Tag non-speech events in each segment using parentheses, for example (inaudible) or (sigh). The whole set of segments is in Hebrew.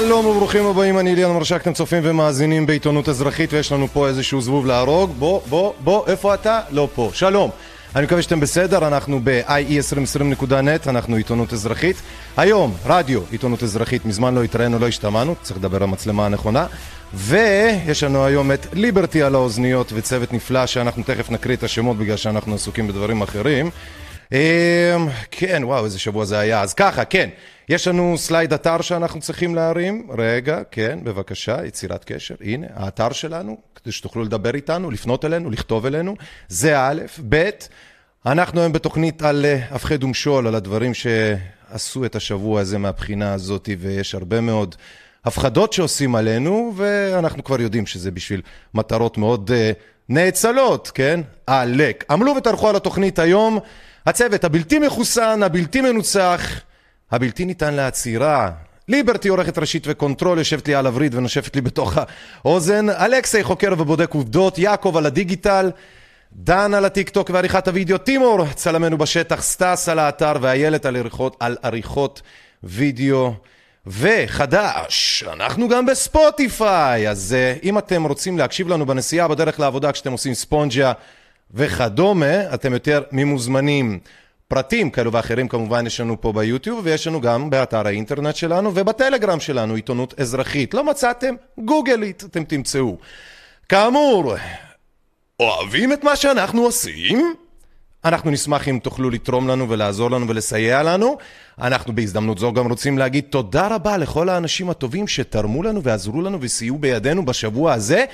שלום וברוכים הבאים, אני ליאן מרשק, אתם צופים ומאזינים בעיתונות אזרחית ויש לנו פה איזשהו זבוב להרוג. בוא, בוא, בוא, איפה אתה? לא פה. שלום. אני מקווה שאתם בסדר, אנחנו ב-ie2020.net, אנחנו עיתונות אזרחית. היום, רדיו, עיתונות אזרחית, מזמן לא התראינו, לא השתמענו, צריך לדבר על המצלמה הנכונה. ויש לנו היום את ליברטי על האוזניות וצוות נפלא שאנחנו תכף נקריא את השמות בגלל שאנחנו עסוקים בדברים אחרים. אמ, כן, וואו, איזה שבוע זה היה. אז ככה, כן, יש לנו סלייד אתר שאנחנו צריכים להרים. רגע, כן, בבקשה, יצירת קשר. הנה, האתר שלנו, כדי שתוכלו לדבר איתנו, לפנות אלינו, לכתוב אלינו. זה א', ב', אנחנו היום בתוכנית על אה, הפחד ומשול, על הדברים שעשו את השבוע הזה מהבחינה הזאת, ויש הרבה מאוד הפחדות שעושים עלינו, ואנחנו כבר יודעים שזה בשביל מטרות מאוד uh, נאצלות, כן? עלק. עמלו וטרחו על התוכנית היום. הצוות הבלתי מחוסן, הבלתי מנוצח, הבלתי ניתן לעצירה. ליברטי עורכת ראשית וקונטרול, יושבת לי על הווריד ונושפת לי בתוך האוזן. אלכסי חוקר ובודק עובדות, יעקב על הדיגיטל, דן על הטיקטוק ועריכת הוידאו, טימור צלמנו בשטח, סטס על האתר ואיילת על עריכות, על עריכות וידאו. וחדש, אנחנו גם בספוטיפיי, אז אה, אם אתם רוצים להקשיב לנו בנסיעה בדרך לעבודה כשאתם עושים ספונג'ה וכדומה, אתם יותר ממוזמנים. פרטים כאלו ואחרים כמובן יש לנו פה ביוטיוב ויש לנו גם באתר האינטרנט שלנו ובטלגרם שלנו, עיתונות אזרחית. לא מצאתם? גוגלית, אתם תמצאו. כאמור, אוהבים את מה שאנחנו עושים? אנחנו נשמח אם תוכלו לתרום לנו ולעזור לנו ולסייע לנו. אנחנו בהזדמנות זו גם רוצים להגיד תודה רבה לכל האנשים הטובים שתרמו לנו ועזרו לנו וסייעו בידינו בשבוע הזה.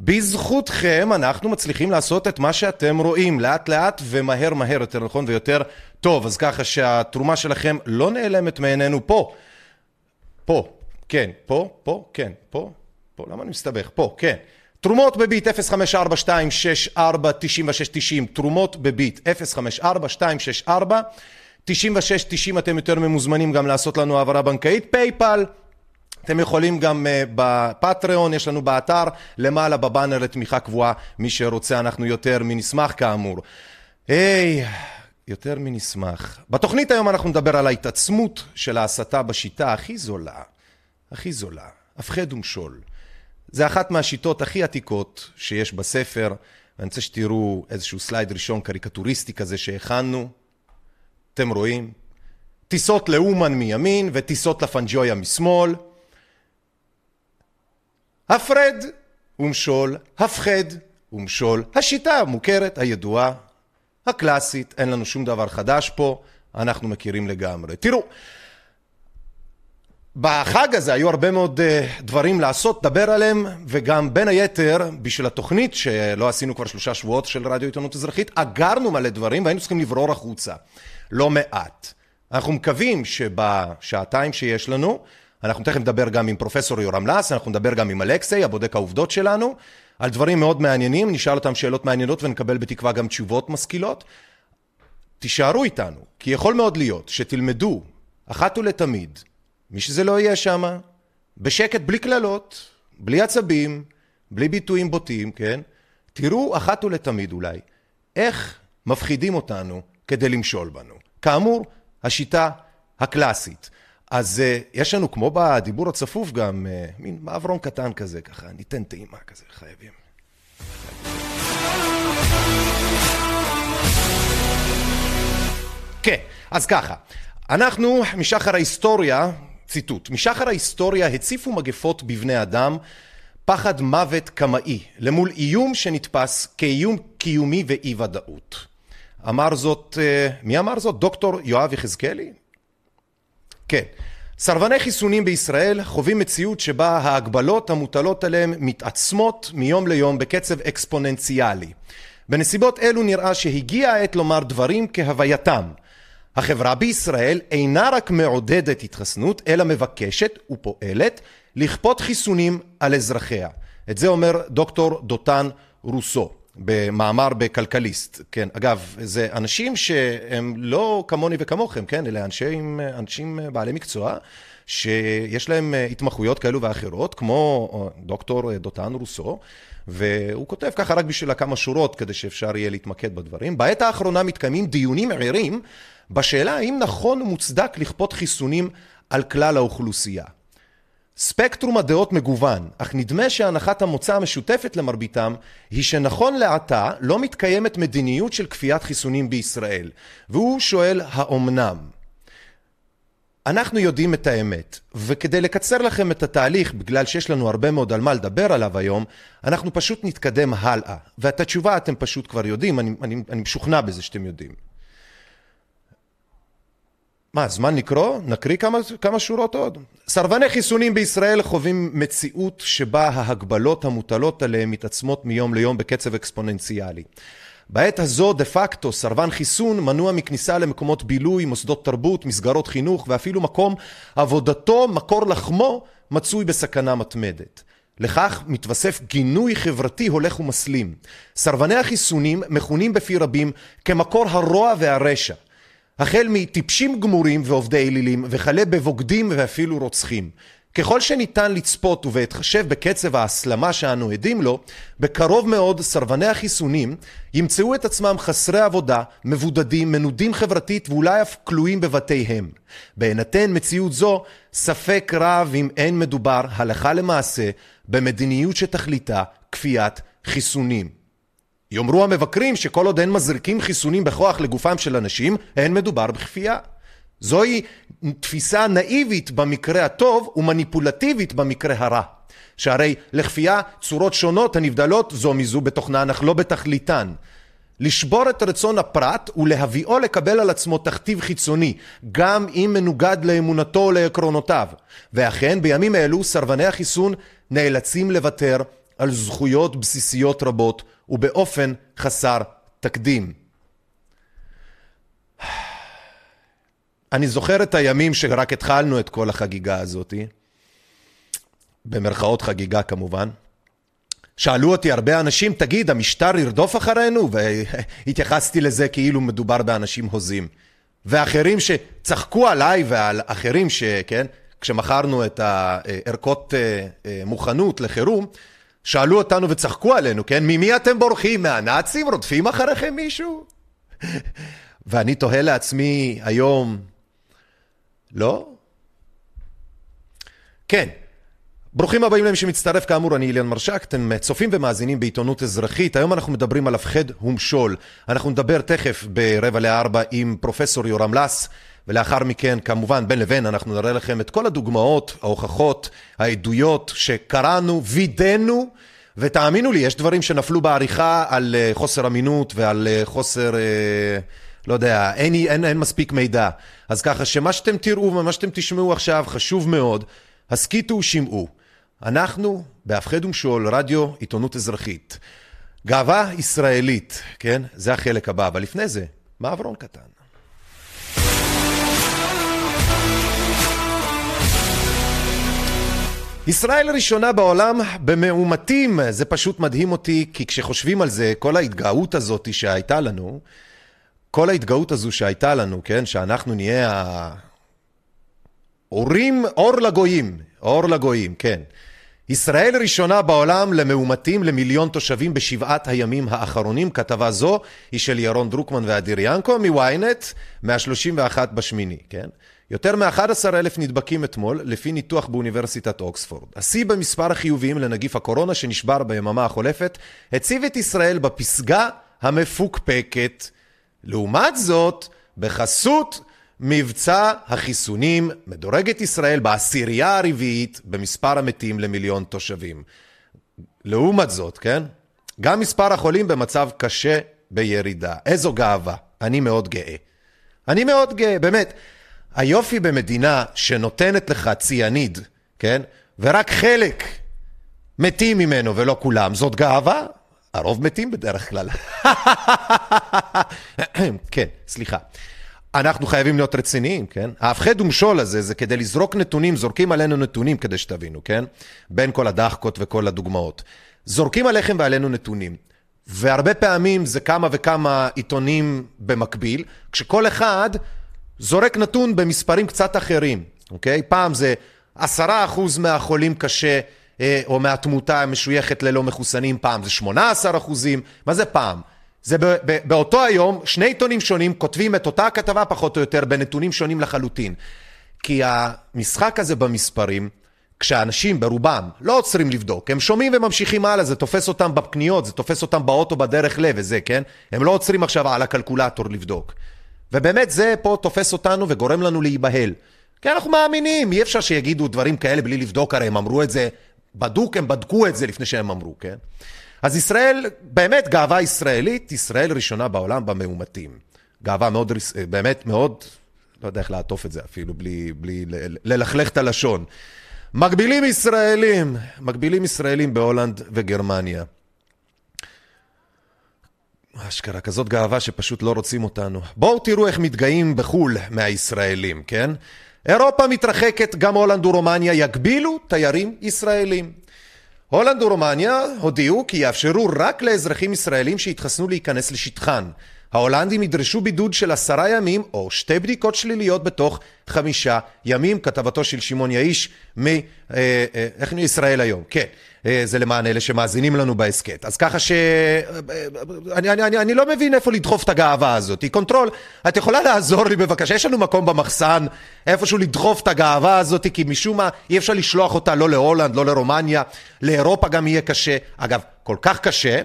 בזכותכם אנחנו מצליחים לעשות את מה שאתם רואים, לאט לאט ומהר מהר, יותר נכון ויותר טוב. אז ככה שהתרומה שלכם לא נעלמת מעינינו. פה. פה, כן, פה, פה, כן, פה, פה, למה אני מסתבך? פה, כן. תרומות בביט 054-264-9690, תרומות בביט 054-264-9690, אתם יותר ממוזמנים גם לעשות לנו העברה בנקאית, פייפל אתם יכולים גם אה, בפטריון, יש לנו באתר, למעלה בבאנר לתמיכה קבועה, מי שרוצה אנחנו יותר מנשמח כאמור. היי, יותר מנשמח. בתוכנית היום אנחנו נדבר על ההתעצמות של ההסתה בשיטה הכי זולה, הכי זולה, הפחד ומשול. זה אחת מהשיטות הכי עתיקות שיש בספר, ואני רוצה שתראו איזשהו סלייד ראשון קריקטוריסטי כזה שהכנו. אתם רואים? טיסות לאומן מימין וטיסות לפנג'ויה משמאל. הפרד ומשול, הפחד ומשול. השיטה המוכרת, הידועה, הקלאסית, אין לנו שום דבר חדש פה, אנחנו מכירים לגמרי. תראו, בחג הזה היו הרבה מאוד uh, דברים לעשות, דבר עליהם, וגם בין היתר, בשביל התוכנית שלא עשינו כבר שלושה שבועות של רדיו עיתונות אזרחית, אגרנו מלא דברים והיינו צריכים לברור החוצה. לא מעט. אנחנו מקווים שבשעתיים שיש לנו, אנחנו תכף נדבר גם עם פרופסור יורם לס, אנחנו נדבר גם עם אלכסי, הבודק העובדות שלנו, על דברים מאוד מעניינים, נשאל אותם שאלות מעניינות ונקבל בתקווה גם תשובות משכילות. תישארו איתנו, כי יכול מאוד להיות שתלמדו אחת ולתמיד, מי שזה לא יהיה שם, בשקט, בלי קללות, בלי עצבים, בלי ביטויים בוטים, כן? תראו אחת ולתמיד אולי, איך מפחידים אותנו כדי למשול בנו. כאמור, השיטה הקלאסית. אז uh, יש לנו, כמו בדיבור הצפוף, גם uh, מין מעברון קטן כזה, ככה, ניתן טעימה כזה, חייבים. כן, אז ככה, אנחנו משחר ההיסטוריה, ציטוט, משחר ההיסטוריה הציפו מגפות בבני אדם פחד מוות קמאי למול איום שנתפס כאיום קיומי ואי ודאות. אמר זאת, uh, מי אמר זאת? דוקטור יואב יחזקאלי? כן. סרבני חיסונים בישראל חווים מציאות שבה ההגבלות המוטלות עליהם מתעצמות מיום ליום בקצב אקספוננציאלי. בנסיבות אלו נראה שהגיעה העת לומר דברים כהווייתם. החברה בישראל אינה רק מעודדת התחסנות, אלא מבקשת ופועלת לכפות חיסונים על אזרחיה. את זה אומר דוקטור דותן רוסו. במאמר בכלכליסט, כן, אגב, זה אנשים שהם לא כמוני וכמוכם, כן, אלה אנשים, אנשים בעלי מקצוע, שיש להם התמחויות כאלו ואחרות, כמו דוקטור דותן רוסו, והוא כותב ככה רק בשביל כמה שורות, כדי שאפשר יהיה להתמקד בדברים. בעת האחרונה מתקיימים דיונים ערים בשאלה האם נכון ומוצדק לכפות חיסונים על כלל האוכלוסייה. ספקטרום הדעות מגוון, אך נדמה שהנחת המוצא המשותפת למרביתם היא שנכון לעתה לא מתקיימת מדיניות של כפיית חיסונים בישראל. והוא שואל, האומנם? אנחנו יודעים את האמת, וכדי לקצר לכם את התהליך, בגלל שיש לנו הרבה מאוד על מה לדבר עליו היום, אנחנו פשוט נתקדם הלאה. ואת התשובה אתם פשוט כבר יודעים, אני, אני, אני משוכנע בזה שאתם יודעים. מה, זמן לקרוא? נקריא כמה, כמה שורות עוד. סרבני חיסונים בישראל חווים מציאות שבה ההגבלות המוטלות עליהם מתעצמות מיום ליום בקצב אקספוננציאלי. בעת הזו דה פקטו סרבן חיסון מנוע מכניסה למקומות בילוי, מוסדות תרבות, מסגרות חינוך ואפילו מקום עבודתו, מקור לחמו, מצוי בסכנה מתמדת. לכך מתווסף גינוי חברתי הולך ומסלים. סרבני החיסונים מכונים בפי רבים כמקור הרוע והרשע. החל מטיפשים גמורים ועובדי אלילים, וכלה בבוגדים ואפילו רוצחים. ככל שניתן לצפות ובהתחשב בקצב ההסלמה שאנו עדים לו, בקרוב מאוד סרבני החיסונים ימצאו את עצמם חסרי עבודה, מבודדים, מנודים חברתית ואולי אף כלואים בבתיהם. בהינתן מציאות זו, ספק רב אם אין מדובר הלכה למעשה במדיניות שתכליתה כפיית חיסונים. יאמרו המבקרים שכל עוד אין מזריקים חיסונים בכוח לגופם של אנשים, אין מדובר בכפייה. זוהי תפיסה נאיבית במקרה הטוב ומניפולטיבית במקרה הרע. שהרי לכפייה צורות שונות הנבדלות זו מזו בתוכנן אך לא בתכליתן. לשבור את רצון הפרט ולהביאו לקבל על עצמו תכתיב חיצוני, גם אם מנוגד לאמונתו או לעקרונותיו. ואכן, בימים אלו סרבני החיסון נאלצים לוותר על זכויות בסיסיות רבות ובאופן חסר תקדים. אני זוכר את הימים שרק התחלנו את כל החגיגה הזאת, במרכאות חגיגה כמובן. שאלו אותי הרבה אנשים, תגיד, המשטר ירדוף אחרינו? והתייחסתי לזה כאילו מדובר באנשים הוזים. ואחרים שצחקו עליי ועל אחרים שכן, כשמכרנו את הערכות אה, אה, מוכנות לחירום, שאלו אותנו וצחקו עלינו, כן? ממי אתם בורחים? מהנאצים? רודפים אחריכם מישהו? (laughs) ואני תוהה לעצמי היום, לא? כן. ברוכים הבאים למי שמצטרף, כאמור, אני אליאן מרשק, אתם צופים ומאזינים בעיתונות אזרחית. היום אנחנו מדברים על הפחד ומשול. אנחנו נדבר תכף ברבע לארבע עם פרופסור יורם לס, ולאחר מכן, כמובן, בין לבין, אנחנו נראה לכם את כל הדוגמאות, ההוכחות, העדויות שקראנו, וידאנו, ותאמינו לי, יש דברים שנפלו בעריכה על אה, חוסר אמינות ועל אה, חוסר... אה, לא יודע, אין, אין, אין מספיק מידע. אז ככה שמה שאתם תראו ומה שאתם תשמעו עכשיו חשוב מאוד, הסכיתו ושמעו. אנחנו בהפחד ומשול, רדיו, עיתונות אזרחית. גאווה ישראלית, כן? זה החלק הבא, אבל לפני זה, מעברון קטן. ישראל ראשונה בעולם במאומתים, זה פשוט מדהים אותי, כי כשחושבים על זה, כל ההתגאות הזאת שהייתה לנו, כל ההתגאות הזו שהייתה לנו, כן, שאנחנו נהיה האורים, אור לגויים, אור לגויים, כן. ישראל ראשונה בעולם למאומתים למיליון תושבים בשבעת הימים האחרונים. כתבה זו היא של ירון דרוקמן ואדיר ינקו מ-ynet מה-31 בשמיני, כן? יותר מ-11 אלף נדבקים אתמול, לפי ניתוח באוניברסיטת אוקספורד. השיא במספר החיוביים לנגיף הקורונה שנשבר ביממה החולפת, הציב את ישראל בפסגה המפוקפקת. לעומת זאת, בחסות מבצע החיסונים מדורגת ישראל בעשירייה הרביעית במספר המתים למיליון תושבים. לעומת זאת, כן? גם מספר החולים במצב קשה בירידה. איזו גאווה. אני מאוד גאה. אני מאוד גאה, באמת. היופי במדינה שנותנת לך ציאניד, כן? ורק חלק מתים ממנו ולא כולם, זאת גאווה? הרוב מתים בדרך כלל. (coughs) כן, סליחה. אנחנו חייבים להיות רציניים, כן? ההפחד ומשול הזה זה כדי לזרוק נתונים, זורקים עלינו נתונים כדי שתבינו, כן? בין כל הדחקות וכל הדוגמאות. זורקים עליכם ועלינו נתונים. והרבה פעמים זה כמה וכמה עיתונים במקביל, כשכל אחד זורק נתון במספרים קצת אחרים, אוקיי? פעם זה עשרה אחוז מהחולים קשה אה, או מהתמותה משויכת ללא מחוסנים, פעם זה שמונה עשר אחוזים, מה זה פעם? זה באותו היום, שני עיתונים שונים כותבים את אותה הכתבה פחות או יותר בנתונים שונים לחלוטין. כי המשחק הזה במספרים כשאנשים ברובם לא עוצרים לבדוק, הם שומעים וממשיכים הלאה, זה תופס אותם בפניות, זה תופס אותם באוטו בדרך לב וזה, כן? הם לא עוצרים עכשיו על הקלקולטור לבדוק. ובאמת זה פה תופס אותנו וגורם לנו להיבהל. כי אנחנו מאמינים, אי אפשר שיגידו דברים כאלה בלי לבדוק, הרי הם אמרו את זה, בדוק, הם בדקו את זה לפני שהם אמרו, כן? אז ישראל, באמת גאווה ישראלית, ישראל ראשונה בעולם במאומתים. גאווה מאוד, באמת מאוד, לא יודע איך לעטוף את זה אפילו, בלי, בלי ללכלך את הלשון. מקבילים ישראלים, מקבילים ישראלים בהולנד וגרמניה. אשכרה, כזאת גאווה שפשוט לא רוצים אותנו. בואו תראו איך מתגאים בחו"ל מהישראלים, כן? אירופה מתרחקת, גם הולנד ורומניה יגבילו תיירים ישראלים. הולנד ורומניה הודיעו כי יאפשרו רק לאזרחים ישראלים שיתחסנו להיכנס לשטחן. ההולנדים ידרשו בידוד של עשרה ימים או שתי בדיקות שליליות בתוך חמישה ימים, כתבתו של שמעון יאיש מ... אה, אה, איך נהיה ישראל היום, כן. אה, זה למען אלה שמאזינים לנו בהסכת. אז ככה ש... אני, אני, אני, אני לא מבין איפה לדחוף את הגאווה הזאת. קונטרול, את יכולה לעזור לי בבקשה? יש לנו מקום במחסן איפשהו לדחוף את הגאווה הזאת, כי משום מה אי אפשר לשלוח אותה לא להולנד, לא לרומניה, לאירופה גם יהיה קשה. אגב, כל כך קשה,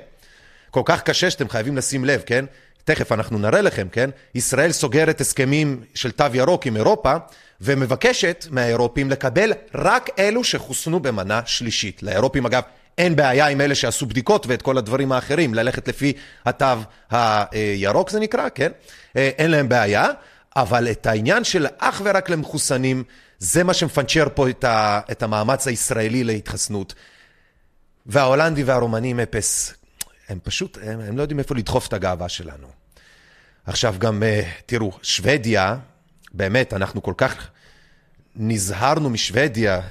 כל כך קשה שאתם חייבים לשים לב, כן? תכף אנחנו נראה לכם, כן? ישראל סוגרת הסכמים של תו ירוק עם אירופה, ומבקשת מהאירופים לקבל רק אלו שחוסנו במנה שלישית. לאירופים אגב אין בעיה עם אלה שעשו בדיקות ואת כל הדברים האחרים, ללכת לפי התו הירוק זה נקרא, כן? אין להם בעיה, אבל את העניין של אך ורק למחוסנים, זה מה שמפנצ'ר פה את, ה, את המאמץ הישראלי להתחסנות. וההולנדי והרומנים אפס, הם פשוט, הם, הם לא יודעים איפה לדחוף את הגאווה שלנו. עכשיו גם, אה, תראו, שוודיה, באמת, אנחנו כל כך נזהרנו משוודיה,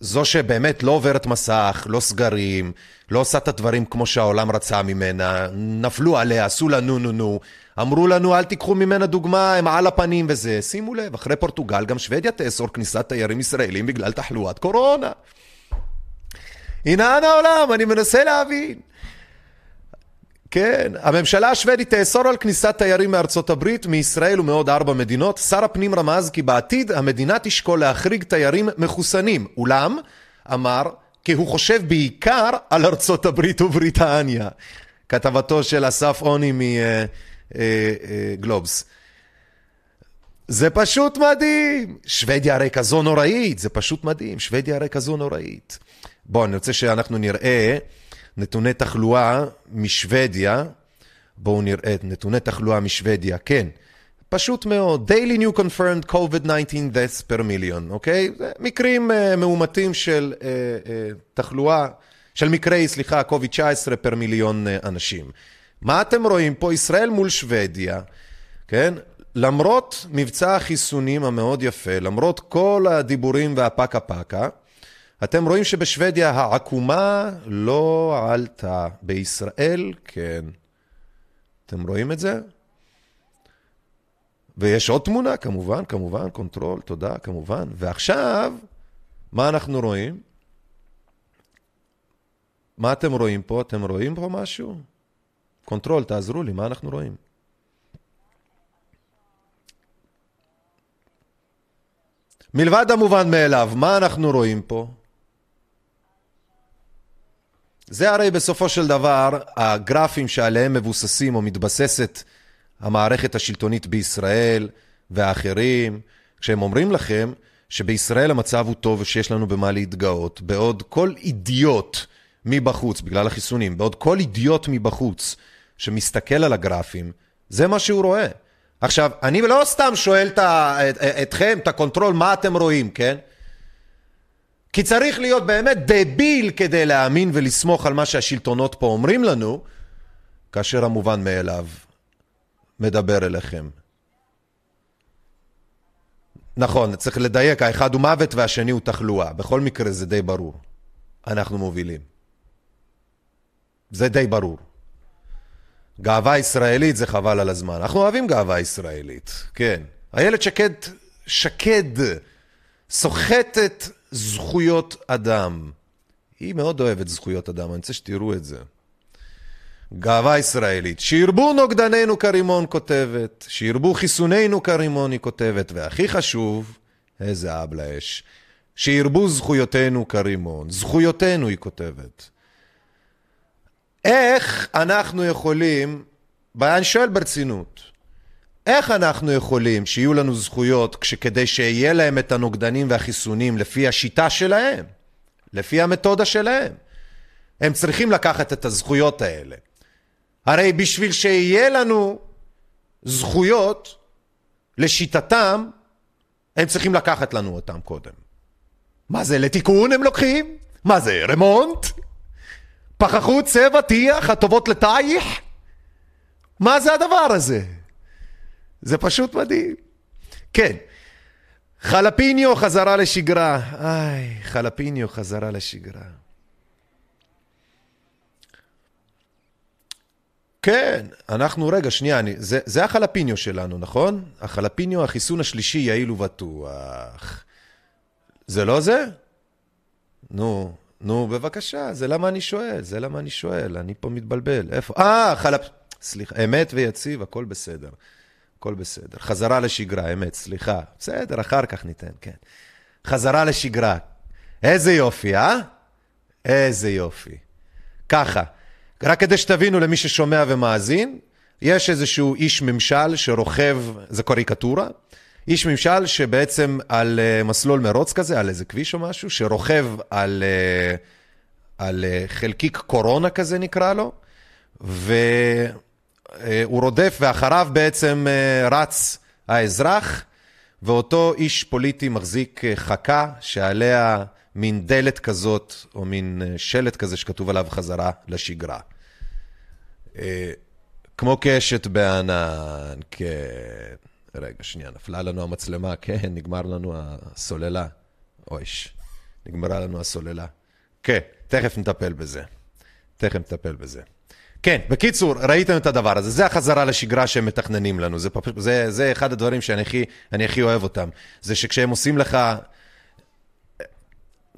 זו שבאמת לא עוברת מסך, לא סגרים, לא עושה את הדברים כמו שהעולם רצה ממנה, נפלו עליה, עשו לה נו נו נו, אמרו לנו אל תיקחו ממנה דוגמה, הם על הפנים וזה. שימו לב, אחרי פורטוגל גם שוודיה תאסור כניסת תיירים ישראלים בגלל תחלואת קורונה. הנה העולם, אני מנסה להבין. כן, הממשלה השוודית תאסור על כניסת תיירים מארצות הברית, מישראל ומעוד ארבע מדינות. שר הפנים רמז כי בעתיד המדינה תשקול להחריג תיירים מחוסנים. אולם, אמר, כי הוא חושב בעיקר על ארצות הברית ובריטניה. כתבתו של אסף עוני מגלובס. זה פשוט מדהים. שוודיה הרי כזו נוראית, זה פשוט מדהים. שוודיה הרי כזו נוראית. בואו, אני רוצה שאנחנו נראה... נתוני תחלואה משוודיה, בואו נראה את נתוני תחלואה משוודיה, כן, פשוט מאוד, Daily New Confirmed COVID-19 deaths per million, אוקיי? זה מקרים uh, מאומתים של uh, uh, תחלואה, של מקרי, סליחה, COVID-19 פר מיליון uh, אנשים. מה אתם רואים פה? ישראל מול שוודיה, כן? למרות מבצע החיסונים המאוד יפה, למרות כל הדיבורים והפקה פקה, אתם רואים שבשוודיה העקומה לא עלתה. בישראל, כן. אתם רואים את זה? ויש עוד תמונה, כמובן, כמובן, קונטרול, תודה, כמובן. ועכשיו, מה אנחנו רואים? מה אתם רואים פה? אתם רואים פה משהו? קונטרול, תעזרו לי, מה אנחנו רואים? מלבד המובן מאליו, מה אנחנו רואים פה? זה הרי בסופו של דבר הגרפים שעליהם מבוססים או מתבססת המערכת השלטונית בישראל והאחרים, כשהם אומרים לכם שבישראל המצב הוא טוב ושיש לנו במה להתגאות, בעוד כל אידיוט מבחוץ, בגלל החיסונים, בעוד כל אידיוט מבחוץ שמסתכל על הגרפים, זה מה שהוא רואה. עכשיו, אני לא סתם שואל את, אתכם, את הקונטרול, מה אתם רואים, כן? כי צריך להיות באמת דביל כדי להאמין ולסמוך על מה שהשלטונות פה אומרים לנו, כאשר המובן מאליו מדבר אליכם. נכון, צריך לדייק, האחד הוא מוות והשני הוא תחלואה. בכל מקרה זה די ברור. אנחנו מובילים. זה די ברור. גאווה ישראלית זה חבל על הזמן. אנחנו אוהבים גאווה ישראלית, כן. איילת שקד, שקד, סוחטת זכויות אדם. היא מאוד אוהבת זכויות אדם, אני רוצה שתראו את זה. גאווה ישראלית. שירבו נוגדנינו כרימון כותבת, שירבו חיסונינו כרימון היא כותבת, והכי חשוב, איזה אב לאש, שירבו זכויותינו כרימון. זכויותינו, היא כותבת. איך אנחנו יכולים, ואני שואל ברצינות, איך אנחנו יכולים שיהיו לנו זכויות כשכדי שיהיה להם את הנוגדנים והחיסונים לפי השיטה שלהם, לפי המתודה שלהם? הם צריכים לקחת את הזכויות האלה. הרי בשביל שיהיה לנו זכויות, לשיטתם, הם צריכים לקחת לנו אותם קודם. מה זה, לתיקון הם לוקחים? מה זה, רמונט? פחחות, צבע, טיח, הטובות לטייח? מה זה הדבר הזה? זה פשוט מדהים. כן, חלפיניו חזרה לשגרה. איי, חלפיניו חזרה לשגרה. כן, אנחנו, רגע, שנייה, אני, זה, זה החלפיניו שלנו, נכון? החלפיניו, החיסון השלישי יעיל ובטוח. זה לא זה? נו, נו, בבקשה, זה למה אני שואל, זה למה אני שואל, אני פה מתבלבל. איפה? אה, חלפ... סליחה, אמת ויציב, הכל בסדר. הכל בסדר. חזרה לשגרה, אמת, סליחה. בסדר, אחר כך ניתן, כן. חזרה לשגרה. איזה יופי, אה? איזה יופי. ככה, רק כדי שתבינו למי ששומע ומאזין, יש איזשהו איש ממשל שרוכב, זה קריקטורה, איש ממשל שבעצם על uh, מסלול מרוץ כזה, על איזה כביש או משהו, שרוכב על, uh, על uh, חלקיק קורונה כזה נקרא לו, והוא רודף ואחריו בעצם uh, רץ האזרח, ואותו איש פוליטי מחזיק uh, חכה שעליה מין דלת כזאת, או מין שלט כזה שכתוב עליו חזרה לשגרה. כמו קשת בענן, כן. רגע, שנייה, נפלה לנו המצלמה, כן, נגמר לנו הסוללה. אויש, נגמרה לנו הסוללה. כן, תכף נטפל בזה. תכף נטפל בזה. כן, בקיצור, ראיתם את הדבר הזה, זה החזרה לשגרה שהם מתכננים לנו, זה, זה, זה אחד הדברים שאני הכי, הכי אוהב אותם, זה שכשהם עושים לך,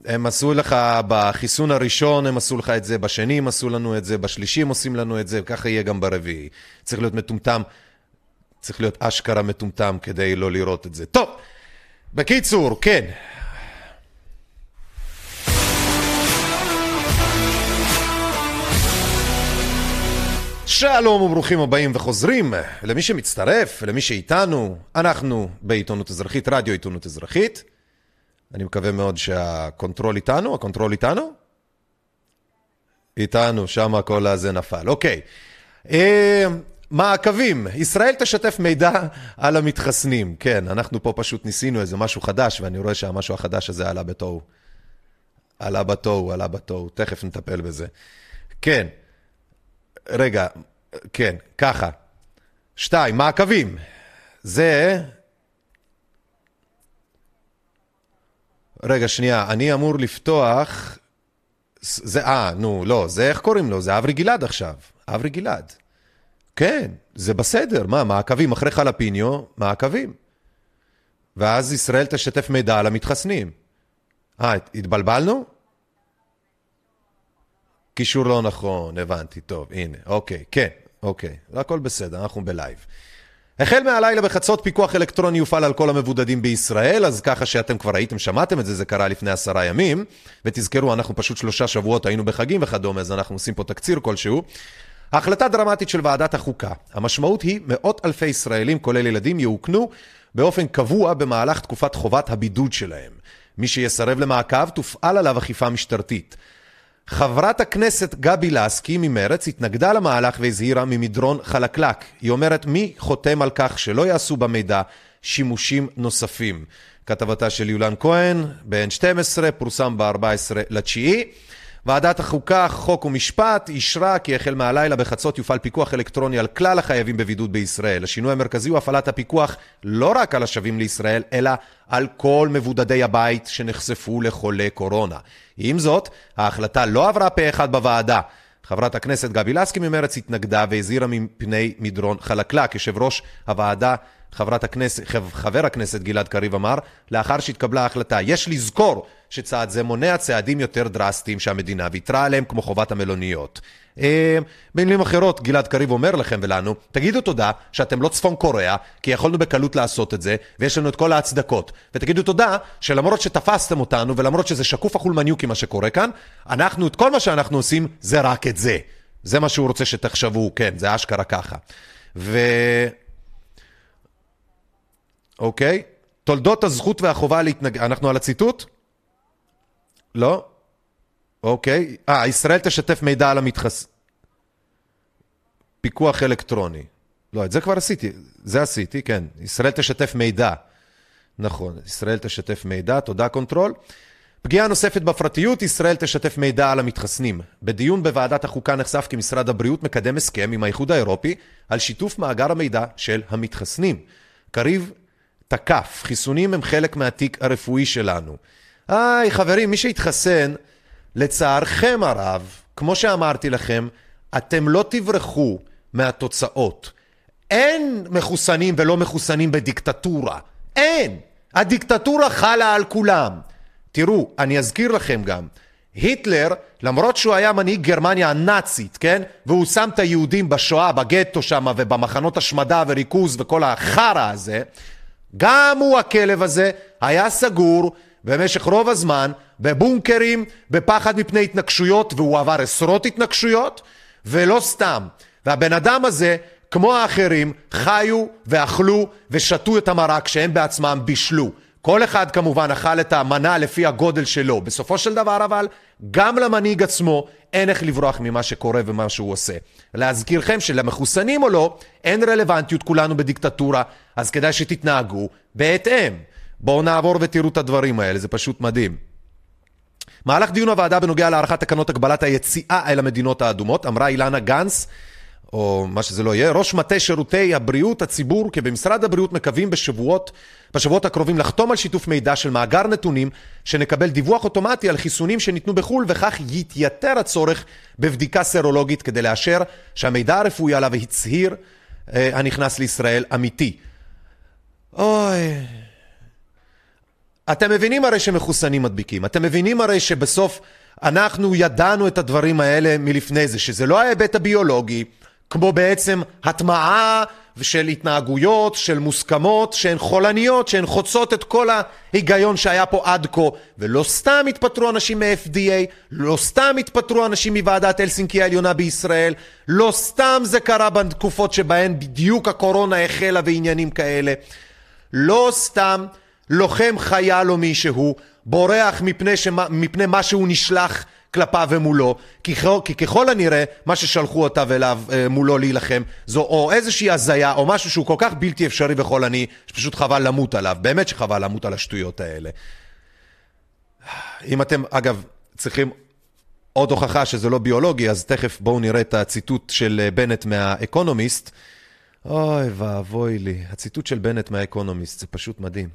הם עשו לך בחיסון הראשון, הם עשו לך את זה, בשני הם עשו לנו את זה, בשלישי הם עושים לנו את זה, וככה יהיה גם ברביעי. צריך להיות מטומטם צריך להיות אשכרה מטומטם כדי לא לראות את זה. טוב, בקיצור, כן. שלום וברוכים הבאים וחוזרים למי שמצטרף, למי שאיתנו, אנחנו בעיתונות אזרחית, רדיו עיתונות אזרחית. אני מקווה מאוד שהקונטרול איתנו, הקונטרול איתנו? איתנו, שם הכל הזה נפל. אוקיי. אה, מעקבים, ישראל תשתף מידע על המתחסנים. כן, אנחנו פה פשוט ניסינו איזה משהו חדש, ואני רואה שהמשהו החדש הזה עלה בתוהו. עלה בתוהו, עלה בתוהו, תכף נטפל בזה. כן, רגע, כן, ככה. שתיים, מעקבים. זה... רגע, שנייה, אני אמור לפתוח... זה, אה, נו, לא, זה איך קוראים לו? זה אברי גלעד עכשיו. אברי גלעד. כן, זה בסדר, מה, מעקבים אחרי חלפיניו, מעקבים. ואז ישראל תשתף מידע על המתחסנים. אה, התבלבלנו? קישור לא נכון, הבנתי, טוב, הנה, אוקיי, כן, אוקיי, הכל בסדר, אנחנו בלייב. החל מהלילה בחצות פיקוח אלקטרוני יופעל על כל המבודדים בישראל, אז ככה שאתם כבר ראיתם, שמעתם את זה, זה קרה לפני עשרה ימים. ותזכרו, אנחנו פשוט שלושה שבועות היינו בחגים וכדומה, אז אנחנו עושים פה תקציר כלשהו. החלטה דרמטית של ועדת החוקה. המשמעות היא מאות אלפי ישראלים, כולל ילדים, יאוכנו באופן קבוע במהלך תקופת חובת הבידוד שלהם. מי שיסרב למעקב, תופעל עליו אכיפה משטרתית. חברת הכנסת גבי לסקי ממרץ התנגדה למהלך והזהירה ממדרון חלקלק. היא אומרת, מי חותם על כך שלא יעשו במידע שימושים נוספים? כתבתה של יולן כהן ב-N12, פורסם ב-14 לתשיעי. ועדת החוקה, חוק ומשפט אישרה כי החל מהלילה בחצות יופעל פיקוח אלקטרוני על כלל החייבים בבידוד בישראל. השינוי המרכזי הוא הפעלת הפיקוח לא רק על השבים לישראל, אלא על כל מבודדי הבית שנחשפו לחולי קורונה. עם זאת, ההחלטה לא עברה פה אחד בוועדה. חברת הכנסת גבי לסקי ממרץ התנגדה והזהירה מפני מדרון חלקלק. יושב ראש הוועדה חברת הכנסת, חבר הכנסת גלעד קריב אמר, לאחר שהתקבלה ההחלטה, יש לזכור שצעד זה מונע צעדים יותר דרסטיים שהמדינה ויתרה עליהם, כמו חובת המלוניות. אה, במילים אחרות, גלעד קריב אומר לכם ולנו, תגידו תודה שאתם לא צפון קוריאה, כי יכולנו בקלות לעשות את זה, ויש לנו את כל ההצדקות. ותגידו תודה שלמרות שתפסתם אותנו, ולמרות שזה שקוף החולמניוקי מה שקורה כאן, אנחנו, את כל מה שאנחנו עושים, זה רק את זה. זה מה שהוא רוצה שתחשבו, כן, זה אשכרה ככה. ו... אוקיי? תולדות הזכות והחובה להתנגד... אנחנו על הציטוט? לא? אוקיי. אה, ישראל תשתף מידע על המתחס... פיקוח אלקטרוני. לא, את זה כבר עשיתי. זה עשיתי, כן. ישראל תשתף מידע. נכון, ישראל תשתף מידע, תודה קונטרול. פגיעה נוספת בפרטיות, ישראל תשתף מידע על המתחסנים. בדיון בוועדת החוקה נחשף כי משרד הבריאות מקדם הסכם עם האיחוד האירופי על שיתוף מאגר המידע של המתחסנים. קריב תקף, חיסונים הם חלק מהתיק הרפואי שלנו. היי, חברים, מי שהתחסן, לצערכם הרב, כמו שאמרתי לכם, אתם לא תברחו מהתוצאות. אין מחוסנים ולא מחוסנים בדיקטטורה. אין! הדיקטטורה חלה על כולם. תראו, אני אזכיר לכם גם, היטלר, למרות שהוא היה מנהיג גרמניה הנאצית, כן? והוא שם את היהודים בשואה, בגטו שם, ובמחנות השמדה וריכוז וכל החרא הזה, גם הוא, הכלב הזה, היה סגור במשך רוב הזמן בבונקרים, בפחד מפני התנגשויות, והוא עבר עשרות התנגשויות, ולא סתם. והבן אדם הזה, כמו האחרים, חיו ואכלו ושתו את המרק שהם בעצמם בישלו. כל אחד כמובן אכל את המנה לפי הגודל שלו. בסופו של דבר אבל, גם למנהיג עצמו אין איך לברוח ממה שקורה ומה שהוא עושה. להזכירכם שלמחוסנים או לא, אין רלוונטיות, כולנו בדיקטטורה, אז כדאי שתתנהגו בהתאם. בואו נעבור ותראו את הדברים האלה, זה פשוט מדהים. מהלך דיון הוועדה בנוגע להארכת תקנות הגבלת היציאה אל המדינות האדומות, אמרה אילנה גנץ, או מה שזה לא יהיה, ראש מטה שירותי הבריאות הציבור, כי במשרד הבריאות מקווים בשבועות, בשבועות הקרובים לחתום על שיתוף מידע של מאגר נתונים, שנקבל דיווח אוטומטי על חיסונים שניתנו בחו"ל, וכך יתייתר הצורך בבדיקה סרולוגית כדי לאשר שהמידע הרפואי עליו הצהיר אה, הנכנס לישראל אמיתי. אוי... אתם מבינים הרי שמחוסנים מדביקים, אתם מבינים הרי שבסוף אנחנו ידענו את הדברים האלה מלפני זה, שזה לא ההיבט הביולוגי, כמו בעצם הטמעה של התנהגויות, של מוסכמות, שהן חולניות, שהן חוצות את כל ההיגיון שהיה פה עד כה. ולא סתם התפטרו אנשים מ-FDA, לא סתם התפטרו אנשים מוועדת הלסינקי העליונה בישראל, לא סתם זה קרה בתקופות שבהן בדיוק הקורונה החלה ועניינים כאלה. לא סתם לוחם חייל או מישהו בורח מפני, שמה, מפני מה שהוא נשלח כלפיו ומולו, כי, כי ככל הנראה מה ששלחו אותיו אליו אה, מולו להילחם זו או איזושהי הזיה או משהו שהוא כל כך בלתי אפשרי וחולני שפשוט חבל למות עליו, באמת שחבל למות על השטויות האלה. אם אתם, אגב, צריכים עוד הוכחה שזה לא ביולוגי, אז תכף בואו נראה את הציטוט של אה, בנט מהאקונומיסט. אוי ואבוי לי, הציטוט של בנט מהאקונומיסט, זה פשוט מדהים.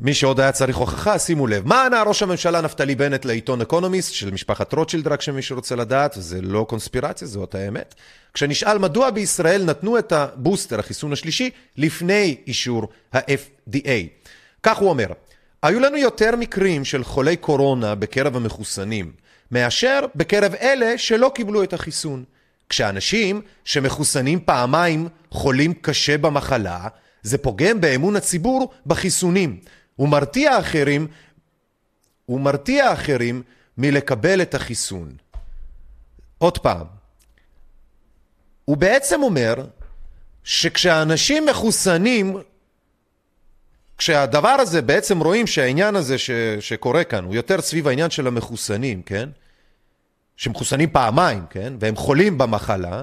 מי שעוד היה צריך הוכחה, שימו לב. מה ענה ראש הממשלה נפתלי בנט לעיתון אקונומיסט של משפחת רוטשילד, רק שמי שרוצה לדעת, וזה לא קונספירציה, זאת האמת. כשנשאל מדוע בישראל נתנו את הבוסטר, החיסון השלישי, לפני אישור ה-FDA. כך הוא אומר, היו לנו יותר מקרים של חולי קורונה בקרב המחוסנים, מאשר בקרב אלה שלא קיבלו את החיסון. כשאנשים שמחוסנים פעמיים חולים קשה במחלה, זה פוגם באמון הציבור בחיסונים. הוא מרתיע אחרים, הוא מרתיע אחרים מלקבל את החיסון. עוד פעם, הוא בעצם אומר שכשאנשים מחוסנים, כשהדבר הזה, בעצם רואים שהעניין הזה ש, שקורה כאן הוא יותר סביב העניין של המחוסנים, כן? שמחוסנים פעמיים, כן? והם חולים במחלה,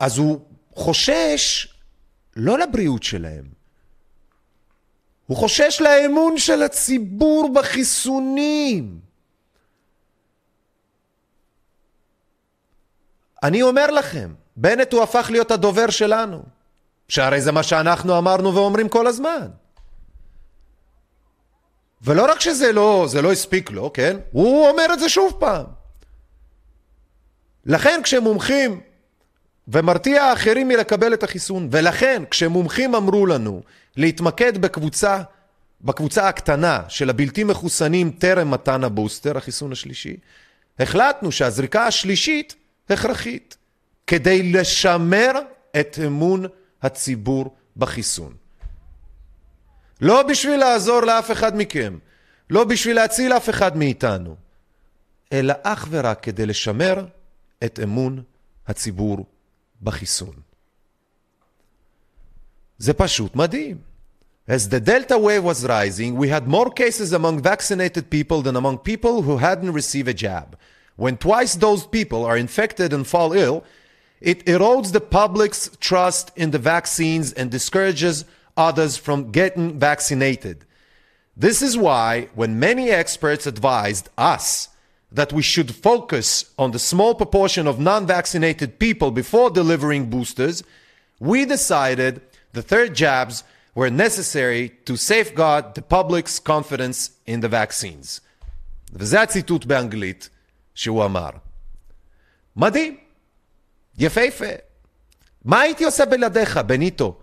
אז הוא חושש לא לבריאות שלהם, הוא חושש לאמון של הציבור בחיסונים. אני אומר לכם, בנט הוא הפך להיות הדובר שלנו, שהרי זה מה שאנחנו אמרנו ואומרים כל הזמן. ולא רק שזה לא, זה לא הספיק לו, כן? הוא אומר את זה שוב פעם. לכן כשמומחים ומרתיע אחרים מלקבל את החיסון. ולכן, כשמומחים אמרו לנו להתמקד בקבוצה, בקבוצה הקטנה של הבלתי מחוסנים טרם מתן הבוסטר, החיסון השלישי, החלטנו שהזריקה השלישית הכרחית, כדי לשמר את אמון הציבור בחיסון. לא בשביל לעזור לאף אחד מכם, לא בשביל להציל אף אחד מאיתנו, אלא אך ורק כדי לשמר את אמון הציבור בחיסון. זה פשוט מדהים. As the Delta wave was rising, we had more cases among vaccinated people than among people who hadn't received a jab. When twice those people are infected and fall ill, it erodes the public's trust in the vaccines and discourages others from getting vaccinated. This is why, when many experts advised us that we should focus on the small proportion of non vaccinated people before delivering boosters, we decided the third jabs were necessary to safeguard the public's confidence in the vaccines. וזה הציטוט באנגלית שהוא אמר. מדהים, יפהפה. מה הייתי עושה בלעדיך, בניטו?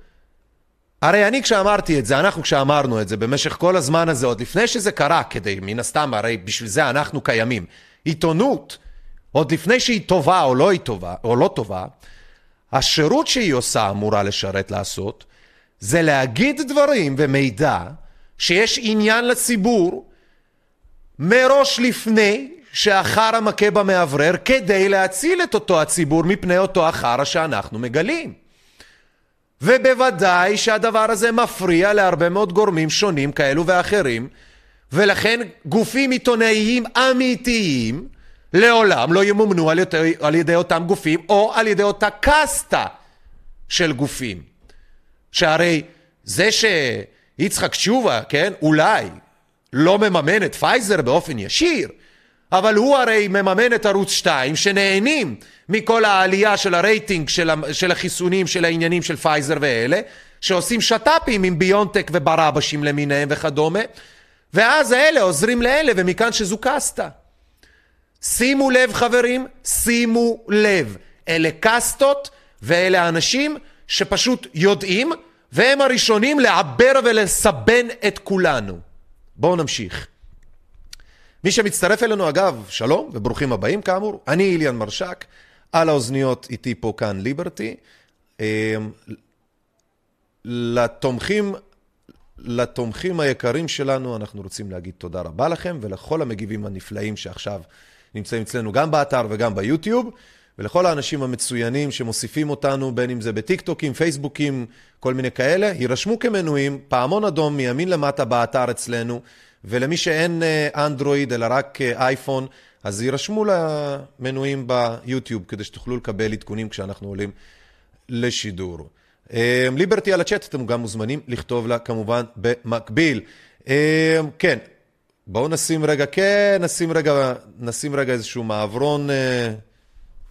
הרי אני כשאמרתי את זה, אנחנו כשאמרנו את זה במשך כל הזמן הזה, עוד לפני שזה קרה, כדי, מן הסתם, הרי בשביל זה אנחנו קיימים. עיתונות, עוד לפני שהיא טובה או לא, טובה, או לא טובה, השירות שהיא עושה אמורה לשרת לעשות, זה להגיד דברים ומידע שיש עניין לציבור מראש לפני שהחרא מכה במאוורר כדי להציל את אותו הציבור מפני אותו החרא שאנחנו מגלים. ובוודאי שהדבר הזה מפריע להרבה מאוד גורמים שונים כאלו ואחרים, ולכן גופים עיתונאיים אמיתיים לעולם לא ימומנו על ידי, על ידי אותם גופים או על ידי אותה קאסטה של גופים. שהרי זה שיצחק תשובה, כן, אולי לא מממן את פייזר באופן ישיר, אבל הוא הרי מממן את ערוץ 2 שנהנים מכל העלייה של הרייטינג של, של החיסונים, של העניינים של פייזר ואלה, שעושים שת"פים עם ביונטק וברבשים למיניהם וכדומה, ואז האלה עוזרים לאלה, ומכאן שזו קסטה. שימו לב חברים, שימו לב, אלה קסטות ואלה האנשים שפשוט יודעים, והם הראשונים לעבר ולסבן את כולנו. בואו נמשיך. מי שמצטרף אלינו, אגב, שלום וברוכים הבאים כאמור, אני איליאן מרשק, על האוזניות איתי פה כאן ליברטי. אמ, לתומכים, לתומכים היקרים שלנו, אנחנו רוצים להגיד תודה רבה לכם, ולכל המגיבים הנפלאים שעכשיו נמצאים אצלנו גם באתר וגם ביוטיוב. ולכל האנשים המצוינים שמוסיפים אותנו, בין אם זה בטיקטוקים, פייסבוקים, כל מיני כאלה, יירשמו כמנויים, פעמון אדום מימין למטה באתר אצלנו, ולמי שאין אה, אנדרואיד אלא רק אה, אייפון, אז יירשמו למנויים ביוטיוב, כדי שתוכלו לקבל עדכונים כשאנחנו עולים לשידור. אה, ליברטי על הצ'אט, אתם גם מוזמנים לכתוב לה כמובן במקביל. כן, בואו נשים רגע, כן, נשים רגע, נשים רגע איזשהו מעברון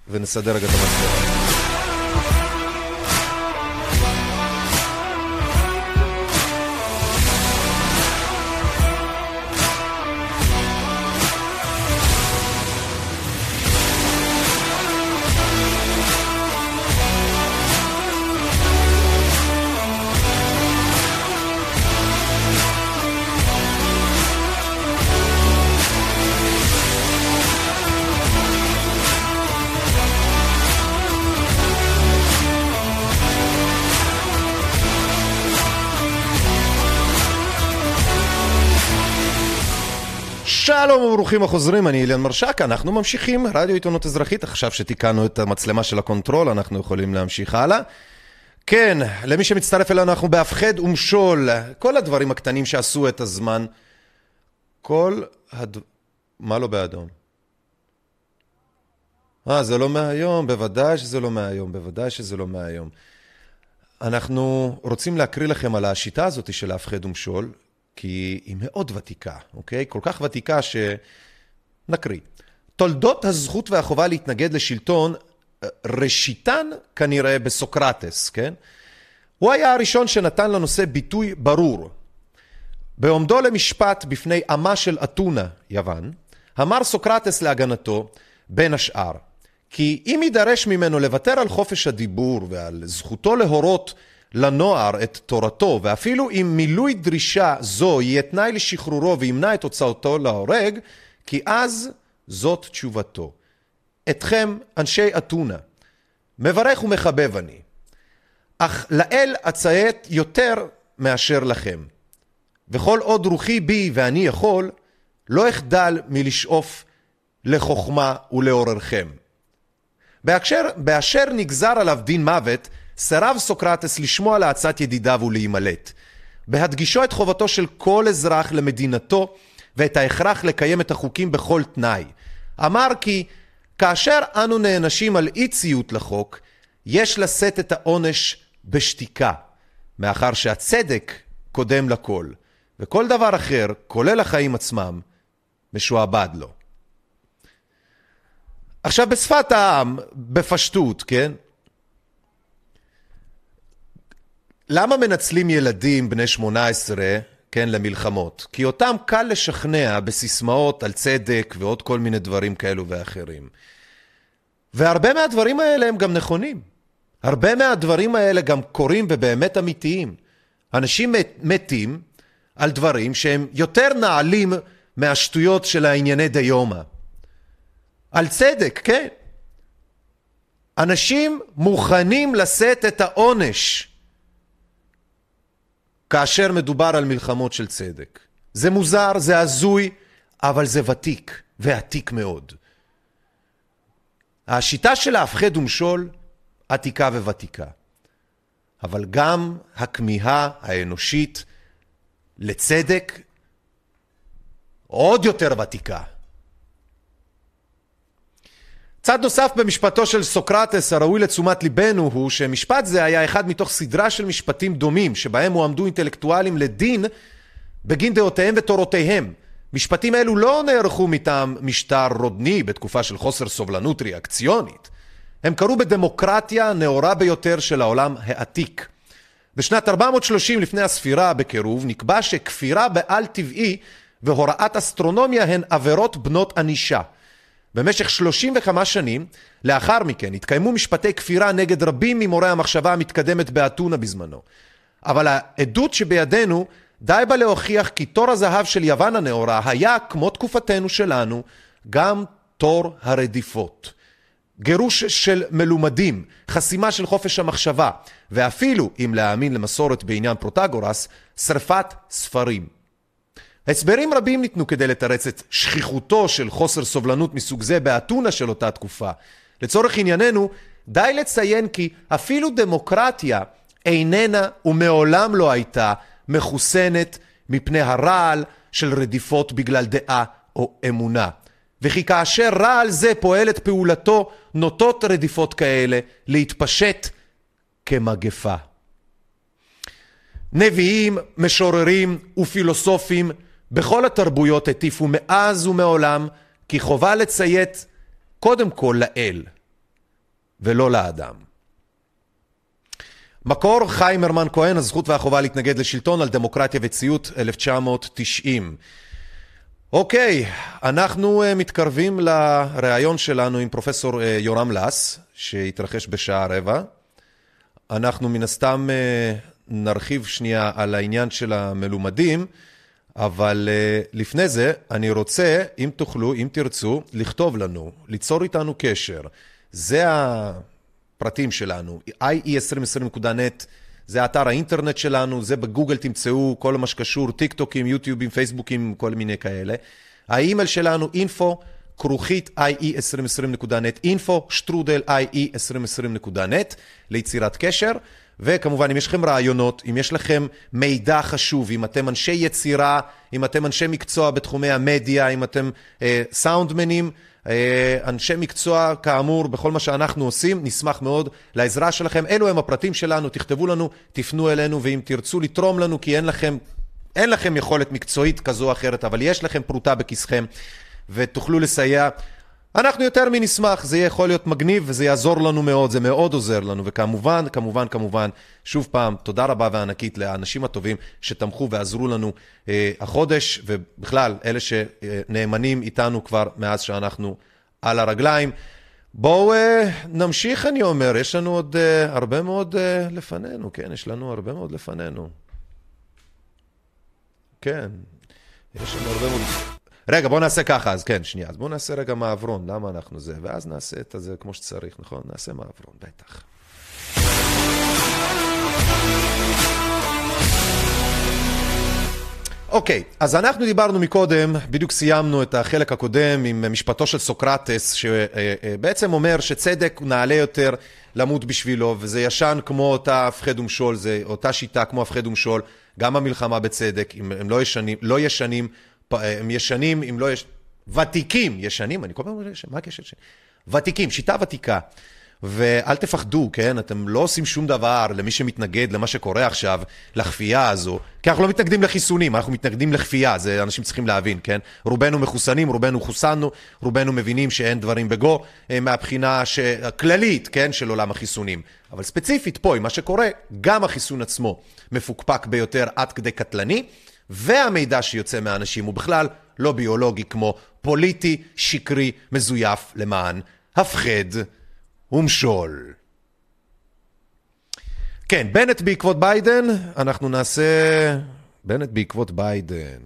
ונסדר רגע את המצלמה. שלום וברוכים החוזרים, אני אליאן מרשק, אנחנו ממשיכים, רדיו עיתונות אזרחית, עכשיו שתיקנו את המצלמה של הקונטרול, אנחנו יכולים להמשיך הלאה. כן, למי שמצטרף אלינו, אנחנו בהפחד ומשול, כל הדברים הקטנים שעשו את הזמן, כל הד... מה לא באדום? אה, זה לא מהיום, בוודאי שזה לא מהיום, בוודאי שזה לא מהיום. אנחנו רוצים להקריא לכם על השיטה הזאת של להפחד ומשול, כי היא מאוד ותיקה, אוקיי? כל כך ותיקה שנקריא. תולדות הזכות והחובה להתנגד לשלטון, ראשיתן כנראה בסוקרטס, כן? הוא היה הראשון שנתן לנושא ביטוי ברור. בעומדו למשפט בפני עמה של אתונה, יוון, אמר סוקרטס להגנתו, בין השאר, כי אם יידרש ממנו לוותר על חופש הדיבור ועל זכותו להורות לנוער את תורתו, ואפילו אם מילוי דרישה זו יהיה תנאי לשחרורו וימנע את הוצאתו להורג, כי אז זאת תשובתו. אתכם, אנשי אתונה, מברך ומחבב אני, אך לאל אציית יותר מאשר לכם. וכל עוד רוחי בי ואני יכול, לא אחדל מלשאוף לחוכמה ולעוררכם. באשר, באשר נגזר עליו דין מוות, סירב סוקרטס לשמוע לעצת ידידיו ולהימלט. בהדגישו את חובתו של כל אזרח למדינתו ואת ההכרח לקיים את החוקים בכל תנאי. אמר כי כאשר אנו נענשים על אי ציות לחוק, יש לשאת את העונש בשתיקה, מאחר שהצדק קודם לכל, וכל דבר אחר, כולל החיים עצמם, משועבד לו. עכשיו בשפת העם, בפשטות, כן? למה מנצלים ילדים בני 18, כן, למלחמות? כי אותם קל לשכנע בסיסמאות על צדק ועוד כל מיני דברים כאלו ואחרים. והרבה מהדברים האלה הם גם נכונים. הרבה מהדברים האלה גם קורים ובאמת אמיתיים. אנשים מתים על דברים שהם יותר נעלים מהשטויות של הענייני דיומא. על צדק, כן. אנשים מוכנים לשאת את העונש כאשר מדובר על מלחמות של צדק. זה מוזר, זה הזוי, אבל זה ותיק, ועתיק מאוד. השיטה של ההפחד ומשול עתיקה וותיקה. אבל גם הכמיהה האנושית לצדק עוד יותר ותיקה. צד נוסף במשפטו של סוקרטס הראוי לתשומת ליבנו הוא שמשפט זה היה אחד מתוך סדרה של משפטים דומים שבהם הועמדו אינטלקטואלים לדין בגין דעותיהם ותורותיהם. משפטים אלו לא נערכו מטעם משטר רודני בתקופה של חוסר סובלנות ריאקציונית. הם קרו בדמוקרטיה הנאורה ביותר של העולם העתיק. בשנת 430 לפני הספירה בקירוב נקבע שכפירה בעל טבעי והוראת אסטרונומיה הן עבירות בנות ענישה. במשך 35 שנים לאחר מכן התקיימו משפטי כפירה נגד רבים ממורי המחשבה המתקדמת באתונה בזמנו. אבל העדות שבידינו די בה להוכיח כי תור הזהב של יוון הנאורה היה, כמו תקופתנו שלנו, גם תור הרדיפות. גירוש של מלומדים, חסימה של חופש המחשבה, ואפילו, אם להאמין למסורת בעניין פרוטגורס, שרפת ספרים. הסברים רבים ניתנו כדי לתרץ את שכיחותו של חוסר סובלנות מסוג זה באתונה של אותה תקופה. לצורך ענייננו, די לציין כי אפילו דמוקרטיה איננה ומעולם לא הייתה מחוסנת מפני הרעל של רדיפות בגלל דעה או אמונה. וכי כאשר רעל זה פועל את פעולתו, נוטות רדיפות כאלה להתפשט כמגפה. נביאים, משוררים ופילוסופים בכל התרבויות הטיפו מאז ומעולם כי חובה לציית קודם כל לאל ולא לאדם. מקור חיים הרמן כהן, הזכות והחובה להתנגד לשלטון על דמוקרטיה וציות 1990. אוקיי, אנחנו uh, מתקרבים לראיון שלנו עם פרופסור uh, יורם לס, שהתרחש בשעה רבע. אנחנו מן הסתם uh, נרחיב שנייה על העניין של המלומדים. אבל uh, לפני זה, אני רוצה, אם תוכלו, אם תרצו, לכתוב לנו, ליצור איתנו קשר. זה הפרטים שלנו, ie2020.net, זה אתר האינטרנט שלנו, זה בגוגל תמצאו כל מה שקשור, טיק טוקים, יוטיובים, פייסבוקים, כל מיני כאלה. האימייל שלנו, info, כרוכית ie2020.net, info, שטרודל ie2020.net, ליצירת קשר. וכמובן, אם יש לכם רעיונות, אם יש לכם מידע חשוב, אם אתם אנשי יצירה, אם אתם אנשי מקצוע בתחומי המדיה, אם אתם אה, סאונדמנים, אה, אנשי מקצוע, כאמור, בכל מה שאנחנו עושים, נשמח מאוד לעזרה שלכם. אלו הם הפרטים שלנו, תכתבו לנו, תפנו אלינו, ואם תרצו לתרום לנו, כי אין לכם, אין לכם יכולת מקצועית כזו או אחרת, אבל יש לכם פרוטה בכיסכם, ותוכלו לסייע. אנחנו יותר מנשמח, זה יכול להיות מגניב וזה יעזור לנו מאוד, זה מאוד עוזר לנו, וכמובן, כמובן, כמובן, שוב פעם, תודה רבה וענקית לאנשים הטובים שתמכו ועזרו לנו אה, החודש, ובכלל, אלה שנאמנים איתנו כבר מאז שאנחנו על הרגליים. בואו אה, נמשיך, אני אומר, יש לנו עוד אה, הרבה מאוד אה, לפנינו, כן, יש לנו הרבה מאוד לפנינו. כן, יש לנו הרבה מאוד... רגע, בואו נעשה ככה, אז כן, שנייה. אז בואו נעשה רגע מעברון, למה אנחנו זה? ואז נעשה את זה כמו שצריך, נכון? נעשה מעברון, בטח. אוקיי, okay, אז אנחנו דיברנו מקודם, בדיוק סיימנו את החלק הקודם עם משפטו של סוקרטס, שבעצם אומר שצדק נעלה יותר למות בשבילו, וזה ישן כמו אותה הפחד ומשול, זה אותה שיטה כמו הפחד ומשול, גם המלחמה בצדק, אם הם לא ישנים, לא ישנים, הם ישנים, אם לא יש... ותיקים, ישנים, אני כל פעם אומר, מה הקשר? ותיקים, שיטה ותיקה. ואל תפחדו, כן? אתם לא עושים שום דבר למי שמתנגד למה שקורה עכשיו, לכפייה הזו, כי אנחנו לא מתנגדים לחיסונים, אנחנו מתנגדים לכפייה, זה אנשים צריכים להבין, כן? רובנו מחוסנים, רובנו חוסנו, רובנו מבינים שאין דברים בגו, אה, מהבחינה הכללית, כן? של עולם החיסונים. אבל ספציפית פה, עם מה שקורה, גם החיסון עצמו מפוקפק ביותר עד כדי קטלני, והמידע שיוצא מהאנשים הוא בכלל לא ביולוגי כמו פוליטי, שקרי, מזויף, למען הפחד. ומשול. כן, בנט בעקבות ביידן, אנחנו נעשה... בנט בעקבות ביידן.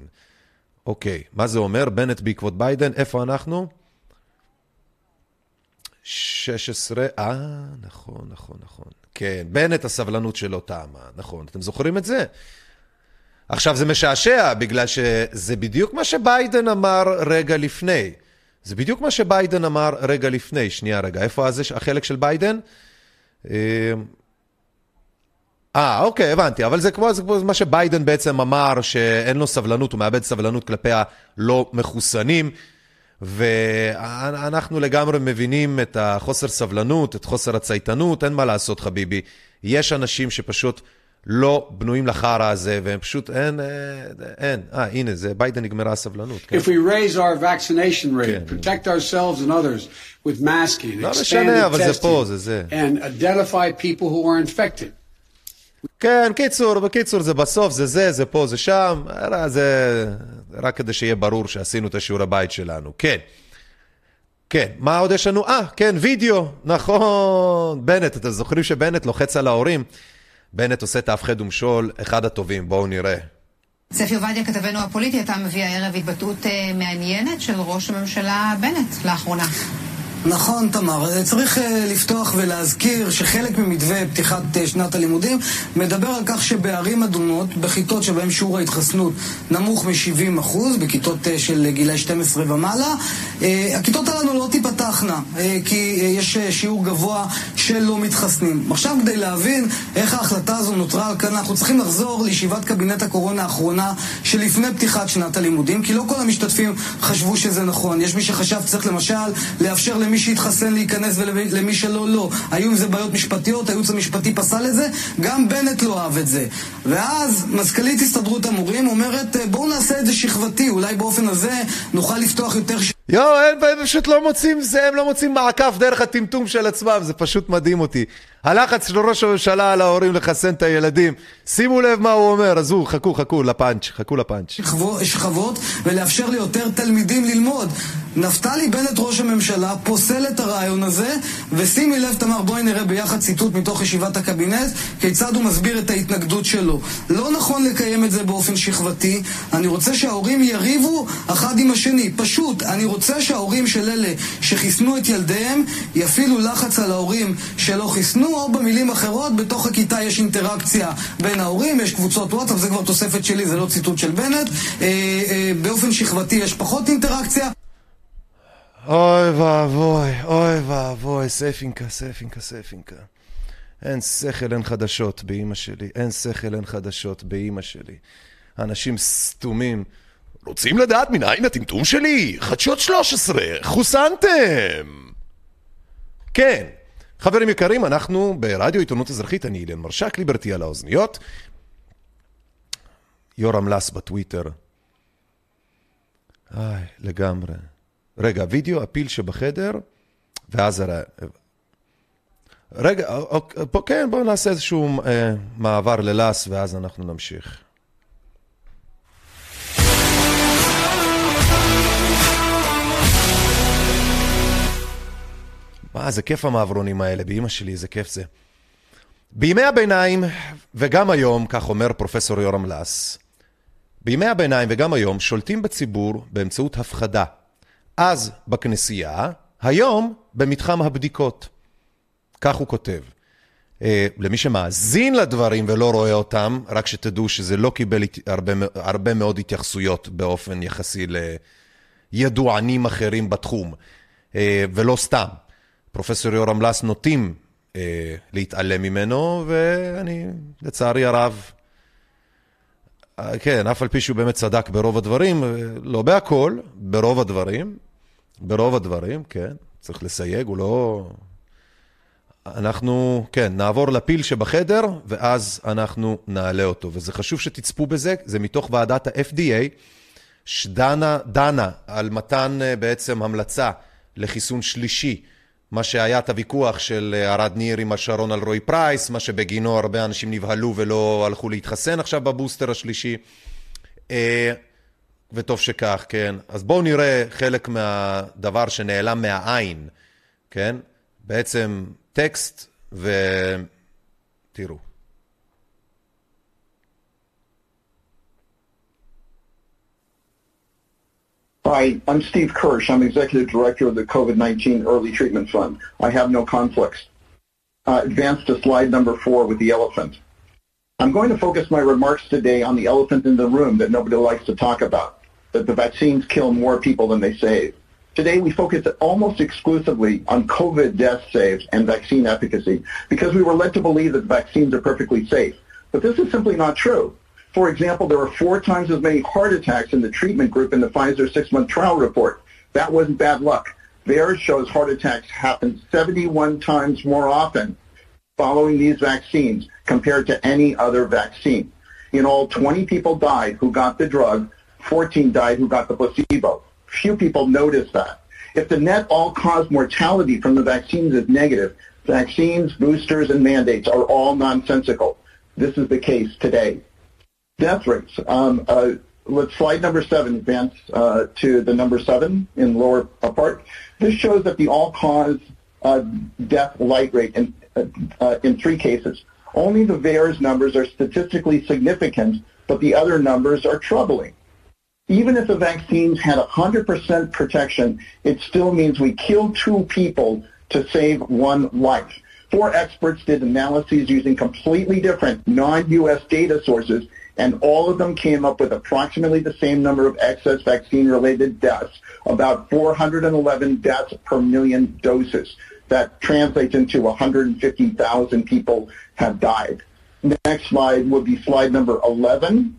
אוקיי, מה זה אומר? בנט בעקבות ביידן, איפה אנחנו? 16, אה, נכון, נכון, נכון. כן, בנט הסבלנות שלו תמה, נכון. אתם זוכרים את זה? עכשיו זה משעשע, בגלל שזה בדיוק מה שביידן אמר רגע לפני. זה בדיוק מה שביידן אמר רגע לפני, שנייה רגע, איפה הזה החלק של ביידן? אה, אה, אוקיי, הבנתי, אבל זה כמו, זה כמו מה שביידן בעצם אמר, שאין לו סבלנות, הוא מאבד סבלנות כלפי הלא מחוסנים, ואנחנו לגמרי מבינים את החוסר סבלנות, את חוסר הצייתנות, אין מה לעשות, חביבי. יש אנשים שפשוט... לא בנויים לחרא הזה, והם פשוט, אין, אין, אה, הנה, זה ביידן נגמרה הסבלנות. כן. If we raise our vaccination rate, כן. protect ourselves and others with masking, לא משנה, אבל זה פה, זה זה. and identify people who are infected. כן, קיצור, בקיצור, זה בסוף, זה זה, זה פה, זה שם, זה רק כדי שיהיה ברור שעשינו את השיעור הבית שלנו. כן. כן, מה עוד יש לנו? אה, כן, וידאו, נכון, בנט, אתם זוכרים שבנט לוחץ על ההורים? בנט עושה את ההפחד ומשול, אחד הטובים, בואו נראה. ספי עובדיה, כתבנו הפוליטי, אתה מביא הערב התבטאות אה, מעניינת של ראש הממשלה בנט לאחרונה. נכון, תמר. צריך uh, לפתוח ולהזכיר שחלק ממתווה פתיחת uh, שנת הלימודים מדבר על כך שבערים אדומות, בכיתות שבהן שיעור ההתחסנות נמוך מ-70%, בכיתות uh, של גילי 12 ומעלה, uh, הכיתות הללו לא תיפתחנה, uh, כי uh, יש uh, שיעור גבוה של לא מתחסנים. עכשיו, כדי להבין איך ההחלטה הזו נותרה על כאן, אנחנו צריכים לחזור לישיבת קבינט הקורונה האחרונה שלפני פתיחת שנת הלימודים, כי לא כל המשתתפים חשבו שזה נכון. יש מי שחשב שצריך למשל לאפשר למי שהתחסן להיכנס ולמי שלא, לא. היו עם זה בעיות משפטיות, הייעוץ המשפטי פסל את זה, גם בנט לא אהב את זה. ואז מזכ"לית הסתדרות המורים אומרת, בואו נעשה את זה שכבתי, אולי באופן הזה נוכל לפתוח יותר... יואו, הם פשוט לא מוצאים זה, הם לא מוצאים מעקף דרך הטמטום של עצמם, זה פשוט מדהים אותי. הלחץ של ראש הממשלה על ההורים לחסן את הילדים. שימו לב מה הוא אומר, עזבו, חכו, חכו לפאנץ', חכו לפאנץ'. שכבות ולאפשר ליותר תלמידים ללמוד. נפתלי בנט ראש הממשלה פוסל את הרעיון הזה, ושימי לב תמר, בואי נראה ביחד ציטוט מתוך ישיבת הקבינט, כיצד הוא מסביר את ההתנגדות שלו. לא נכון לקיים את זה באופן שכבתי, אני רוצה שההורים יריבו אחד עם השני. פשוט, אני רוצה שההורים של אלה שחיסנו את ילדיהם יפעילו לחץ על ההורים שלא חיסנו. או במילים אחרות, בתוך הכיתה יש אינטראקציה בין ההורים, יש קבוצות וואטסאפ, זה כבר תוספת שלי, זה לא ציטוט של בנט. אה, אה, באופן שכבתי יש פחות אינטראקציה. אוי ואבוי, אוי ואבוי, ספינקה, ספינקה, ספינקה. אין שכל, אין חדשות באימא שלי. אין שכל, אין חדשות באימא שלי. אנשים סתומים. רוצים לדעת מנין הטמטום שלי? חדשות 13, חוסנתם! כן, חברים יקרים, אנחנו ברדיו עיתונות אזרחית, אני אילן מרשק, ליברטי על האוזניות. יורם לס בטוויטר. איי, לגמרי. רגע, וידאו, הפיל שבחדר, ואז... רגע, אוקיי, כן, בואו נעשה איזשהו אה, מעבר ללס, ואז אנחנו נמשיך. מה, איזה כיף המעברונים האלה, באימא שלי, איזה כיף זה. בימי הביניים, וגם היום, כך אומר פרופסור יורם לס, בימי הביניים וגם היום שולטים בציבור באמצעות הפחדה. אז בכנסייה, היום במתחם הבדיקות. כך הוא כותב. אה, למי שמאזין לדברים ולא רואה אותם, רק שתדעו שזה לא קיבל הרבה, הרבה מאוד התייחסויות באופן יחסי לידוענים אחרים בתחום, אה, ולא סתם. פרופסור יורם לס נוטים אה, להתעלם ממנו, ואני, לצערי הרב, כן, אף על פי שהוא באמת צדק ברוב הדברים, לא בהכל, ברוב הדברים, ברוב הדברים, כן, צריך לסייג, הוא לא... אנחנו, כן, נעבור לפיל שבחדר, ואז אנחנו נעלה אותו. וזה חשוב שתצפו בזה, זה מתוך ועדת ה-FDA, שדנה דנה על מתן אה, בעצם המלצה לחיסון שלישי. מה שהיה את הוויכוח של אה, ארד ניר עם השרון על רוי פרייס, מה שבגינו הרבה אנשים נבהלו ולא הלכו להתחסן עכשיו בבוסטר השלישי. אה, וטוב שכך, כן. אז בואו נראה חלק מהדבר שנעלם מהעין, כן? בעצם טקסט ותראו. Hi, I'm Steve Kirsch. I'm Executive Director of the COVID-19 Early Treatment Fund. I have no conflicts. Uh, advance to slide number four with the elephant. I'm going to focus my remarks today on the elephant in the room that nobody likes to talk about, that the vaccines kill more people than they save. Today we focus almost exclusively on COVID death saves and vaccine efficacy because we were led to believe that vaccines are perfectly safe. But this is simply not true. For example, there were four times as many heart attacks in the treatment group in the Pfizer six-month trial report. That wasn't bad luck. Theirs shows heart attacks happen 71 times more often following these vaccines compared to any other vaccine. In all, 20 people died who got the drug, 14 died who got the placebo. Few people notice that. If the net all-cause mortality from the vaccines is negative, vaccines, boosters, and mandates are all nonsensical. This is the case today death rates. Um, uh, let's slide number seven advance uh, to the number seven in lower part. This shows that the all-cause uh, death light rate in, uh, uh, in three cases. Only the VAERS numbers are statistically significant, but the other numbers are troubling. Even if the vaccines had 100% protection, it still means we killed two people to save one life. Four experts did analyses using completely different non-U.S. data sources and all of them came up with approximately the same number of excess vaccine-related deaths, about 411 deaths per million doses. That translates into 150,000 people have died. Next slide would be slide number 11,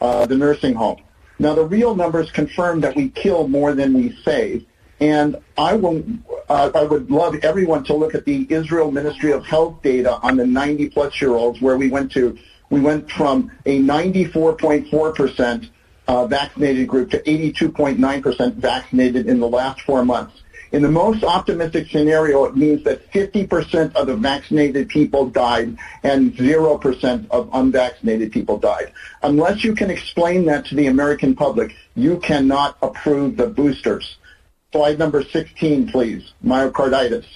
uh, the nursing home. Now, the real numbers confirm that we kill more than we save. And I, will, uh, I would love everyone to look at the Israel Ministry of Health data on the 90-plus year olds where we went to we went from a 94.4% uh, vaccinated group to 82.9% vaccinated in the last four months. In the most optimistic scenario, it means that 50% of the vaccinated people died and 0% of unvaccinated people died. Unless you can explain that to the American public, you cannot approve the boosters. Slide number 16, please. Myocarditis.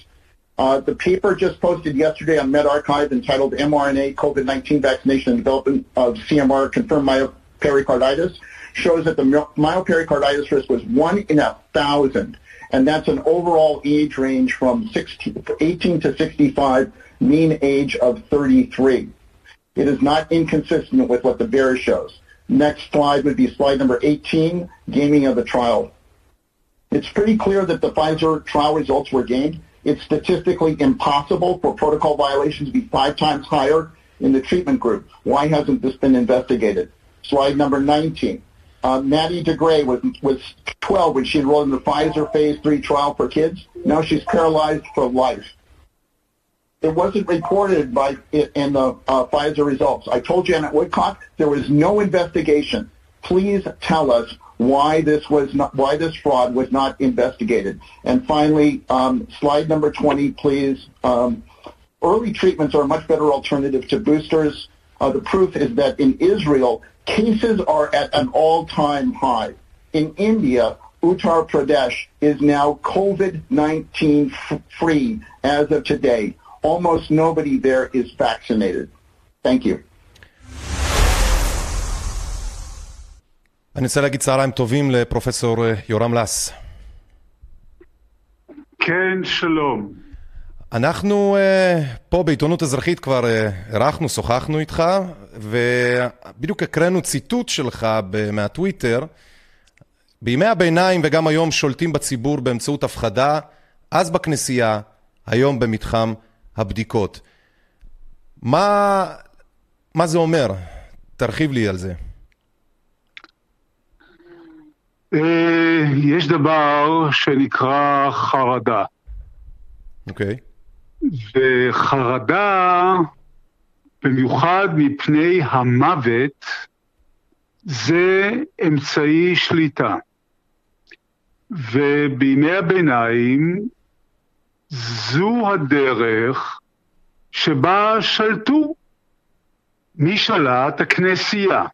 Uh, the paper just posted yesterday on medRxiv entitled mRNA COVID-19 Vaccination and Development of CMR Confirmed Myopericarditis shows that the myopericarditis risk was 1 in a 1,000. And that's an overall age range from 16, 18 to 65, mean age of 33. It is not inconsistent with what the VAERS shows. Next slide would be slide number 18, gaming of the trial. It's pretty clear that the Pfizer trial results were gamed. It's statistically impossible for protocol violations to be five times higher in the treatment group. Why hasn't this been investigated? Slide number 19. Uh, Maddie DeGray was, was 12 when she enrolled in the Pfizer phase 3 trial for kids. Now she's paralyzed for life. It wasn't reported by in the uh, Pfizer results. I told Janet Woodcock there was no investigation. Please tell us why this was not why this fraud was not investigated. And finally, um, slide number 20, please. Um, early treatments are a much better alternative to boosters Uh, the proof is that in Israel, cases are at an all-time high. In India, Uttar Pradesh is now COVID-19 free as of today. Almost nobody there is vaccinated. Thank you. אני רוצה להגיד צהריים טובים לפרופסור אה, יורם לס. כן, שלום. אנחנו uh, פה בעיתונות אזרחית כבר אירחנו, uh, שוחחנו איתך, ובדיוק הקראנו ציטוט שלך מהטוויטר. בימי הביניים וגם היום שולטים בציבור באמצעות הפחדה, אז בכנסייה, היום במתחם הבדיקות. מה, מה זה אומר? תרחיב לי על זה. אה, יש דבר שנקרא חרדה. אוקיי. Okay. וחרדה, במיוחד מפני המוות, זה אמצעי שליטה. ובימי הביניים זו הדרך שבה שלטו. מי שלט? הכנסייה.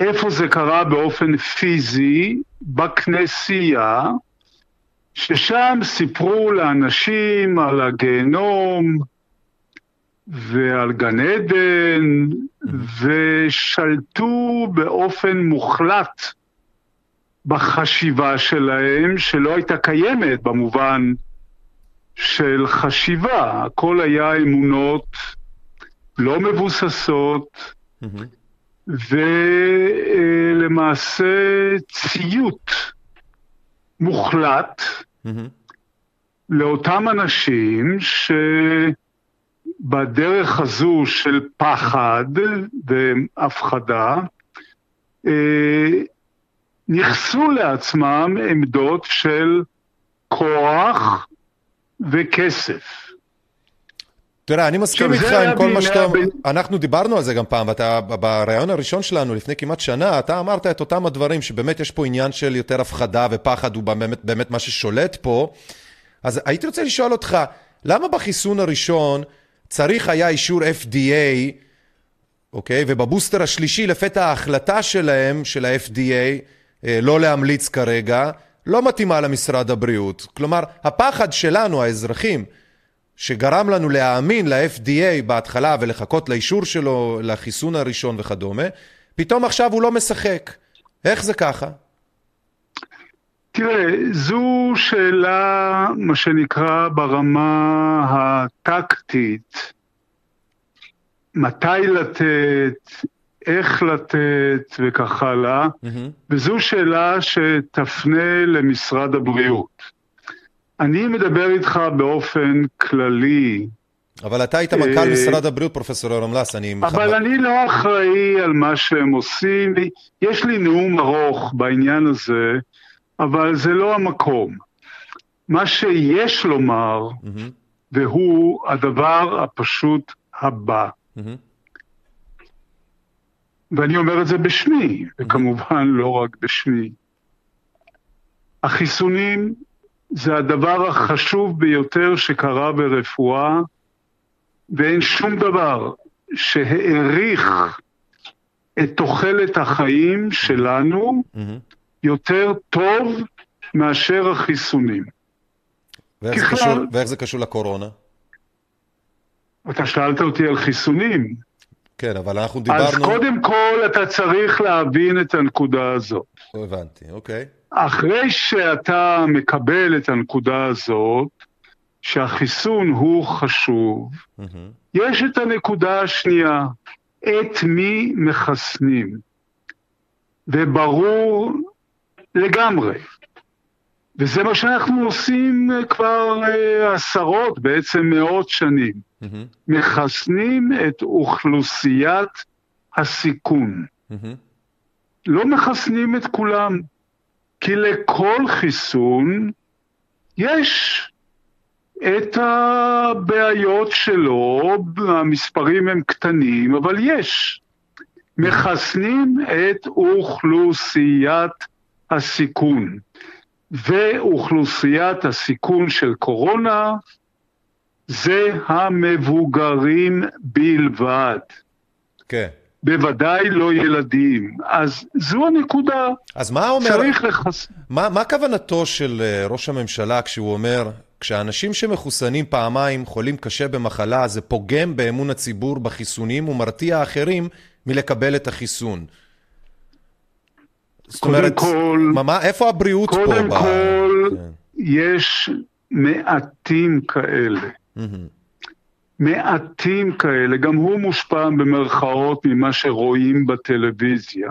איפה זה קרה באופן פיזי? בכנסייה, ששם סיפרו לאנשים על הגיהנום ועל גן עדן, ושלטו באופן מוחלט בחשיבה שלהם, שלא הייתה קיימת במובן של חשיבה. הכל היה אמונות לא מבוססות, ולמעשה ציות מוחלט לאותם אנשים שבדרך הזו של פחד והפחדה, אה, ניכסו לעצמם עמדות של כוח וכסף. תראה, אני מסכים איתך עם כל מה שאתה... אנחנו דיברנו על זה גם פעם, ואתה, בריאיון הראשון שלנו, לפני כמעט שנה, אתה אמרת את אותם הדברים, שבאמת יש פה עניין של יותר הפחדה ופחד, הוא באמת, באמת מה ששולט פה. אז הייתי רוצה לשאול אותך, למה בחיסון הראשון צריך היה אישור FDA, אוקיי? ובבוסטר השלישי, לפתע ההחלטה שלהם, של ה-FDA, אה, לא להמליץ כרגע, לא מתאימה למשרד הבריאות. כלומר, הפחד שלנו, האזרחים, שגרם לנו להאמין ל-FDA בהתחלה ולחכות לאישור שלו, לחיסון הראשון וכדומה, פתאום עכשיו הוא לא משחק. איך זה ככה? תראה, זו שאלה, מה שנקרא, ברמה הטקטית. מתי לתת, איך לתת וכך הלאה, mm-hmm. וזו שאלה שתפנה למשרד הבריאות. אני מדבר איתך באופן כללי. אבל אתה היית מנכ"ל אה, משרד הבריאות, פרופסור יורם לס, אני... אבל אני לא אחראי על מה שהם עושים. יש לי נאום ארוך בעניין הזה, אבל זה לא המקום. מה שיש לומר, והוא הדבר הפשוט הבא. ואני אומר את זה בשמי, וכמובן לא רק בשמי. החיסונים זה הדבר החשוב ביותר שקרה ברפואה, ואין שום דבר שהעריך את תוחלת החיים שלנו יותר טוב מאשר החיסונים. ואיך, ככלל, זה קשור, ואיך זה קשור לקורונה? אתה שאלת אותי על חיסונים. כן, אבל אנחנו דיברנו... אז קודם כל אתה צריך להבין את הנקודה הזאת. הבנתי, אוקיי. אחרי שאתה מקבל את הנקודה הזאת, שהחיסון הוא חשוב, mm-hmm. יש את הנקודה השנייה, את מי מחסנים. וברור לגמרי, וזה מה שאנחנו עושים כבר uh, עשרות, בעצם מאות שנים. Mm-hmm. מחסנים את אוכלוסיית הסיכון. Mm-hmm. לא מחסנים את כולם. כי לכל חיסון יש את הבעיות שלו, המספרים הם קטנים, אבל יש. מחסנים את אוכלוסיית הסיכון. ואוכלוסיית הסיכון של קורונה זה המבוגרים בלבד. כן. בוודאי לא ילדים. אז זו הנקודה. אז מה אומר... צריך לחס... מה, מה כוונתו של אה, ראש הממשלה כשהוא אומר, כשאנשים שמחוסנים פעמיים חולים קשה במחלה, זה פוגם באמון הציבור בחיסונים ומרתיע אחרים מלקבל את החיסון? זאת קודם אומרת, כל- מה, איפה הבריאות פה? קודם ב- כל, כן. יש מעטים כאלה. מהמם. מעטים כאלה, גם הוא מושפע במרכאות ממה שרואים בטלוויזיה.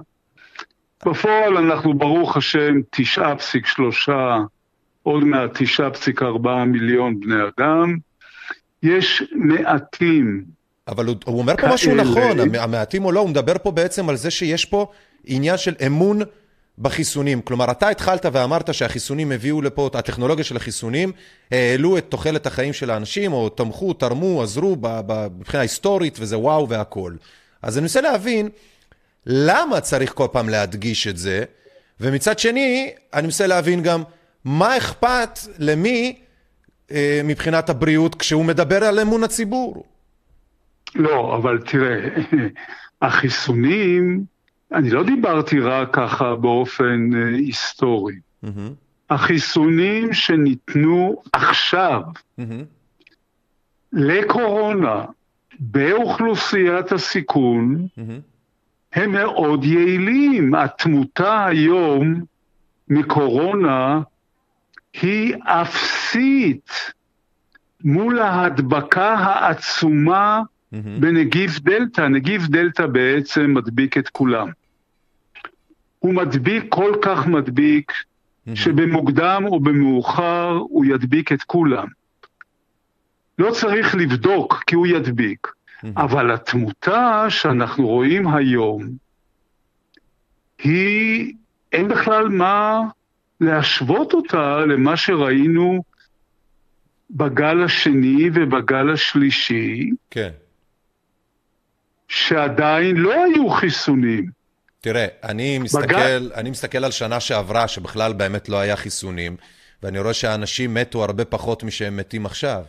בפועל אנחנו ברוך השם 9.3, עוד מעט 9.4 מיליון בני אדם. יש מעטים, אבל הוא, הוא אומר פה כאלה. משהו נכון, המ- המעטים או לא, הוא מדבר פה בעצם על זה שיש פה עניין של אמון בחיסונים. כלומר, אתה התחלת ואמרת שהחיסונים הביאו לפה, הטכנולוגיה של החיסונים, העלו את תוחלת החיים של האנשים, או תמכו, תרמו, עזרו מבחינה היסטורית, וזה וואו והכול. אז אני מנסה להבין, למה צריך כל פעם להדגיש את זה? ומצד שני, אני מנסה להבין גם, מה אכפת למי אה, מבחינת הבריאות כשהוא מדבר על אמון הציבור? לא, אבל תראה, (laughs) החיסונים, אני לא דיברתי רק ככה באופן אה, היסטורי. מהמם, החיסונים שניתנו עכשיו מהמם. לקורונה באוכלוסיית הסיכון מהמם. הם מאוד יעילים. התמותה היום מקורונה היא אפסית מול ההדבקה העצומה מהמם. בנגיף דלתא. נגיף דלתא בעצם מדביק את כולם. הוא מדביק כל כך מדביק, שבמוקדם או במאוחר הוא ידביק את כולם. לא צריך לבדוק כי הוא ידביק, אבל התמותה שאנחנו רואים היום, היא, אין בכלל מה להשוות אותה למה שראינו בגל השני ובגל השלישי, כן. שעדיין לא היו חיסונים. תראה, אני מסתכל, אני מסתכל על שנה שעברה, שבכלל באמת לא היה חיסונים, ואני רואה שהאנשים מתו הרבה פחות משהם מתים עכשיו.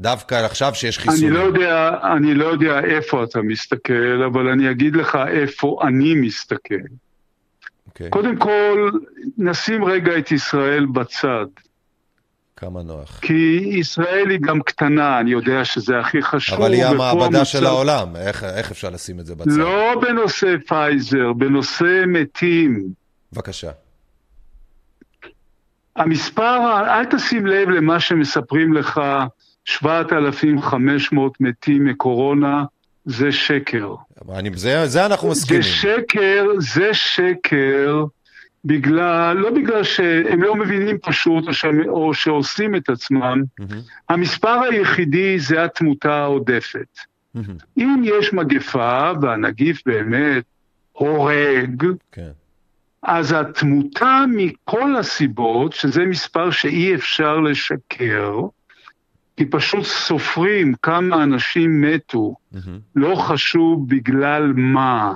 דווקא עכשיו שיש אני חיסונים. לא, יודע, אני לא יודע איפה אתה מסתכל, אבל אני אגיד לך איפה אני מסתכל. אוקיי, קודם כל, נשים רגע את ישראל בצד. כמה נוח. כי ישראל היא גם קטנה, אני יודע שזה הכי חשוב. אבל היא המעבדה המצב- של העולם, איך, איך אפשר לשים את זה בצד? לא בנושא פייזר, בנושא מתים. בבקשה. המספר, אל תשים לב למה שמספרים לך, 7,500 מתים מקורונה, זה שקר. אני, זה, זה אנחנו מסכימים. זה שקר, זה שקר, בגלל, לא בגלל שהם לא מבינים פשוט או, ש, או שעושים את עצמם, מהמם, המספר היחידי זה התמותה העודפת. מהמם, אם יש מגפה והנגיף באמת הורג, כן. אז התמותה מכל הסיבות, שזה מספר שאי אפשר לשקר, כי פשוט סופרים כמה אנשים מתו, מהמם, לא חשוב בגלל מה.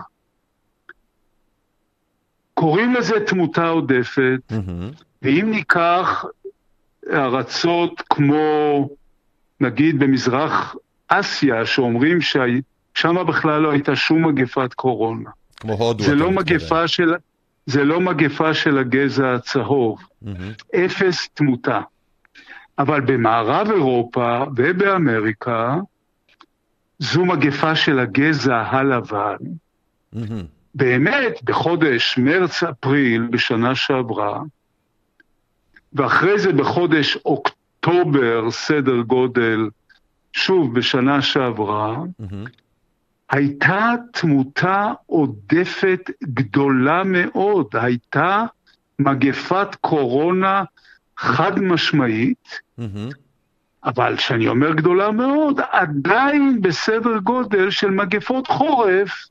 קוראים לזה תמותה עודפת, ואם ניקח ארצות כמו, נגיד במזרח אסיה, שאומרים ששם בכלל לא הייתה שום מגפת קורונה. כמו הודו. זה לא. מגפה של, זה לא מגפה של הגזע הצהוב, מהמם, אפס תמותה. אבל במערב אירופה ובאמריקה, זו מגפה של הגזע הלבן. מהמם, באמת, בחודש מרץ-אפריל בשנה שעברה, ואחרי זה בחודש אוקטובר, סדר גודל, שוב בשנה שעברה, מהמם. הייתה תמותה עודפת גדולה מאוד, הייתה מגפת קורונה חד משמעית, מהמם. אבל כשאני אומר גדולה מאוד, עדיין בסדר גודל של מגפות חורף.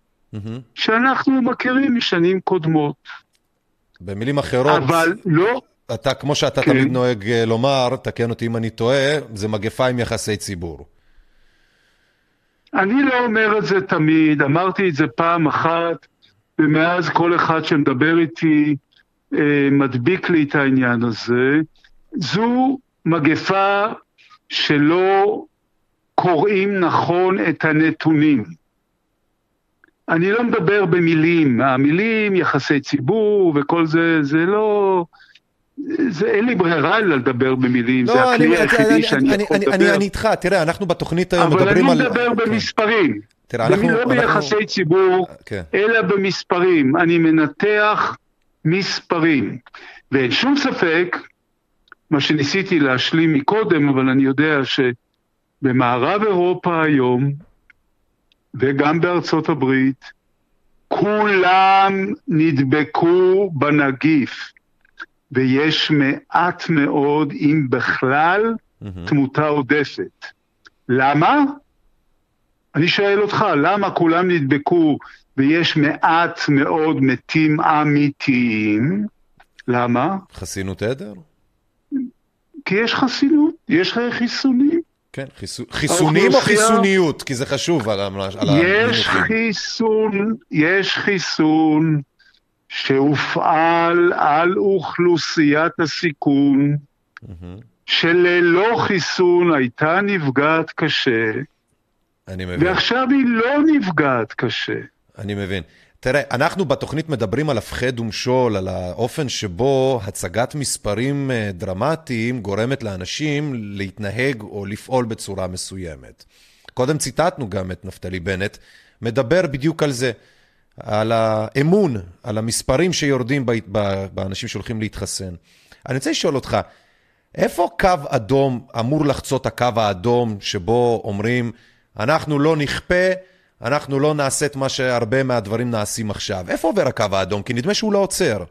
שאנחנו מכירים משנים קודמות. במילים אחרות, אבל לא, אתה, כמו שאתה כן. תמיד נוהג אה, לומר, תקן אותי אם אני טועה, זה מגפה עם יחסי ציבור. אני לא אומר את זה תמיד, אמרתי את זה פעם אחת, ומאז כל אחד שמדבר איתי אה, מדביק לי את העניין הזה. זו מגפה שלא קוראים נכון את הנתונים. אני לא מדבר במילים, המילים, יחסי ציבור וכל זה, זה לא... זה, אין לי ברירה אלא לדבר במילים, זה לא, הכלי אני, היחידי אני, שאני אני, יכול אני, לדבר. אני, אני איתך, תראה, אנחנו בתוכנית היום אבל מדברים אני על... מדבר כן. במספרים. תראה, אנחנו... לא אנחנו- ביחסי ציבור, כן. אלא במספרים. אני מנתח מספרים. ואין שום ספק, מה שניסיתי להשלים מקודם, אבל אני יודע שבמערב אירופה היום, וגם בארצות הברית, כולם נדבקו בנגיף, ויש מעט מאוד, אם בכלל, mm-hmm. תמותה עודפת. למה? אני שואל אותך, למה כולם נדבקו ויש מעט מאוד מתים אמיתיים? למה? חסינות עדר? כי יש חסינות, יש חיסונים. כן, חיסו... חיסונים או חיסוניות? כי זה חשוב על, על יש חיסון, יש חיסון שהופעל על אוכלוסיית הסיכון. שללא חיסון הייתה נפגעת קשה, אני מבין. ועכשיו היא לא נפגעת קשה. אני מבין. תראה, אנחנו בתוכנית מדברים על הפחד ומשול, על האופן שבו הצגת מספרים אה, דרמטיים גורמת לאנשים להתנהג או לפעול בצורה מסוימת. קודם ציטטנו גם את נפתלי בנט, מדבר בדיוק על זה, על האמון, על המספרים שיורדים באנשים שהולכים להתחסן. אני רוצה לשאול אותך, איפה קו אדום אמור לחצות הקו האדום שבו אומרים, אנחנו לא נכפה, אנחנו לא נעשה את מה שהרבה מהדברים נעשים עכשיו. איפה עובר הקו האדום? כי נדמה שהוא לא עוצר.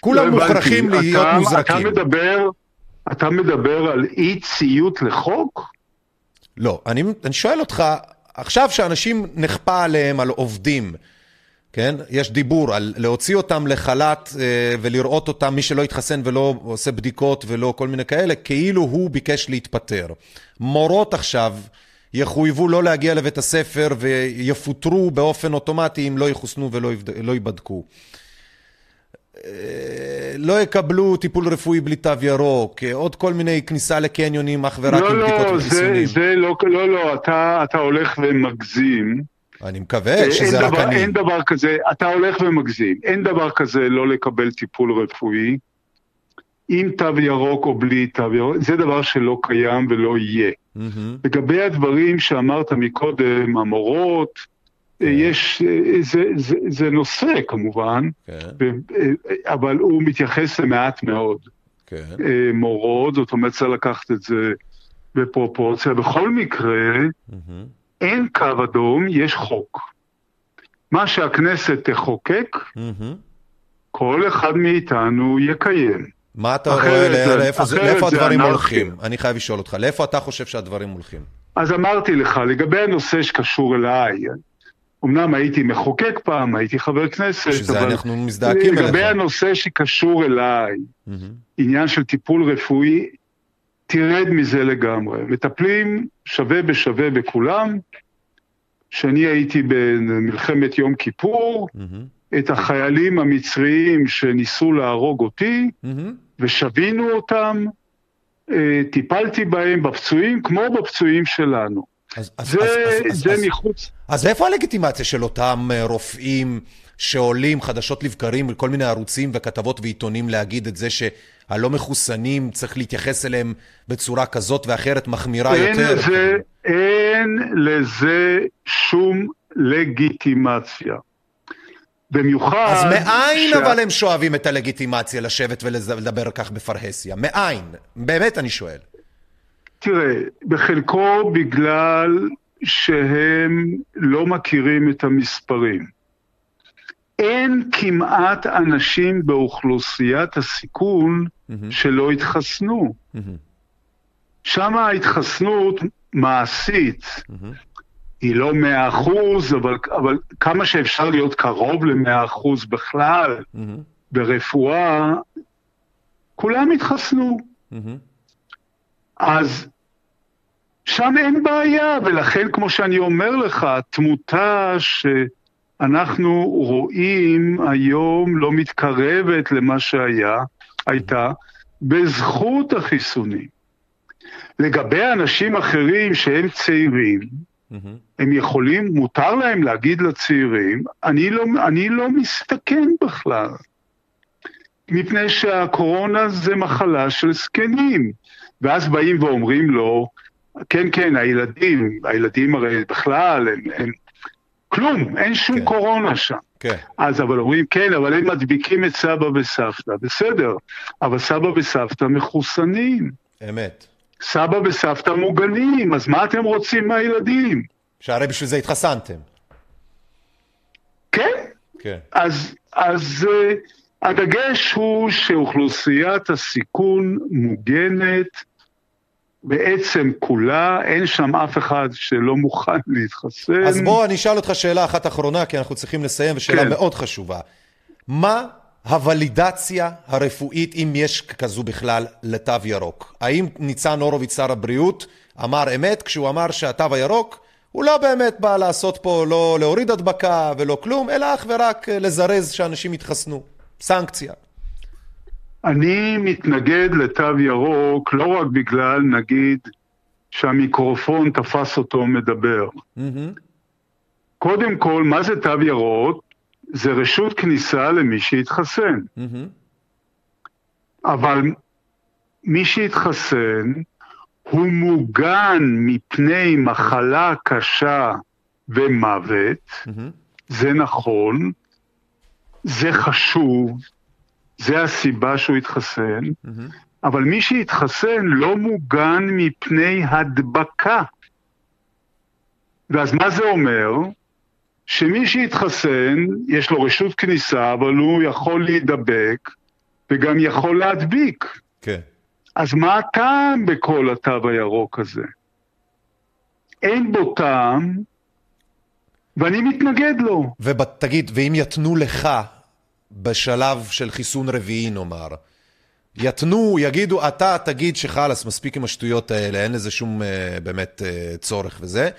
כולם לא מוכרחים להיות אתה, מוזרקים. אתה מדבר, אתה מדבר על אי ציות לחוק? לא, אני, אני שואל אותך, עכשיו שאנשים נכפה עליהם, על עובדים, כן? יש דיבור על להוציא אותם לחל"ת אה, ולראות אותם, מי שלא התחסן ולא עושה בדיקות ולא כל מיני כאלה, כאילו הוא ביקש להתפטר. מורות עכשיו יחויבו לא להגיע לבית הספר ויפוטרו באופן אוטומטי אם לא יחוסנו ולא לא ייבדקו. אה, לא יקבלו טיפול רפואי בלי תו ירוק, עוד כל מיני כניסה לקניונים אך ורק לא, עם לא, בדיקות וחיסונים. לא, זה לא, לא, לא, אתה, אתה הולך ומגזים. אני מקווה שזה רק דבר, אני. אין דבר כזה, אתה הולך ומגזים. אין דבר כזה לא לקבל טיפול רפואי עם תו ירוק או בלי תו ירוק, זה דבר שלא קיים ולא יהיה. Mm-hmm. לגבי הדברים שאמרת מקודם, המורות, כן. יש, זה, זה, זה נושא כמובן, כן. אבל הוא מתייחס למעט מאוד. כן. מורות, זאת אומרת צריך לקחת את זה בפרופורציה. בכל מקרה, mm-hmm. אין קו אדום, יש חוק. מה שהכנסת תחוקק, mm-hmm. כל אחד מאיתנו יקיים. מה אתה רואה, לאיפה, זה, לאיפה הדברים הולכים? אני חייב לשאול אותך, לאיפה אתה חושב שהדברים הולכים? אז אמרתי לך, לגבי הנושא שקשור אליי, אמנם הייתי מחוקק פעם, הייתי חבר כנסת, שזה אבל אנחנו מזדעקים אליך. לגבי הנושא שקשור אליי, mm-hmm. עניין של טיפול רפואי, תרד מזה לגמרי. מטפלים שווה בשווה בכולם. כשאני הייתי במלחמת יום כיפור, mm-hmm. את החיילים המצריים שניסו להרוג אותי, mm-hmm. ושבינו אותם, אה, טיפלתי בהם בפצועים כמו בפצועים שלנו. אז, זה, אז, זה אז, מחוץ... אז איפה הלגיטימציה של אותם אה, רופאים שעולים חדשות לבקרים בכל מיני ערוצים וכתבות ועיתונים להגיד את זה שהלא מחוסנים צריך להתייחס אליהם בצורה כזאת ואחרת מחמירה אין יותר? לזה, אין לזה שום לגיטימציה. במיוחד... אז מאין ש... אבל הם שואבים את הלגיטימציה לשבת ולדבר כך בפרהסיה? מאין? באמת אני שואל. תראה, בחלקו בגלל שהם לא מכירים את המספרים. אין כמעט אנשים באוכלוסיית הסיכון mm-hmm. שלא התחסנו. Mm-hmm. שם ההתחסנות מעשית. Mm-hmm. היא לא מאה אחוז, אבל, אבל כמה שאפשר להיות קרוב למאה אחוז בכלל, mm-hmm. ברפואה, כולם התחסנו. Mm-hmm. אז שם אין בעיה, ולכן, כמו שאני אומר לך, התמותה שאנחנו רואים היום לא מתקרבת למה שהיה, הייתה, בזכות החיסונים. לגבי אנשים אחרים שהם צעירים. הם יכולים, מותר להם להגיד לצעירים, אני לא, אני לא מסתכן בכלל. מפני שהקורונה זה מחלה של זקנים. ואז באים ואומרים לו, כן, כן, הילדים, הילדים הרי בכלל, הם, הם כלום, אין שום כן. קורונה שם. כן. אז אבל אומרים, כן, אבל הם מדביקים את סבא וסבתא, בסדר, אבל סבא וסבתא מחוסנים, אמת. סבא וסבתא מוגנים, אז מה אתם רוצים מהילדים? שהרי בשביל זה התחסנתם. כן, כן. אז, אז uh, הדגש הוא שאוכלוסיית הסיכון מוגנת בעצם כולה, אין שם אף אחד שלא מוכן להתחסן. אז בוא אני אשאל אותך שאלה אחת אחרונה, כי אנחנו צריכים לסיים, ושאלה כן. מאוד חשובה. מה הוולידציה הרפואית, אם יש כזו בכלל, לתו ירוק? האם ניצן הורוביץ, שר הבריאות, אמר אמת כשהוא אמר שהתו הירוק הוא לא באמת בא לעשות פה, לא להוריד הדבקה ולא כלום, אלא אך ורק לזרז שאנשים יתחסנו. סנקציה. אני מתנגד לתו ירוק לא רק בגלל, נגיד, שהמיקרופון תפס אותו מדבר. קודם כל, מה זה תו ירוק? זה רשות כניסה למי שהתחסן. אבל מי שהתחסן הוא מוגן מפני מחלה קשה ומוות, זה נכון, זה חשוב, זה הסיבה שהוא התחסן, אבל מי שהתחסן לא מוגן מפני הדבקה. ואז מה זה אומר? שמי שהתחסן, יש לו רשות כניסה, אבל הוא יכול להידבק וגם יכול להדביק. כן. אז מה הטעם בכל התו הירוק הזה? אין בו טעם, ואני מתנגד לו. ותגיד, ואם יתנו לך בשלב של חיסון רביעי נאמר, יתנו, יגידו, אתה תגיד שחלאס, מספיק עם השטויות האלה, אין לזה שום אה, באמת אה, צורך וזה,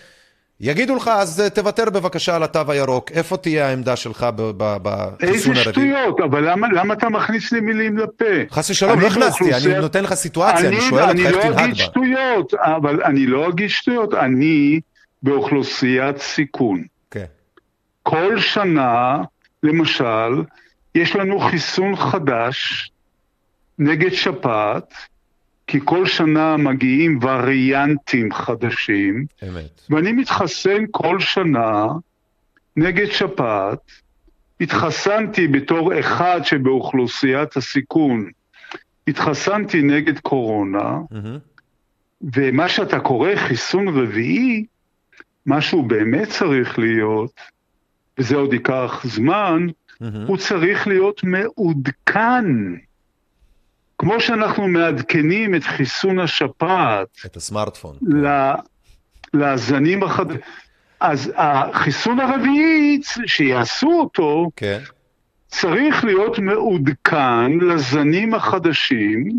יגידו לך, אז אה, תוותר בבקשה על התו הירוק, איפה תהיה העמדה שלך בחיסון איזה הרביעי? שטויות, אבל למה, למה אתה מכניס לי מילים לפה? חס ושלום, אני לא הכנסתי, אני נותן לך סיטואציה, אני אני, שואל אותך אני איך לא תנהג אגיד בה. שטויות, אבל אני לא אגיד שטויות, אני באוכלוסיית סיכון. כן, כל שנה, למשל, יש לנו חיסון חדש נגד שפעת, כי כל שנה מגיעים וריאנטים חדשים, אמת. ואני מתחסן כל שנה נגד שפעת. התחסנתי בתור אחד שבאוכלוסיית הסיכון, התחסנתי נגד קורונה. ומה שאתה קורא חיסון רביעי, מה שהוא באמת צריך להיות, וזה עוד ייקח זמן, הוא צריך להיות מעודכן. כמו שאנחנו מעדכנים את חיסון השפעת את הסמארטפון. ל- לזנים החדשים. אז החיסון הרביעי, שיעשו אותו, כן, צריך להיות מעודכן לזנים החדשים,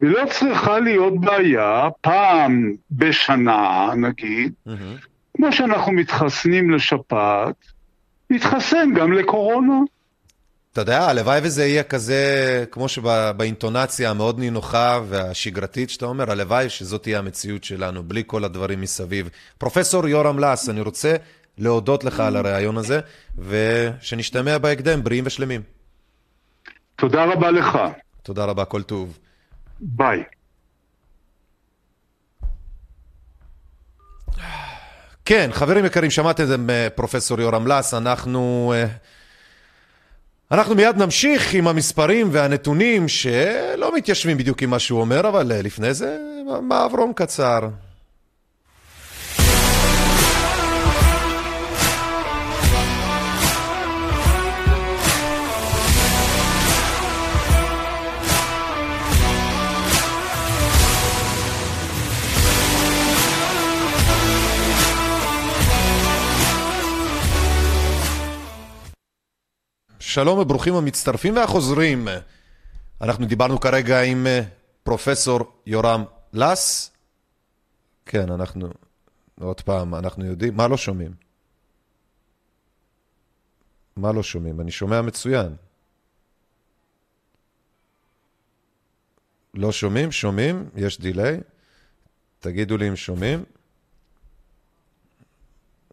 ולא צריכה להיות בעיה פעם בשנה, נגיד, מהמם. כמו שאנחנו מתחסנים לשפעת, להתחסן גם לקורונה. אתה יודע, הלוואי וזה יהיה כזה, כמו שבאינטונציה המאוד נינוחה והשגרתית שאתה אומר, הלוואי שזאת תהיה המציאות שלנו, בלי כל הדברים מסביב. פרופסור יורם לס, אני רוצה להודות לך על הרעיון הזה, ושנשתמע בהקדם, בריאים ושלמים. תודה רבה לך. תודה רבה, כל טוב. ביי. כן, חברים יקרים, שמעתם את זה מפרופסור יורם לס, אנחנו... אה, אנחנו מיד נמשיך עם המספרים והנתונים שלא מתיישבים בדיוק עם מה שהוא אומר, אבל אה, לפני זה מעברון קצר. שלום וברוכים המצטרפים והחוזרים. אנחנו דיברנו כרגע עם אה, פרופסור יורם לס. כן, אנחנו, עוד פעם, אנחנו יודעים, מה לא שומעים? מה לא שומעים? אני שומע מצוין. לא שומעים? שומעים? יש דיליי? תגידו לי אם שומעים.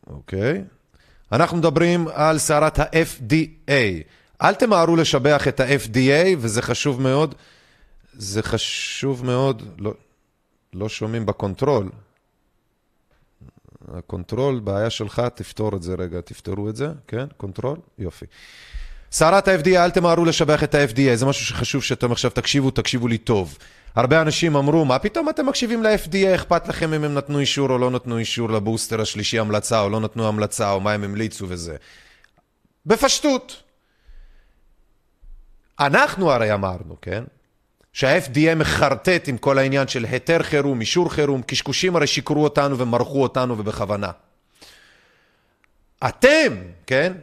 אוקיי. אנחנו מדברים על סערת ה-FDA. אל תמהרו לשבח את ה-FDA, וזה חשוב מאוד. זה חשוב מאוד, לא, לא שומעים בקונטרול. הקונטרול, בעיה שלך, תפתור את זה רגע, תפתרו את זה, כן? קונטרול? יופי. סערת ה-FDA, אל תמהרו לשבח את ה-FDA, זה משהו שחשוב שאתם עכשיו תקשיבו, תקשיבו לי טוב. הרבה אנשים אמרו, מה פתאום אתם מקשיבים ל-FDA, אכפת לכם אם הם נתנו אישור או לא נתנו אישור לבוסטר השלישי המלצה, או לא נתנו המלצה, או מה הם המליצו וזה. בפשטות. אנחנו הרי אמרנו, כן? שה-FDA מחרטט עם כל העניין של היתר חירום, אישור חירום, קשקושים הרי שיקרו אותנו ומרחו אותנו ובכוונה. אתם, כן?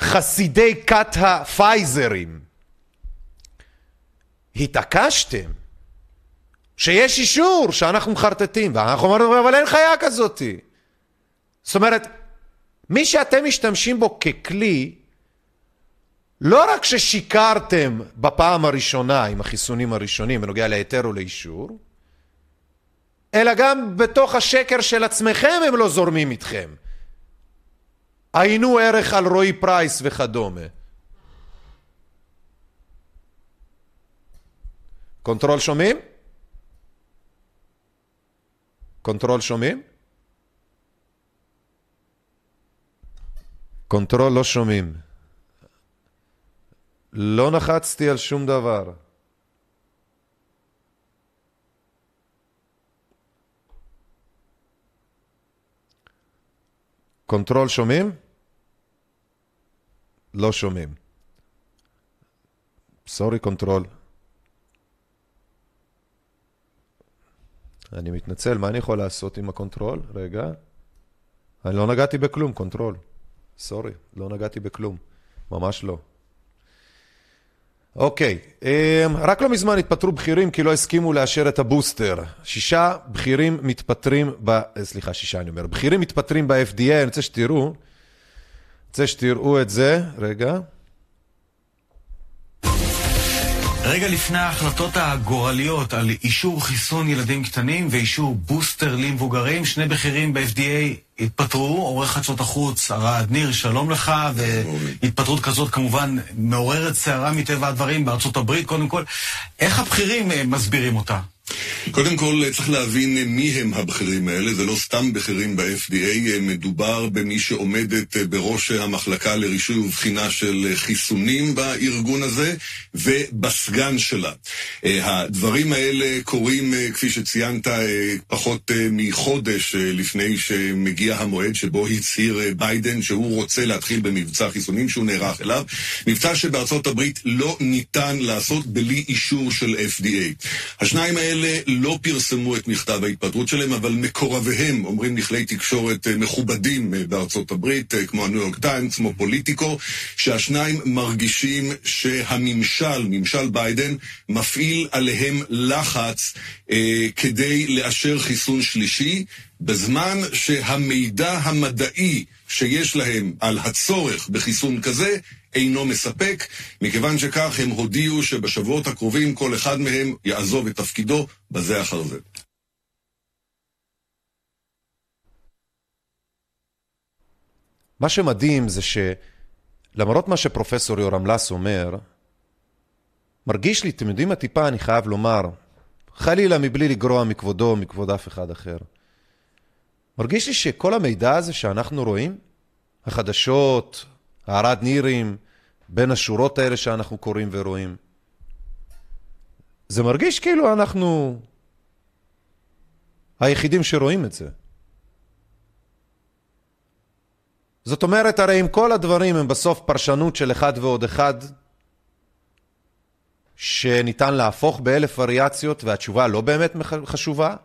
חסידי כת הפייזרים, התעקשתם שיש אישור שאנחנו מחרטטים, ואנחנו אומרים, אבל אין חיה כזאתי. זאת אומרת, מי שאתם משתמשים בו ככלי, לא רק ששיקרתם בפעם הראשונה עם החיסונים הראשונים בנוגע להיתר או לאישור, אלא גם בתוך השקר של עצמכם הם לא זורמים איתכם. עיינו ערך אלרועי פרייס וכדומה. קונטרול שומעים? קונטרול שומעים? קונטרול לא שומעים. לא לחצתי על שום דבר. קונטרול שומעים? לא שומעים. sorry קונטרול. אני מתנצל, מה אני יכול לעשות עם הקונטרול? רגע. אני לא נגעתי בכלום, קונטרול. sorry, לא נגעתי בכלום. ממש לא. אוקיי, אמ, רק לא מזמן התפטרו בכירים כי לא הסכימו לאשר את הבוסטר. שישה בכירים מתפטרים ב... אה, סליחה, שישה אני אומר. בכירים מתפטרים ב-FDA, אני רוצה שתראו. רוצה שתראו את זה. רגע. רגע לפני ההחלטות הגורליות על אישור חיסון ילדים קטנים ואישור בוסטר למבוגרים, שני בכירים ב-FDA התפטרו, עורך חדשות החוץ, ארד ניר, שלום לך, והתפטרות כזאת כמובן מעוררת סערה מטבע הדברים בארצות הברית, קודם כל. איך הבכירים אה, מסבירים אותה? קודם כל צריך להבין מי הם הבכירים האלה, זה לא סתם בכירים ב-FDA, מדובר במי שעומדת בראש המחלקה לרישוי ובחינה של חיסונים בארגון הזה, ובסגן שלה. הדברים האלה קורים, כפי שציינת, פחות מחודש לפני שמגיע המועד שבו הצהיר ביידן שהוא רוצה להתחיל במבצע חיסונים שהוא נערך אליו. מבצע שבארצות הברית לא ניתן לעשות בלי אישור של FDA. השניים האלה האלה לא פרסמו את מכתב ההתפטרות שלהם, אבל מקורביהם, אומרים כלי תקשורת אה, מכובדים אה, בארצות הברית, אה, כמו הניו יורק טיימס, כמו פוליטיקו, שהשניים מרגישים שהממשל, ממשל ביידן, מפעיל עליהם לחץ אה, כדי לאשר חיסון שלישי, בזמן שהמידע המדעי שיש להם על הצורך בחיסון כזה אינו מספק. מכיוון שכך הם הודיעו שבשבועות הקרובים כל אחד מהם יעזוב את תפקידו בזה אחר זה. מה שמדהים זה שלמרות מה שפרופסור יורם לס אומר, מרגיש לי, אתם יודעים מה טיפה אני חייב לומר, חלילה מבלי לגרוע מכבודו או מכבוד אף אחד אחר. מרגיש לי שכל המידע הזה שאנחנו רואים, החדשות, הערד נירים, בין השורות האלה שאנחנו קוראים ורואים, זה מרגיש כאילו אנחנו היחידים שרואים את זה. זאת אומרת, הרי אם כל הדברים הם בסוף פרשנות של אחד ועוד אחד, שניתן להפוך באלף וריאציות והתשובה לא באמת חשובה,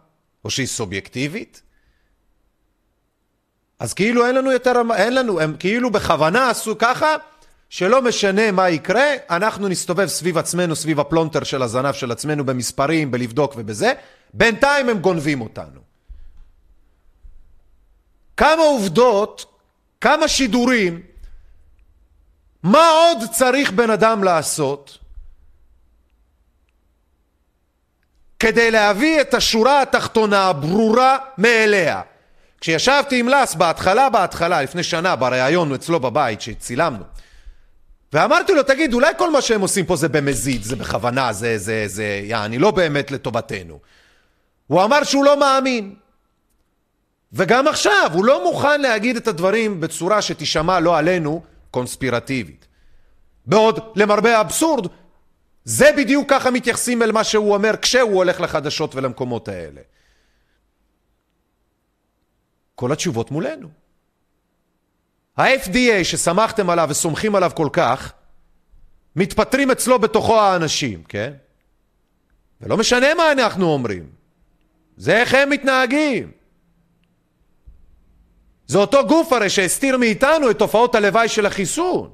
או שהיא סובייקטיבית, אז כאילו אין לנו יותר, אין לנו, הם כאילו בכוונה עשו ככה, שלא משנה מה יקרה, אנחנו נסתובב סביב עצמנו, סביב הפלונטר של הזנב של עצמנו במספרים, בלבדוק ובזה, בינתיים הם גונבים אותנו. כמה עובדות, כמה שידורים, מה עוד צריך בן אדם לעשות כדי להביא את השורה התחתונה הברורה מאליה? כשישבתי עם לס בהתחלה, בהתחלה, לפני שנה, בריאיון אצלו בבית שצילמנו, ואמרתי לו, תגיד, אולי כל מה שהם עושים פה זה במזיד, זה בכוונה, זה, זה, זה, יעני, לא באמת לטובתנו. הוא אמר שהוא לא מאמין. וגם עכשיו, הוא לא מוכן להגיד את הדברים בצורה שתישמע, לא עלינו, קונספירטיבית. בעוד, למרבה האבסורד, זה בדיוק ככה מתייחסים אל מה שהוא אומר כשהוא הולך לחדשות ולמקומות האלה. כל התשובות מולנו. ה-FDA שסמכתם עליו וסומכים עליו כל כך, מתפטרים אצלו בתוכו האנשים, כן? ולא משנה מה אנחנו אומרים, זה איך הם מתנהגים. זה אותו גוף הרי שהסתיר מאיתנו את תופעות הלוואי של החיסון.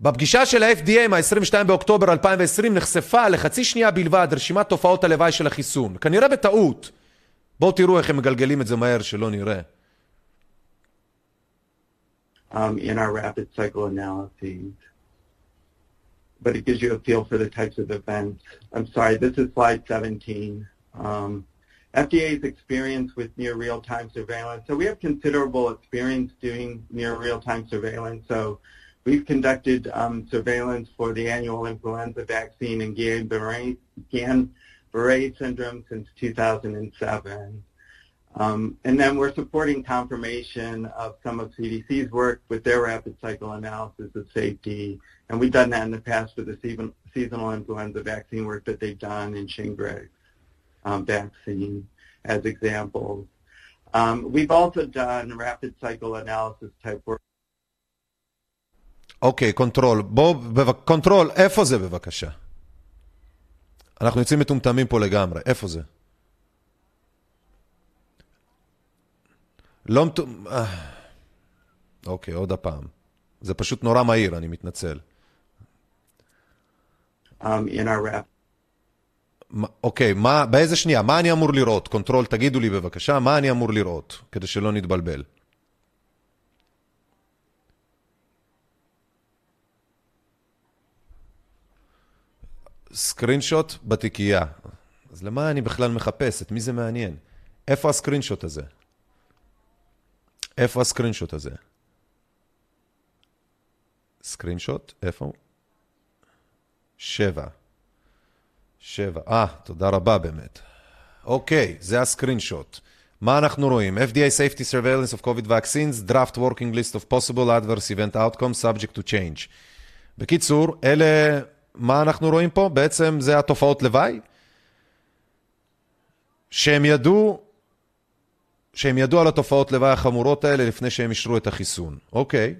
בפגישה של ה-FDA מה-22 באוקטובר 2020 נחשפה לחצי שנייה בלבד רשימת תופעות הלוואי של החיסון. כנראה בטעות. בואו תראו איך הם מגלגלים את זה מהר, שלא נראה. Um, in our rapid cycle analyses, but it gives you a feel for the types of events. I'm sorry, this is slide 17. Um, FDA's experience with near real-time surveillance. So we have considerable experience doing near real-time surveillance. So we've conducted um, surveillance for the annual influenza vaccine and Guillain-Barré syndrome since 2007. Um, and then we're supporting confirmation of some of CDC's work with their rapid cycle analysis of safety. And we've done that in the past with the seasonal influenza vaccine work that they've done in Shingrix um, vaccine as examples. Um, we've also done rapid cycle analysis type work. אוקיי, קונטרול. בוא, קונטרול, איפה זה בבקשה? אנחנו יוצאים מטומטמים פה לגמרי, איפה זה? לא מטומ... אוקיי, עוד הפעם. זה פשוט נורא מהיר, אני מתנצל. Um, in our rap. אוקיי, מה, באיזה שנייה? מה אני אמור לראות? קונטרול, תגידו לי בבקשה, מה אני אמור לראות, כדי שלא נתבלבל. סקרינשוט בתיקייה. אז למה אני בכלל מחפש? את מי זה מעניין? איפה הסקרינשוט הזה? איפה הסקרינשוט הזה? סקרינשוט? איפה? שבע. שבע. אה, תודה רבה באמת. אוקיי, זה הסקרינשוט. מה אנחנו רואים? FDA Safety Surveillance of COVID Vaccines, Draft Working List of Possible Adverse Event Outcomes Subject to Change. בקיצור, אלה, מה אנחנו רואים פה? בעצם זה התופעות לוואי, שהם ידעו, שהם ידעו על התופעות לוואי החמורות האלה לפני שהם אישרו את החיסון. אוקיי.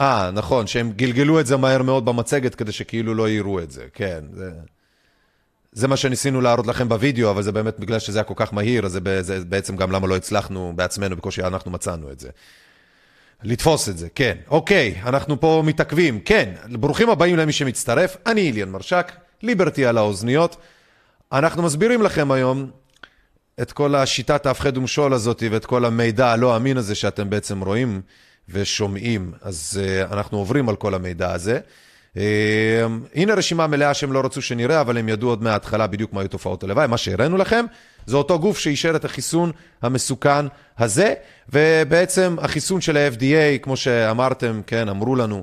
אה, נכון, שהם גלגלו את זה מהר מאוד במצגת כדי שכאילו לא יראו את זה, כן. זה, זה מה שניסינו להראות לכם בווידאו, אבל זה באמת בגלל שזה היה כל כך מהיר, אז זה, זה בעצם גם למה לא הצלחנו בעצמנו, בקושי אנחנו מצאנו את זה. לתפוס את זה, כן. אוקיי, אנחנו פה מתעכבים, כן. ברוכים הבאים למי שמצטרף, אני איליאן מרשק, ליברטי על האוזניות. אנחנו מסבירים לכם היום את כל השיטת ההפחד ומשול הזאת ואת כל המידע הלא אמין הזה שאתם בעצם רואים. ושומעים. אז uh, אנחנו עוברים על כל המידע הזה. Uh, הנה רשימה מלאה שהם לא רצו שנראה, אבל הם ידעו עוד מההתחלה בדיוק מה היו תופעות הלוואי. מה שהראינו לכם, זה אותו גוף שאישר את החיסון המסוכן הזה, ובעצם החיסון של ה-FDA, כמו שאמרתם, כן, אמרו לנו,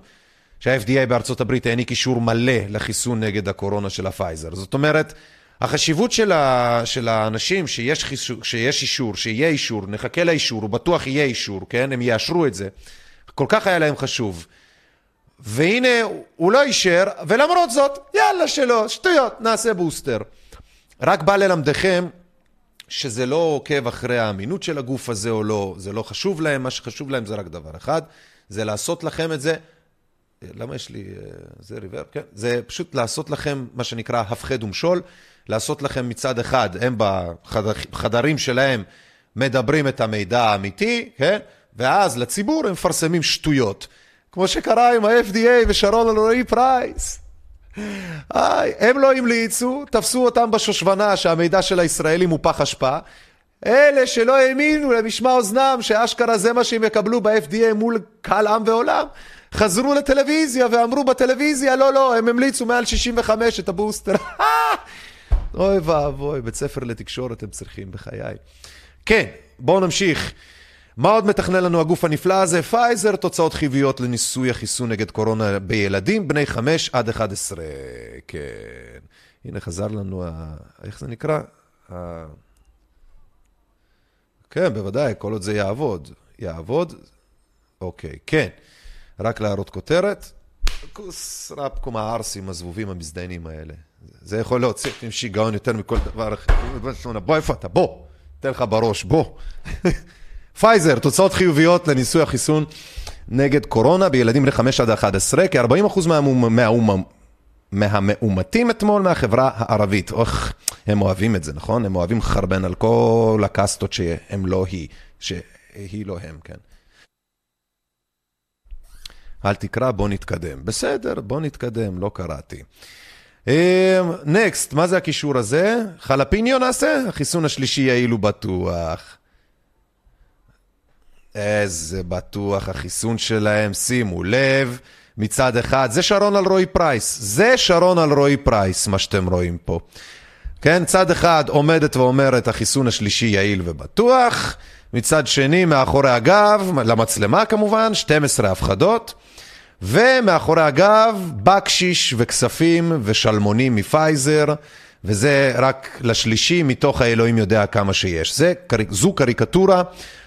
שה-FDA בארצות הברית העניק אישור מלא לחיסון נגד הקורונה של הפייזר. זאת אומרת, החשיבות של, ה, של האנשים שיש, חיסור, שיש אישור, שיהיה אישור, נחכה לאישור, הוא בטוח יהיה אישור, כן? הם יאשרו את זה. כל כך היה להם חשוב. והנה, הוא לא אישר, ולמרות זאת, יאללה שלא, שטויות, נעשה בוסטר. רק בא ללמדכם שזה לא עוקב אחרי האמינות של הגוף הזה או לא, זה לא חשוב להם, מה שחשוב להם זה רק דבר אחד, זה לעשות לכם את זה למה יש לי, אה, זה ריבר? כן. זה פשוט לעשות לכם מה שנקרא הפחד ומשול, לעשות לכם מצד אחד, הם בחדרים שלהם מדברים את המידע האמיתי, כן? ואז לציבור הם מפרסמים שטויות. כמו שקרה עם ה-FDA ושרון אלרועי פרייס. הם לא המליצו, תפסו אותם בשושבנה שהמידע של הישראלים הוא פח אשפה. אלה שלא האמינו למשמע אוזנם שאשכרה זה מה שהם יקבלו ב-FDA מול קהל עם ועולם, חזרו לטלוויזיה ואמרו בטלוויזיה, לא, לא, הם המליצו מעל 65 את הבוסטר. (laughs) אוי ואבוי, בית ספר לתקשורת הם צריכים בחיי. כן, בואו נמשיך. מה עוד מתכנן לנו הגוף הנפלא הזה? פייזר, תוצאות חיוביות לניסוי החיסון נגד קורונה בילדים בני 5 עד 11. כן. הנה חזר לנו, ה... איך זה נקרא? אה, כן, בוודאי, כל עוד זה יעבוד. יעבוד, אוקיי, כן. רק להראות כותרת, כוס רבקום הערסים, הזבובים המזדיינים האלה. זה יכול להוציא אותי עם שיגעון יותר מכל דבר אחר. בוא, איפה אתה? בוא. תן לך בראש, בוא. (laughs) פייזר, תוצאות חיוביות לניסוי החיסון נגד קורונה בילדים בני 5 עד 11, כ-40% מהמאומ... מהמאומתים אתמול מהחברה הערבית. אוח, הם אוהבים את זה, נכון? הם אוהבים חרבן על כל הקאסטות שהם לא היא, שהיא לא הם, כן. אל תקרא, בוא נתקדם. בסדר, בוא נתקדם, לא קראתי. נקסט, מה זה הקישור הזה? חלפיניו נעשה? החיסון השלישי יעיל ובטוח. איזה בטוח החיסון שלהם, שימו לב, מצד אחד, זה שרון אלרועי פרייס, זה שרון אלרועי פרייס, מה שאתם רואים פה. כן, צד אחד עומדת ואומרת החיסון השלישי יעיל ובטוח, מצד שני, מאחורי הגב, למצלמה כמובן, 12 הפחדות, ומאחורי הגב, בקשיש וכספים ושלמונים מפייזר, וזה רק לשלישי מתוך האלוהים יודע כמה שיש. זה, זו קריקטורה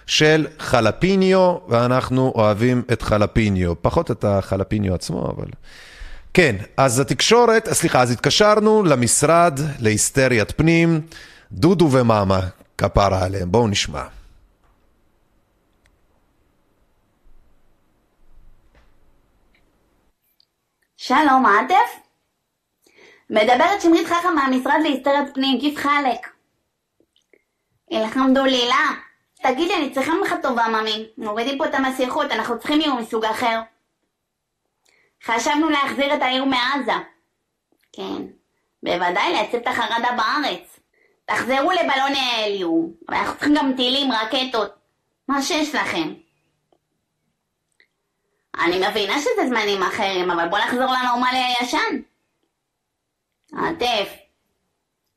של חלפיניו, ואנחנו אוהבים את חלפיניו. פחות את החלפיניו עצמו, אבל... כן, אז התקשורת, סליחה, אז התקשרנו למשרד להיסטריית פנים, דודו ומאמה, כפרה עליהם. בואו נשמע. שלום, עטף? מדברת שמרית חכם מהמשרד להיסטריית פנים, כיף חלק. אלחמדולילה. תגיד לי, אני צריכה ממך טובה, ממי. מורידים פה את המסכות, אנחנו צריכים איום מסוג אחר. חשבנו להחזיר את העיר מעזה. כן, בוודאי לייצב את החרדה בארץ. תחזרו לבלוני ההליום, אבל אנחנו צריכים גם טילים, רקטות. מה שיש לכם. אני מבינה שזה זמנים אחרים, אבל בוא נחזור לנורמלי הישן. עטף,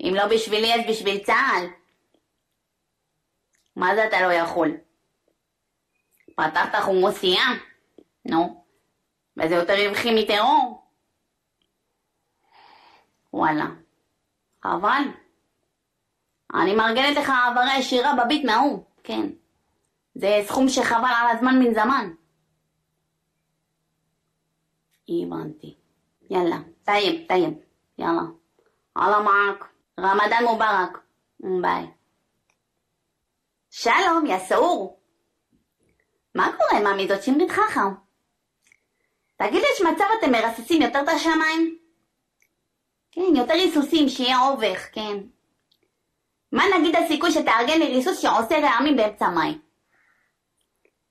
אם לא בשבילי אז בשביל צה"ל. מה זה אתה לא יכול? פתחת חומוסייה? נו, וזה יותר רווחי מטרור? וואלה, חבל. אני מארגנת לך העברה ישירה בביט מההוא, כן. זה סכום שחבל על הזמן מן זמן. הבנתי. יאללה, طيب, طيب. יאללה. الله معك. رمضان مبارك. ביי. שלום, יא סעוד. מה קורה, מאמי? זאת שמרית חכם. תגיד לי, יש מצב אתם מרססים יותר את השמיים? כן, יותר ריסוסים, שיהיה אובך, כן. מה נגיד הסיכוי שתארגן לי ריסוס שעושה רעמים באמצע מים?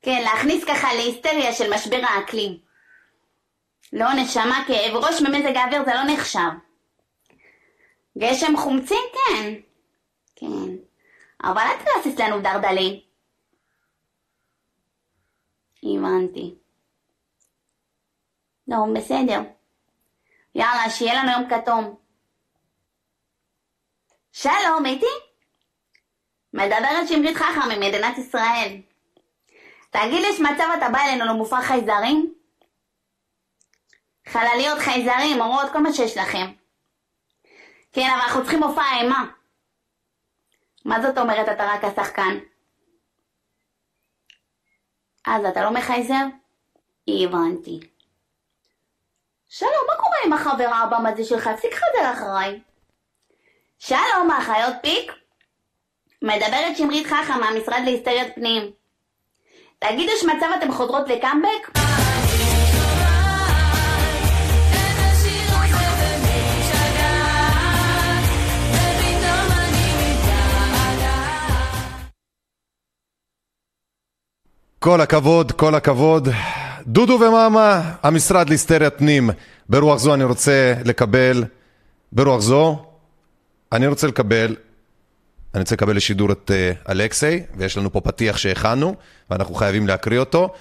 כן, להכניס ככה להיסטריה של משבר האקלים. לא, נשמה, כאב ראש במזג האוויר זה לא נחשב. גשם חומצי? כן. כן. אבל אל תרסס לנו דרדלים. הבנתי. לא, בסדר. יאללה, שיהיה לנו יום כתום. שלום, איתי? מדברת שמרית חכם ממדינת ישראל. תגיד לי, יש מצב אתה בא אלינו למופע חייזרים? חלליות, חייזרים, אורות, כל מה שיש לכם. כן, אבל אנחנו צריכים מופע אימה. מה זאת אומרת אתה רק השחקן? אז אתה לא מחייזר? הבנתי. שלום, מה קורה עם החבר האב"ם הזה שלך? תפסיק חזר אחריי. שלום, האחיות פיק? מדברת שמרית חכם מהמשרד להסתריות פנים. תגידו שמצב אתם חוזרות לקאמבק? כל הכבוד, כל הכבוד. דודו ומאמה, המשרד להיסטריית פנים. ברוח זו אני רוצה לקבל, ברוח זו, אני רוצה לקבל, אני רוצה לקבל לשידור את uh, אלכסיי, ויש לנו פה פתיח שהכנו, ואנחנו חייבים להקריא אותו.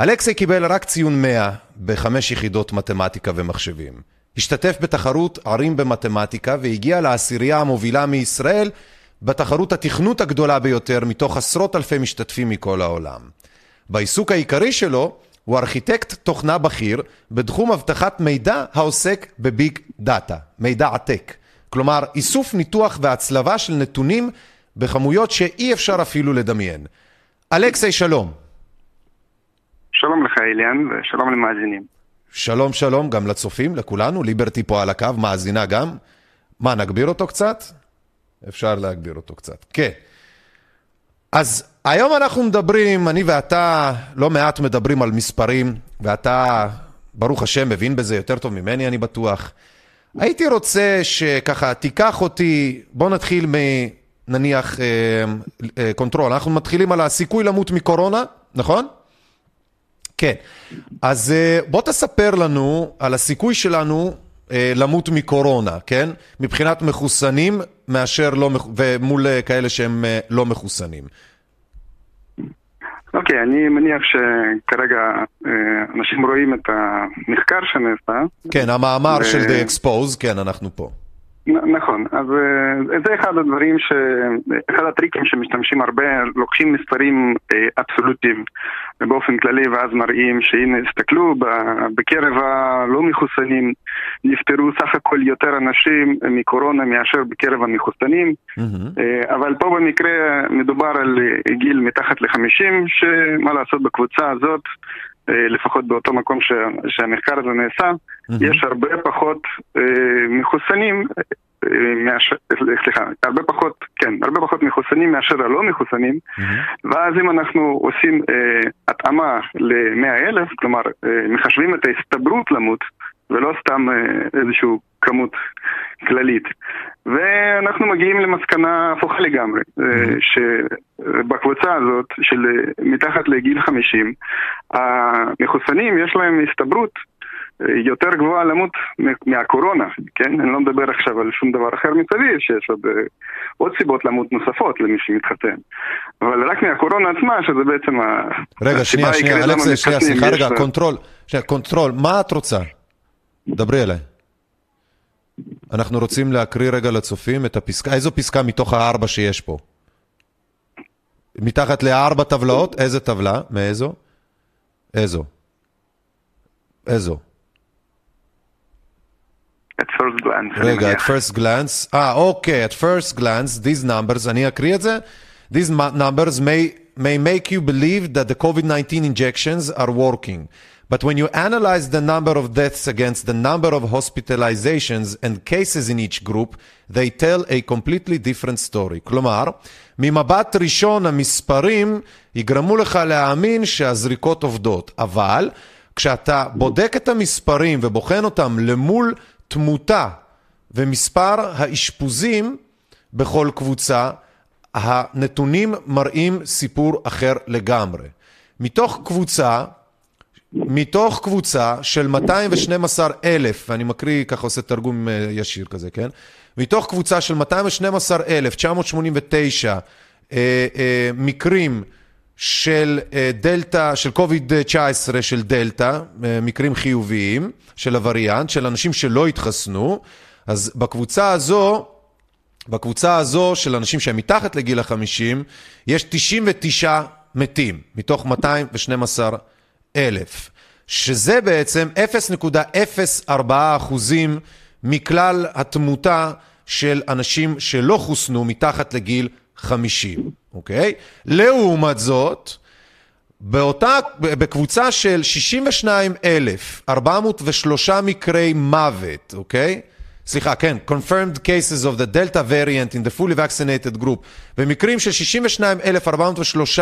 אלכסיי קיבל רק ציון 100 בחמש יחידות מתמטיקה ומחשבים. השתתף בתחרות ערים במתמטיקה והגיע לעשירייה המובילה מישראל בתחרות התכנות הגדולה ביותר מתוך עשרות אלפי משתתפים מכל העולם. בעיסוק העיקרי שלו הוא ארכיטקט תוכנה בכיר בתחום אבטחת מידע העוסק בביג דאטה, מידע עתק. כלומר, איסוף, ניתוח והצלבה של נתונים בכמויות שאי אפשר אפילו לדמיין. אלכסי, שלום. שלום לך, אליאן, ושלום למאזינים. שלום, שלום, גם לצופים, לכולנו. ליברטי פה על הקו, מאזינה גם. מה, נגביר אותו קצת? אפשר להגביר אותו קצת. כן. אז היום אנחנו מדברים, אני ואתה לא מעט מדברים על מספרים, ואתה, ברוך השם, מבין בזה יותר טוב ממני, אני בטוח. הייתי רוצה שככה תיקח אותי, בוא נתחיל מ... נניח אה, אה, קונטרול, אנחנו מתחילים על הסיכוי למות מקורונה, נכון? כן. אז אה, בוא תספר לנו על הסיכוי שלנו למות מקורונה, כן? מבחינת מחוסנים מאשר לא, ומול כאלה שהם לא מחוסנים. אוקיי, okay, אני מניח שכרגע אה, אנשים רואים את המחקר שנעשה. כן, המאמר ו... של The Expose, כן, אנחנו פה. נכון, אז אה, זה אחד הדברים, ש... אחד הטריקים שמשתמשים הרבה, לוקחים מספרים אה, אבסולוטיים באופן כללי ואז מראים שהנה, הסתכלו, בקרב הלא מחוסנים נפטרו סך הכל יותר אנשים מקורונה מאשר בקרב המחוסנים, mm-hmm. אבל פה במקרה מדובר על גיל מתחת לחמישים, שמה לעשות בקבוצה הזאת לפחות באותו מקום ש, שהמחקר הזה נעשה, mm-hmm. יש הרבה פחות אה, מחוסנים, אה, מאשר, סליחה, הרבה פחות, כן, הרבה פחות מחוסנים מאשר הלא מחוסנים, mm-hmm. ואז אם אנחנו עושים אה, התאמה ל-100 אלף, כלומר, אה, מחשבים את ההסתברות למות, ולא סתם אה, איזושהי כמות כללית. ואנחנו מגיעים למסקנה הפוכה לגמרי, אה, שבקבוצה הזאת של מתחת לגיל 50, המחוסנים יש להם הסתברות אה, יותר גבוהה למות מהקורונה, כן? אני לא מדבר עכשיו על שום דבר אחר מסביב, שיש עוד, עוד סיבות למות נוספות למי שמתחתן. אבל רק מהקורונה עצמה, שזה בעצם רגע, שנייה, שנייה, אלכס, שנייה, סליחה רגע, קונטרול, שנייה, קונטרול, מה את רוצה? דברי אליי. אנחנו רוצים להקריא רגע לצופים את הפסקה, איזו פסקה מתוך הארבע שיש פה? מתחת לארבע טבלאות? איזה טבלה? מאיזו? איזו? איזו? At first glance. רגע, at first glance. אה, אוקיי, at first glance, these numbers, אני אקריא את זה. These numbers may, may make you believe that the COVID-19 injections are working. But when you analyze the number of deaths against the number of hospitalizations and cases in each group, they tell a completely different story. כלומר, ממבט ראשון המספרים יגרמו לך להאמין שהזריקות עובדות, אבל כשאתה בודק את המספרים ובוחן אותם למול תמותה ומספר האשפוזים בכל קבוצה, הנתונים מראים סיפור אחר לגמרי. מתוך קבוצה מתוך קבוצה של 212 אלף, ואני מקריא, ככה עושה תרגום אה, ישיר כזה, כן? מתוך קבוצה של 212 אלף, 989 אה, אה, מקרים של אה, דלתא, של קוביד-19 של דלתא, מקרים חיוביים של הווריאנט, של אנשים שלא התחסנו, אז בקבוצה הזו, בקבוצה הזו של אנשים שהם מתחת לגיל החמישים, יש 99 מתים, מתוך 212 אלף, שזה בעצם 0.04 אחוזים מכלל התמותה של אנשים שלא חוסנו מתחת לגיל 50, אוקיי? לעומת זאת, באותה, בקבוצה של 62,403 מקרי מוות, אוקיי? סליחה, כן, confirmed cases of the Delta variant in the fully vaccinated group, במקרים של 62,403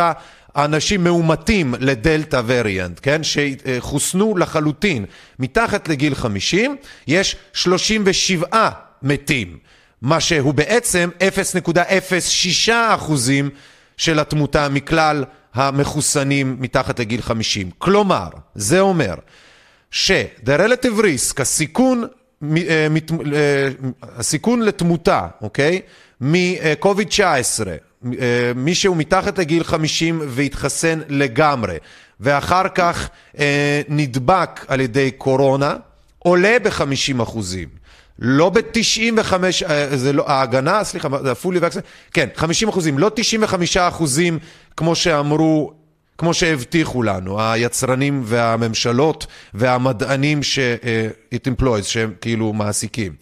אנשים מאומתים לדלתא וריאנט, כן, שחוסנו לחלוטין מתחת לגיל 50, יש 37 מתים, מה שהוא בעצם 0.06 אחוזים של התמותה מכלל המחוסנים מתחת לגיל 50. כלומר, זה אומר ש-the relative risk, הסיכון אה, אה, הסיכון לתמותה, אוקיי? מקוביד-19, אה, מי שהוא מתחת לגיל 50 והתחסן לגמרי, ואחר כך נדבק על ידי קורונה, עולה ב-50 אחוזים. לא ב-95, זה לא, ההגנה, סליחה, זה הפולי ואקסן, כן, 50 אחוזים, לא 95 אחוזים כמו שאמרו כמו שהבטיחו לנו, היצרנים והממשלות והמדענים ש- it employs, שהם כאילו מעסיקים.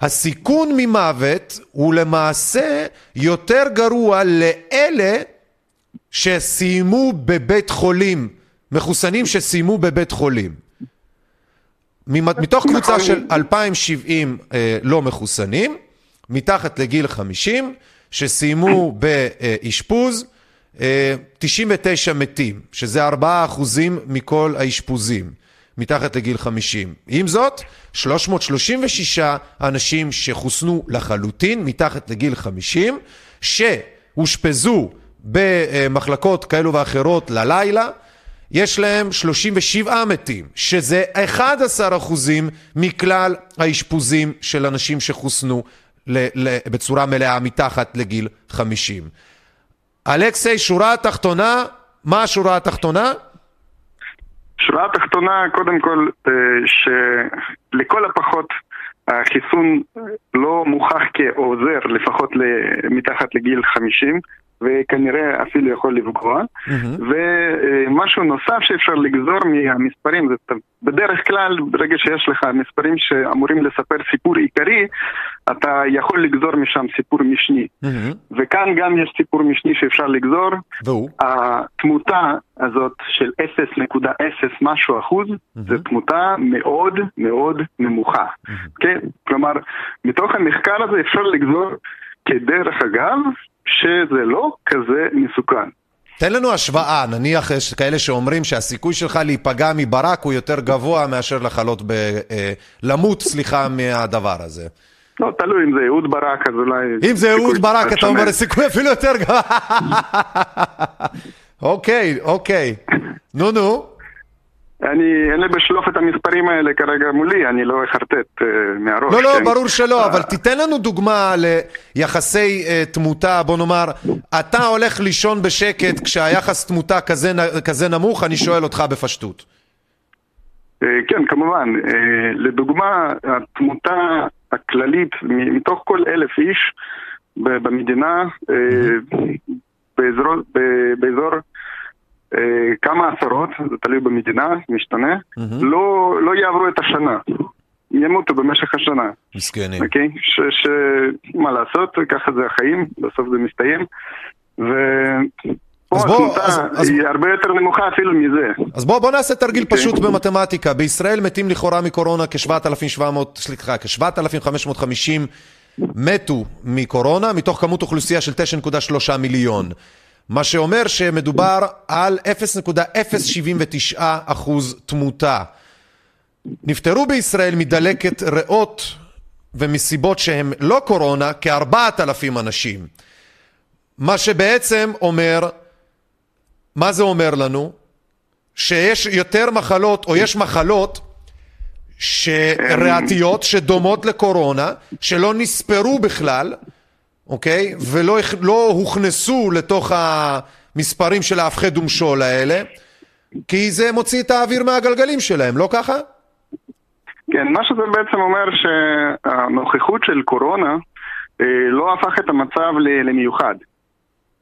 הסיכון ממוות הוא למעשה יותר גרוע לאלה שסיימו בבית חולים, מחוסנים שסיימו בבית חולים. מתוך קבוצה של 2,070 אה, לא מחוסנים, מתחת לגיל 50, שסיימו באשפוז, אה, 99 מתים, שזה 4 אחוזים מכל האשפוזים. מתחת לגיל 50. עם זאת, 336 אנשים שחוסנו לחלוטין מתחת לגיל 50, שאושפזו במחלקות כאלו ואחרות ללילה, יש להם 37 מתים, שזה 11 אחוזים מכלל האשפוזים של אנשים שחוסנו בצורה מלאה מתחת לגיל 50. אלכסי, שורה התחתונה, מה השורה התחתונה? שורה התחתונה, קודם כל, אה, שלכל הפחות החיסון לא מוכח כעוזר, לפחות מתחת לגיל 50, וכנראה אפילו יכול לפגוע. Mm-hmm. ומשהו נוסף שאפשר לגזור מהמספרים, זה בדרך כלל, ברגע שיש לך מספרים שאמורים לספר סיפור עיקרי, אתה יכול לגזור משם סיפור משני. Mm-hmm. וכאן גם יש סיפור משני שאפשר לגזור. והוא? התמותה הזאת של 0.0 משהו אחוז, mm-hmm. זו תמותה מאוד מאוד נמוכה. Mm-hmm. כן? כלומר, מתוך המחקר הזה אפשר לגזור כדרך אגב, שזה לא כזה מסוכן. תן לנו השוואה, נניח יש כאלה שאומרים שהסיכוי שלך להיפגע מברק הוא יותר גבוה מאשר לחלות ב... אה, למות, סליחה, מהדבר הזה. לא, תלוי אם זה אהוד ברק, אז אולי... אם זה אהוד ברק, אתה אומר, סיכוי אפילו יותר גבוה. (laughs) אוקיי, אוקיי. נו, נו. אני, אין לי בשלוף את המספרים האלה כרגע מולי, אני לא אחרטט uh, מהראש. לא, לא, כן? ברור שלא, אבל תיתן לנו דוגמה ליחסי uh, תמותה, בוא נאמר, אתה הולך לישון בשקט כשהיחס תמותה כזה, כזה נמוך, אני שואל אותך בפשטות. Uh, כן, כמובן. Uh, לדוגמה, התמותה הכללית מתוך כל אלף איש במדינה, uh, באזור, באזור אה, כמה עשרות, זה תלוי במדינה, משתנה, mm-hmm. לא, לא יעברו את השנה. ימותו במשך השנה. מסכנים. אוקיי? ש, ש... מה לעשות, ככה זה החיים, בסוף זה מסתיים. ו... פה התמותה היא הרבה יותר נמוכה אפילו מזה. אז בוא, בוא נעשה תרגיל okay. אוקיי. פשוט במתמטיקה. בישראל מתים לכאורה מקורונה כ-7,700, סליחה, כ-7,550 מתו מקורונה, מתוך כמות אוכלוסייה של 9.3 מיליון. מה שאומר שמדובר על 0.079 אחוז תמותה. נפטרו בישראל מדלקת ריאות ומסיבות שהן לא קורונה כ-4,000 אנשים. מה שבעצם אומר, מה זה אומר לנו? שיש יותר מחלות, או יש מחלות ריאתיות שדומות לקורונה, שלא נספרו בכלל, אוקיי? ולא לא הוכנסו לתוך המספרים של ההפחד ומשול האלה, כי זה מוציא את האוויר מהגלגלים שלהם, לא ככה? כן, מה שזה בעצם אומר שהנוכחות של קורונה אה, לא הפך את המצב למיוחד.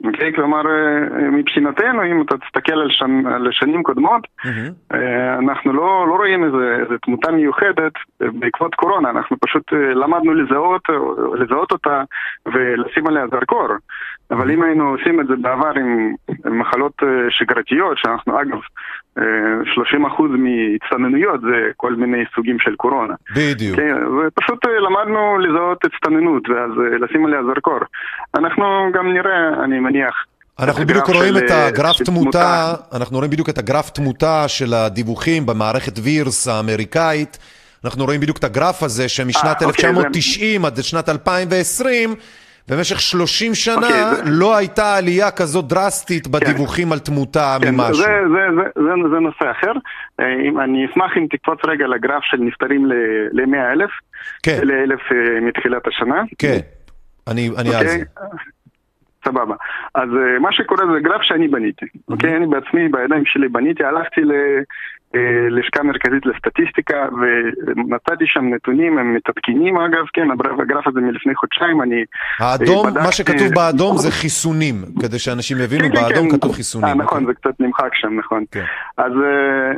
אוקיי? כלומר, אה, מבחינתנו, אם אתה תסתכל על, שנ, על שנים קודמות, mm-hmm. אנחנו לא, לא רואים איזה, איזה תמותה מיוחדת בעקבות קורונה, אנחנו פשוט אה, למדנו לזהות, לזהות אותה ולשים עליה זרקור. אבל אם היינו עושים את זה בעבר עם מחלות שגרתיות, שאנחנו אגב 30% מהצטננויות זה כל מיני סוגים של קורונה. בדיוק. כן, ופשוט למדנו לזהות הצטננות ואז לשים עליה זרקור. אנחנו גם נראה, אני מניח, אנחנו בדיוק רואים את הגרף תמותה, אנחנו רואים בדיוק את הגרף תמותה של הדיווחים במערכת וירס האמריקאית. אנחנו רואים בדיוק את הגרף הזה שמשנת 1990 אוקיי, עד שנת 2020 במשך 30 שנה okay, אוקיי, לא הייתה עלייה כזאת דרסטית בדיווחים כן. על תמותה כן, ממשהו. זה, זה, זה, זה, זה נושא אחר. אה, אם, אני אשמח אם תקפוץ רגע לגרף של נפטרים ל-100 אלף, כן. ל-1,000 אה, מתחילת השנה. כן, אני, אני okay. על אוקיי. זה. סבבה. אז uh, מה שקורה זה גרף שאני בניתי, אוקיי? Okay? אני בעצמי, בידיים שלי בניתי, הלכתי ללשכה מרכזית לסטטיסטיקה ומצאתי שם נתונים, הם מתעדכנים אגב, כן, הגרף הזה מלפני חודשיים, אני האדום, בדקתי... מה שכתוב באדום זה חיסונים, כדי שאנשים יבינו, כן, באדום כן, כתוב חיסונים. 아, נכון, אוקיי? זה קצת נמחק שם, נכון. כן. אז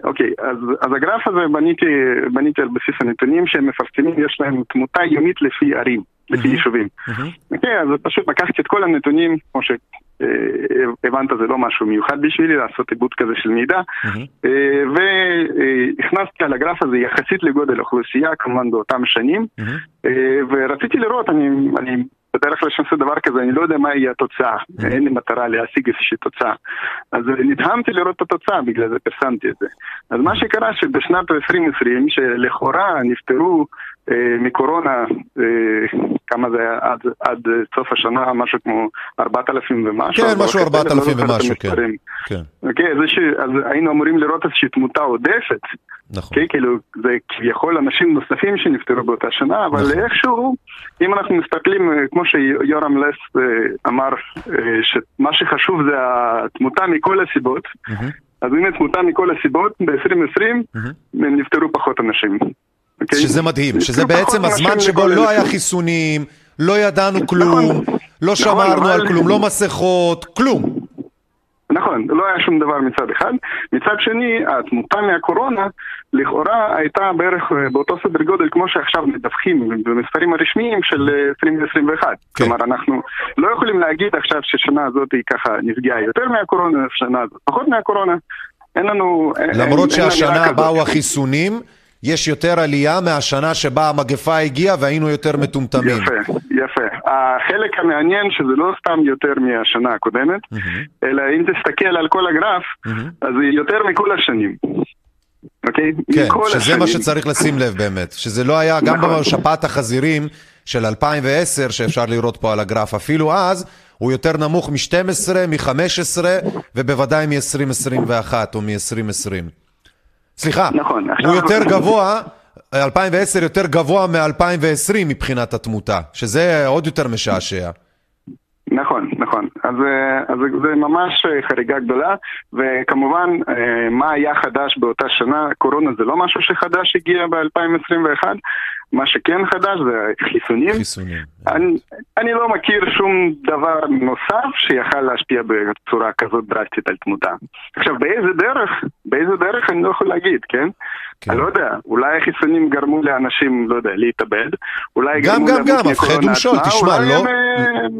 אוקיי, אז, אז הגרף הזה בניתי, בניתי על בסיס הנתונים שהם מפרסמים, יש להם תמותה יומית לפי ערים. לפי יישובים. אוקיי, אז פשוט לקחתי את כל הנתונים, כמו שהבנת זה לא משהו מיוחד בשבילי, לעשות עיבוד כזה של מידע, והכנסתי על הגרף הזה יחסית לגודל האוכלוסייה, כמובן באותם שנים, ורציתי לראות, אני... בדרך כלל כשאני עושה דבר כזה, אני לא יודע מה יהיה התוצאה, אין לי מטרה להשיג איזושהי תוצאה. אז נדהמתי לראות את התוצאה, בגלל זה פרסמתי את זה. אז מה שקרה שבשנת 2020, שלכאורה נפטרו אה, מקורונה, אה, כמה זה היה עד, עד סוף השנה, משהו כמו 4,000 ומשהו. כן, משהו 4,000 לא ומשהו, כן. כן. אוקיי, אז, ש... אז היינו אמורים לראות איזושהי תמותה עודפת. נכון. כן, כאילו, זה כביכול אנשים נוספים שנפטרו באותה שנה, אבל נכון. איכשהו, אם אנחנו מסתכלים, אה, כמו שיורם לס אמר, שמה שחשוב זה התמותה מכל הסיבות, mm-hmm. אז הנה תמותה מכל הסיבות, ב-2020 mm-hmm. נפטרו פחות אנשים. Okay. אוקיי? שזה מדהים, שזה בעצם הזמן שבו לא היה חיסונים, לא ידענו נכון. כלום, לא נכון, שמרנו על כלום, לא מסכות, כלום. נכון, לא היה שום דבר מצד אחד. מצד שני, התמותה מהקורונה לכאורה הייתה בערך אה, באותו סדר גודל כמו שעכשיו מדווחים במספרים הרשמיים של 2021. אה, כן. כלומר, אנחנו לא יכולים להגיד עכשיו ששנה הזאת היא ככה נפגעה יותר מהקורונה, שנה הזאת פחות מהקורונה. אין לנו... למרות אין, שהשנה באו החיסונים. יש יותר עלייה מהשנה שבה המגפה הגיעה והיינו יותר מטומטמים. יפה, יפה. החלק המעניין שזה לא סתם יותר מהשנה הקודמת, mm-hmm. אלא אם תסתכל על כל הגרף, mm-hmm. אז זה יותר מכל השנים. אוקיי? כן, שזה השנים. מה שצריך לשים לב באמת, שזה לא היה, גם נכון. בשפעת החזירים של 2010, שאפשר לראות פה על הגרף, אפילו אז, הוא יותר נמוך מ-12, מ-15 ובוודאי מ-2021 או מ-2020. סליחה, נכון, הוא יותר גבוה, 2010 יותר גבוה מ-2020 מבחינת התמותה, שזה עוד יותר משעשע. נכון, נכון. אז, אה, אז זה ממש אה, חריגה גדולה, וכמובן, אה, מה היה חדש באותה שנה? קורונה זה לא משהו שחדש הגיע ב-2021, מה שכן חדש זה חיסונים. חיסונים. אני, אני לא מכיר שום דבר נוסף שיכל להשפיע בצורה כזאת דרסטית על תמותה. עכשיו, באיזה דרך? באיזה דרך אני לא יכול להגיד, כן? כן. אני לא יודע, אולי החיסונים גרמו לאנשים, לא יודע, להתאבד, אולי גם, גם, גם, הפחד ומשול, תשמע, לא,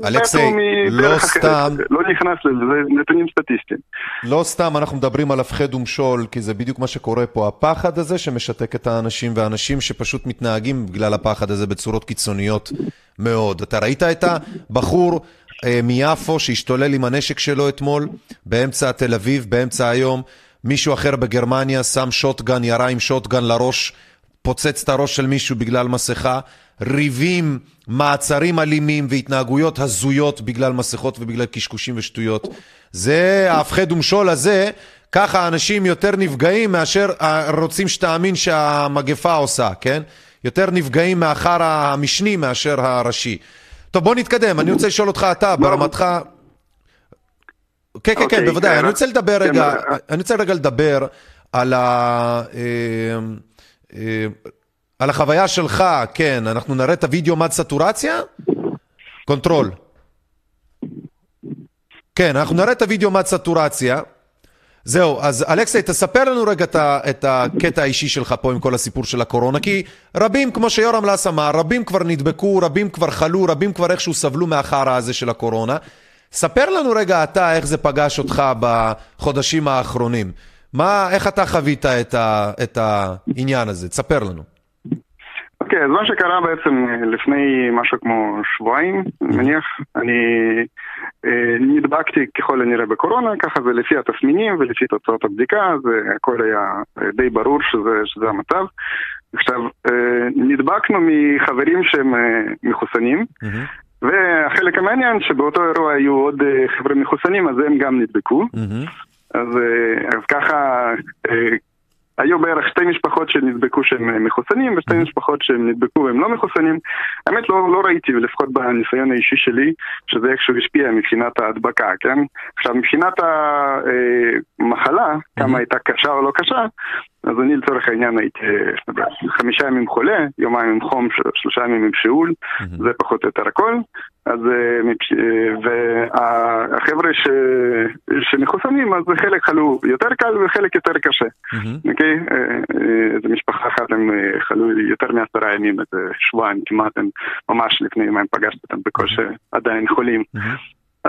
אלכסי, לא סתם, לא נכנס לזה, זה נתונים סטטיסטיים. לא סתם אנחנו מדברים על הפחד ומשול, כי זה בדיוק מה שקורה פה, הפחד הזה שמשתק את האנשים, ואנשים שפשוט מתנהגים בגלל הפחד הזה בצורות קיצוניות מאוד. אתה ראית את הבחור אה, מיפו שהשתולל עם הנשק שלו אתמול, באמצע תל אביב, באמצע היום, מישהו אחר בגרמניה שם שוטגן, ירה עם שוטגן לראש, פוצץ את הראש של מישהו בגלל מסכה, ריבים, מעצרים אלימים והתנהגויות הזויות בגלל מסכות ובגלל קשקושים ושטויות. זה ההפחד ומשול הזה, ככה אנשים יותר נפגעים מאשר רוצים שתאמין שהמגפה עושה, כן? יותר נפגעים מאחר המשני מאשר הראשי. טוב, בוא נתקדם, אני רוצה לשאול אותך אתה, ברמתך, כן, כן, כן, אוקיי, בוודאי. כן, אני רוצה לדבר כן, רגע, אה, אני רוצה רגע לדבר על ה... אה, אה, על החוויה שלך, כן, אנחנו נראה את הוידאו מד סטורציה? קונטרול. כן, אנחנו נראה את הוידאו מד סטורציה. זהו, אז אלכסי, תספר לנו רגע את הקטע האישי שלך פה עם כל הסיפור של הקורונה, כי רבים, כמו שיורם לס אמר, רבים כבר נדבקו, רבים כבר חלו, רבים כבר איכשהו סבלו מהחרא הזה של הקורונה. ספר לנו רגע אתה איך זה פגש אותך בחודשים האחרונים. מה, איך אתה חווית את, ה, את העניין הזה? תספר לנו. אוקיי, okay, אז מה שקרה בעצם לפני משהו כמו שבועיים, אני מניח, אני אה, נדבקתי ככל הנראה בקורונה, ככה זה לפי התסמינים ולפי תוצאות הבדיקה, זה הכל היה די ברור שזה, שזה המצב. עכשיו, אה, נדבקנו מחברים שהם אה, מחוסנים, mm-hmm. והחלק המעניין שבאותו אירוע היו עוד אה, חבר'ה מחוסנים, אז הם גם נדבקו. Mm-hmm. אז, אה, אז ככה, אה, היו בערך שתי משפחות שנדבקו שהם מחוסנים ושתי משפחות שהם נדבקו והם לא מחוסנים. האמת לא, לא ראיתי, לפחות בניסיון האישי שלי, שזה איכשהו השפיע מבחינת ההדבקה, כן? עכשיו, מבחינת המחלה, כמה הייתה קשה או לא קשה, אז אני לצורך העניין הייתי חמישה ימים חולה, יומיים עם חום, שלושה ימים עם שאול, זה פחות או יותר הכל. אז והחבר'ה ש... שמחוסנים, אז חלק חלו יותר קל וחלק יותר קשה. אוקיי? איזה משפחה אחת הם חלו יותר מעשרה ימים, איזה שבועיים כמעט, הם ממש לפני יומיים פגשתי אותם בקושי עדיין חולים.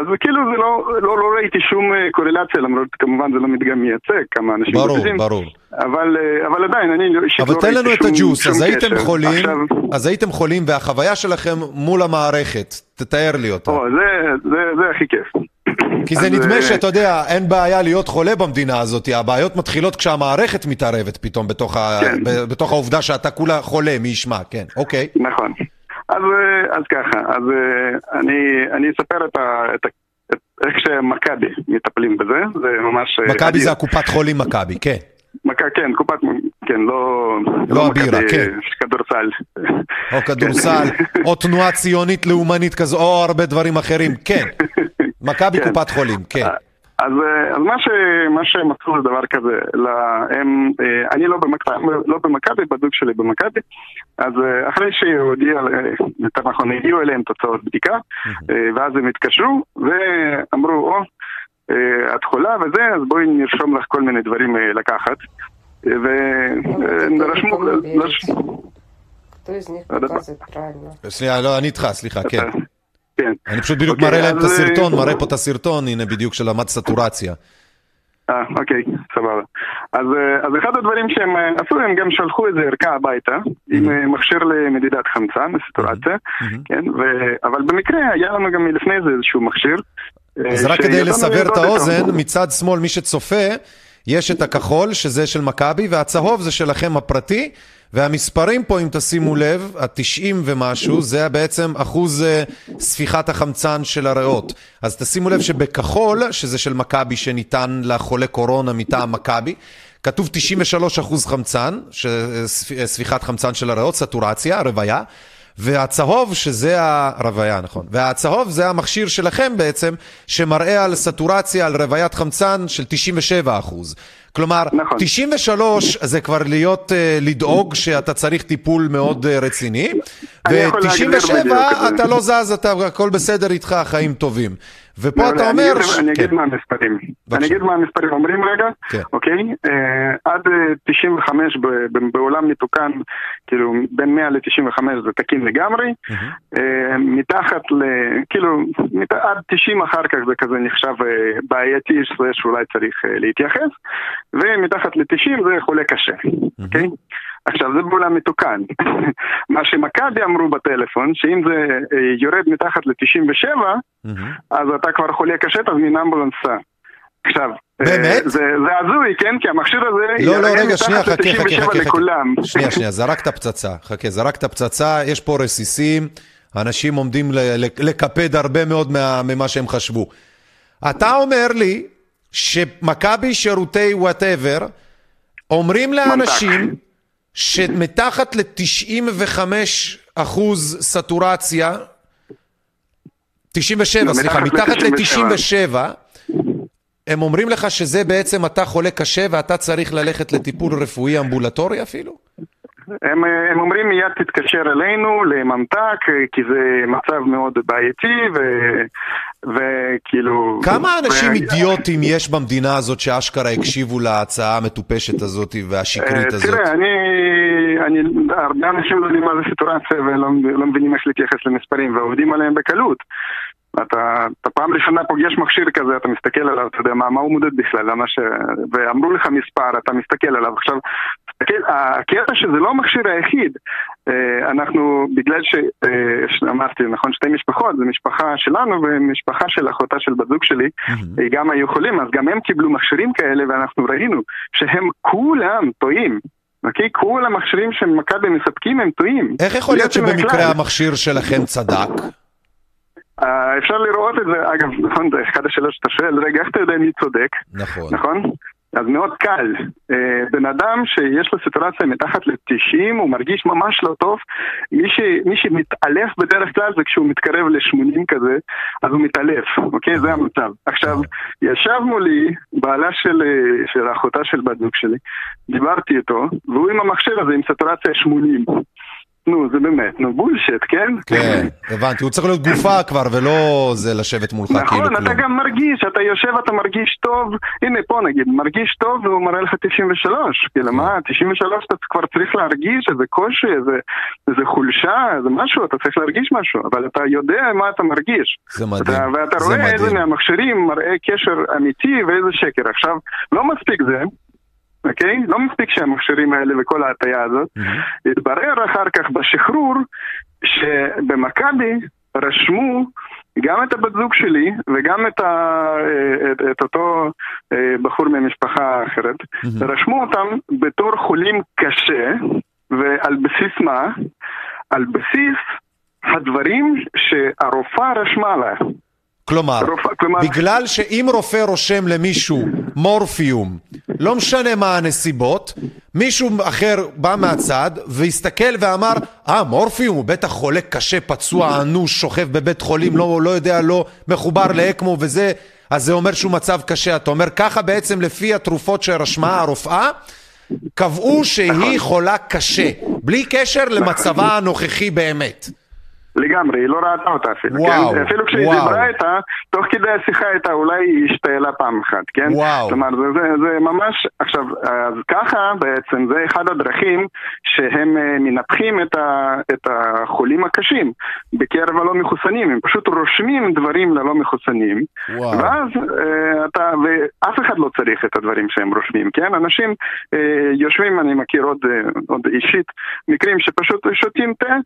אז כאילו זה לא, לא, לא ראיתי שום קורלציה, למרות כמובן זה לא מדגם מייצג כמה אנשים ברור, בודדים. ברור. אבל, אבל עדיין, אני אישית אבל לא תן ראיתי לנו את שום, הג'וס, שום אז הייתם קשר. חולים, עכשיו, אז הייתם חולים, והחוויה שלכם מול המערכת, תתאר לי אותה. או, זה, זה, זה הכי כיף. כי זה נדמה אה, שאתה יודע, אין בעיה להיות חולה במדינה הזאת, הבעיות מתחילות כשהמערכת מתערבת פתאום בתוך, ה... כן. ב- בתוך העובדה שאתה כולה חולה, מי ישמע, כן, אוקיי. נכון. אז, אה, אז ככה, אז אה, אני, אני אספר את, ה, את, ה, את איך שמכבי מטפלים בזה, זה ממש... אה, מכבי. זה הקופת חולים מכבי, כן. כן, קופת... כן, לא... לא הבירה, מכבי, כן. כדורסל. או כדורסל, או תנועה ציונית לאומנית כזו, או הרבה דברים אחרים, כן. מכבי כן. קופת חולים, כן. אז, אה, אז מה, ש, מה שהם עשו זה דבר כזה, לא, הם, אה, אני לא במכבי, לא במכבי, בדוק שלי במכבי, אז אה, אחרי שהודיע, אה, יותר נכון, הגיעו אליהם תוצאות בדיקה, אה, ואז הם התקשרו ואמרו, או, אה, את חולה וזה, אז בואי נרשום לך כל מיני דברים אה, לקחת. אה, ורשמו, רשמו- Кто из них А, да. показывает правильно? שנייה, לא, אני איתך, סליחה, כן. כן. אני פשוט בדיוק אוקיי, מראה להם את אה, הסרטון, מראה פה את הסרטון, הנה בדיוק של המד סטורציה. אה, אוקיי, סבבה. אז, אה, אז אחד הדברים שהם אה, עשו, הם גם שלחו איזה ערכה הביתה, עם אה, מכשיר למדידת חמצן, לסטורציה, כן, ו... אבל במקרה היה לנו גם מלפני זה איזשהו מכשיר. אז רק שידענו כדי לסבר את למדוד אותו. האוזן, מצד שמאל, מי שצופה, יש את הכחול, שזה של מכבי, והצהוב זה שלכם הפרטי, והמספרים פה, אם תשימו לב, ה-90 ומשהו, זה בעצם אחוז אה, ספיחת החמצן של הריאות. אז תשימו לב שבכחול, שזה של מכבי, שניתן לחולה קורונה מטעם מכבי, כתוב 93 אחוז חמצן, ש- ספ- ספיחת חמצן של הריאות, סטורציה, רוויה. והצהוב, שזה הרוויה, נכון. והצהוב זה המכשיר שלכם בעצם, שמראה על סטורציה, על רוויית חמצן של 97 אחוז. כלומר, נכון. 93 זה כבר להיות, אה, לדאוג שאתה צריך טיפול מאוד אה, רציני, אני יכול להגדיר ו-97 בדיוק את זה. אתה לא זז, אתה, הכל בסדר איתך, החיים טובים. ופה מעולה, אתה אומר... ש- אני אגיד כן. מה המספרים. בבקשה. אני אגיד מה המספרים אומרים רגע, כן. אוקיי? אה, עד אה, 95 ב- ב- בעולם מתוקן, כאילו בין 100 ל-95 זה תקין לגמרי. אה, מתחת ל... כאילו, מת- עד 90 אחר כך זה כזה נחשב אה, בעייתי, שאולי צריך אה, להתייחס. ומתחת ל-90 זה חולה קשה, אוקיי? עכשיו, זה בעולם מתוקן. (laughs) מה שמכבי אמרו בטלפון, שאם זה אה, יורד מתחת ל-97, אז אתה כבר חולה קשה, תזמין אמבולנס סע. עכשיו, אה, באמת? זה, זה הזוי, כן? כי המכשיר הזה לא, לא, רגע, שנייה, מתחת חכה, חכה, ל-97 חכה, לכולם. (laughs) שנייה, שנייה, זרקת פצצה, חכה, זרקת פצצה, יש פה רסיסים, אנשים עומדים לקפד הרבה מאוד מה- ממה שהם חשבו. אתה אומר לי שמכבי שירותי וואטאבר אומרים לאנשים שמתחת ל-95 אחוז סטורציה, 97, לא, סליחה, מתחת מתחת ל- ל-97, הם אומרים לך שזה בעצם אתה חולה קשה ואתה צריך ללכת לטיפול רפואי אמבולטורי אפילו? הם, הם אומרים מיד תתקשר אלינו לממתק, כי זה מצב מאוד בעייתי, ו, וכאילו... כמה אנשים ו- אידיוטים יש במדינה הזאת שאשכרה הקשיבו להצעה המטופשת הזאת והשקרית אה, הזאת? תראה, אני, אני, הרבה אנשים לא יודעים מה זה סיטואציה ולא לא מבינים איך להתייחס למספרים ועובדים עליהם בקלות. אתה, אתה פעם ראשונה פוגש מכשיר כזה, אתה מסתכל עליו, אתה יודע מה, מה הוא מודד בכלל, למה ש... ואמרו לך מספר, אתה מסתכל עליו. עכשיו, הקטע שזה לא המכשיר היחיד, אה, אנחנו, בגלל ש... אה, שאמרתי, נכון, שתי משפחות, זו משפחה שלנו ומשפחה של אחותה של בת זוג שלי, אה, גם היו חולים, אז גם הם קיבלו מכשירים כאלה ואנחנו ראינו שהם כולם טועים. אוקיי? כל המכשירים שמכבי מספקים הם טועים. איך יכול להיות. שבמקרה המכשיר שלכם צדק? אפשר לראות את זה, אגב, נכון, זה אחד השאלות שאתה שואל, רגע, איך אתה יודע מי צודק, נכון. נכון? אז מאוד קל. אה, בן אדם שיש לו סיטואציה מתחת ל-90, הוא מרגיש ממש לא טוב. מי, ש, מי שמתעלף בדרך כלל זה כשהוא מתקרב ל-80 כזה, אז הוא מתעלף, אוקיי? זה המצב. עכשיו, ישב מולי בעלה של, אה, של אחותה של בת זוג שלי, דיברתי איתו, והוא עם המכשיר הזה עם סטורציה 80. נו, זה באמת, נו, בולשיט, כן? כן, הבנתי, הוא צריך להיות גופה כבר, ולא זה לשבת מולך כאילו נכון, כלום. אתה גם מרגיש, אתה יושב, אתה מרגיש טוב, הנה פה נגיד, מרגיש טוב והוא מראה לך 93, כאילו מה, 93 אתה כבר צריך להרגיש איזה קושי, איזה, איזה חולשה, איזה משהו, אתה צריך להרגיש משהו, אבל אתה יודע מה אתה מרגיש. זה מדהים, אתה, ואתה זה רואה איזה מדהים. מהמכשירים מראה קשר אמיתי ואיזה שקר. עכשיו, לא מספיק זה, אוקיי? לא מספיק שהמכשירים האלה וכל ההטייה הזאת. התברר אחר כך בשחרור שבמכבי רשמו גם את הבת זוג שלי וגם את, ה, את, את אותו אה, בחור ממשפחה אחרת, רשמו אותם בתור חולים קשה, ועל בסיס מה? על בסיס הדברים שהרופאה רשמה לה. כלומר, כלומר- בגלל שאם רופא רושם למישהו מורפיום, לא משנה מה הנסיבות, מישהו אחר בא מהצד והסתכל ואמר, אה, מורפיום, הוא בטח חולה קשה, פצוע, אנוש, שוכב בבית חולים, לא, לא יודע, לא מחובר לאקמו וזה, אז זה אומר שהוא מצב קשה. אתה אומר, ככה בעצם לפי התרופות שרשמה הרופאה, קבעו שהיא חולה קשה, בלי קשר למצבה הנוכחי באמת. לגמרי, היא לא ראתה אותה אפילו, וואו, כן? אפילו כשהיא וואו. דיברה איתה, תוך כדי השיחה איתה אולי היא השתעלה פעם אחת, כן? וואו. כלומר, זה, זה, זה ממש, עכשיו, אז ככה בעצם, זה אחד הדרכים שהם אה, מנתחים את, ה, את החולים הקשים בקרב הלא מחוסנים, הם פשוט רושמים דברים ללא מחוסנים, וואו. ואז אה, אתה, ואף אחד לא צריך את הדברים שהם רושמים, כן? אנשים אה, יושבים, אני מכיר עוד, אה, עוד אישית, מקרים שפשוט שותים תה.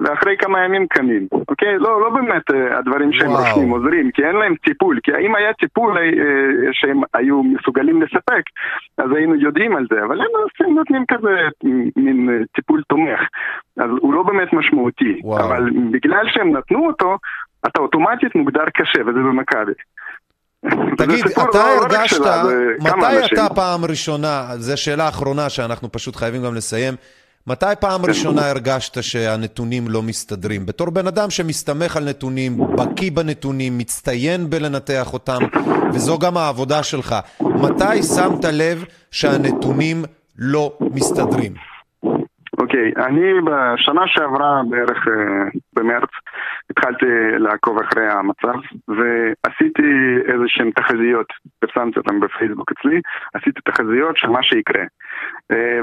ואחרי כמה ימים קמים, אוקיי? לא, לא באמת אה, הדברים שהם וואו. רושמים עוזרים, כי אין להם טיפול. כי אם היה טיפול אה, שהם היו מסוגלים לספק, אז היינו יודעים על זה, אבל הם עושים- נותנים כזה מין אה, טיפול תומך. אז הוא לא באמת משמעותי. וואו. אבל בגלל שהם נתנו אותו, אתה אוטומטית מוגדר קשה, וזה במכבי. (laughs) תגיד, אתה לא- לא הרגשת, מתי. אתה פעם ראשונה, זו שאלה אחרונה שאנחנו פשוט חייבים גם לסיים, מתי פעם. ראשונה הרגשת שהנתונים לא מסתדרים? בתור בן אדם שמסתמך על נתונים, בקיא בנתונים, מצטיין בלנתח אותם, וזו גם העבודה שלך, מתי שמת לב שהנתונים לא מסתדרים? אוקיי, אני בשנה שעברה בערך אה, במרץ התחלתי לעקוב אחרי המצב ועשיתי איזה שהן תחזיות, פרסמתי אותן בפייסבוק אצלי, עשיתי תחזיות של מה שיקרה. אה,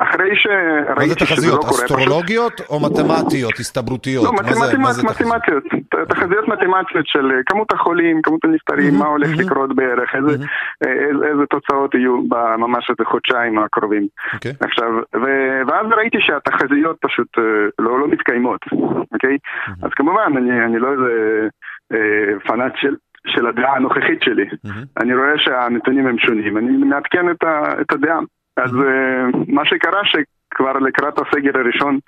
מה זה שראיתי שזה לא תחזיות? קורה פשוט... אסטרולוגיות או מתמטיות, הסתברותיות? לא, מה זה- מתמטיות, מה זה תחזיות? מתמטיות, תחזיות של אה, כמות החולים, כמות הנפטרים, מה הולך לקרות בערך, איזה- אה, תוצאות יהיו בממש איזה חודשיים הקרובים. אוקיי. עכשיו, ואז ראיתי שהתחזיות פשוט אה, לא, לא מתקיימות, אוקיי? אז כמובן, אני, אני לא איזה פנאט של... של הדעה הנוכחית שלי. אני רואה שהנתונים הם שונים, אני מעדכן את, ה, את הדעה. אז אה, מה שקרה שכבר לקראת הסגר הראשון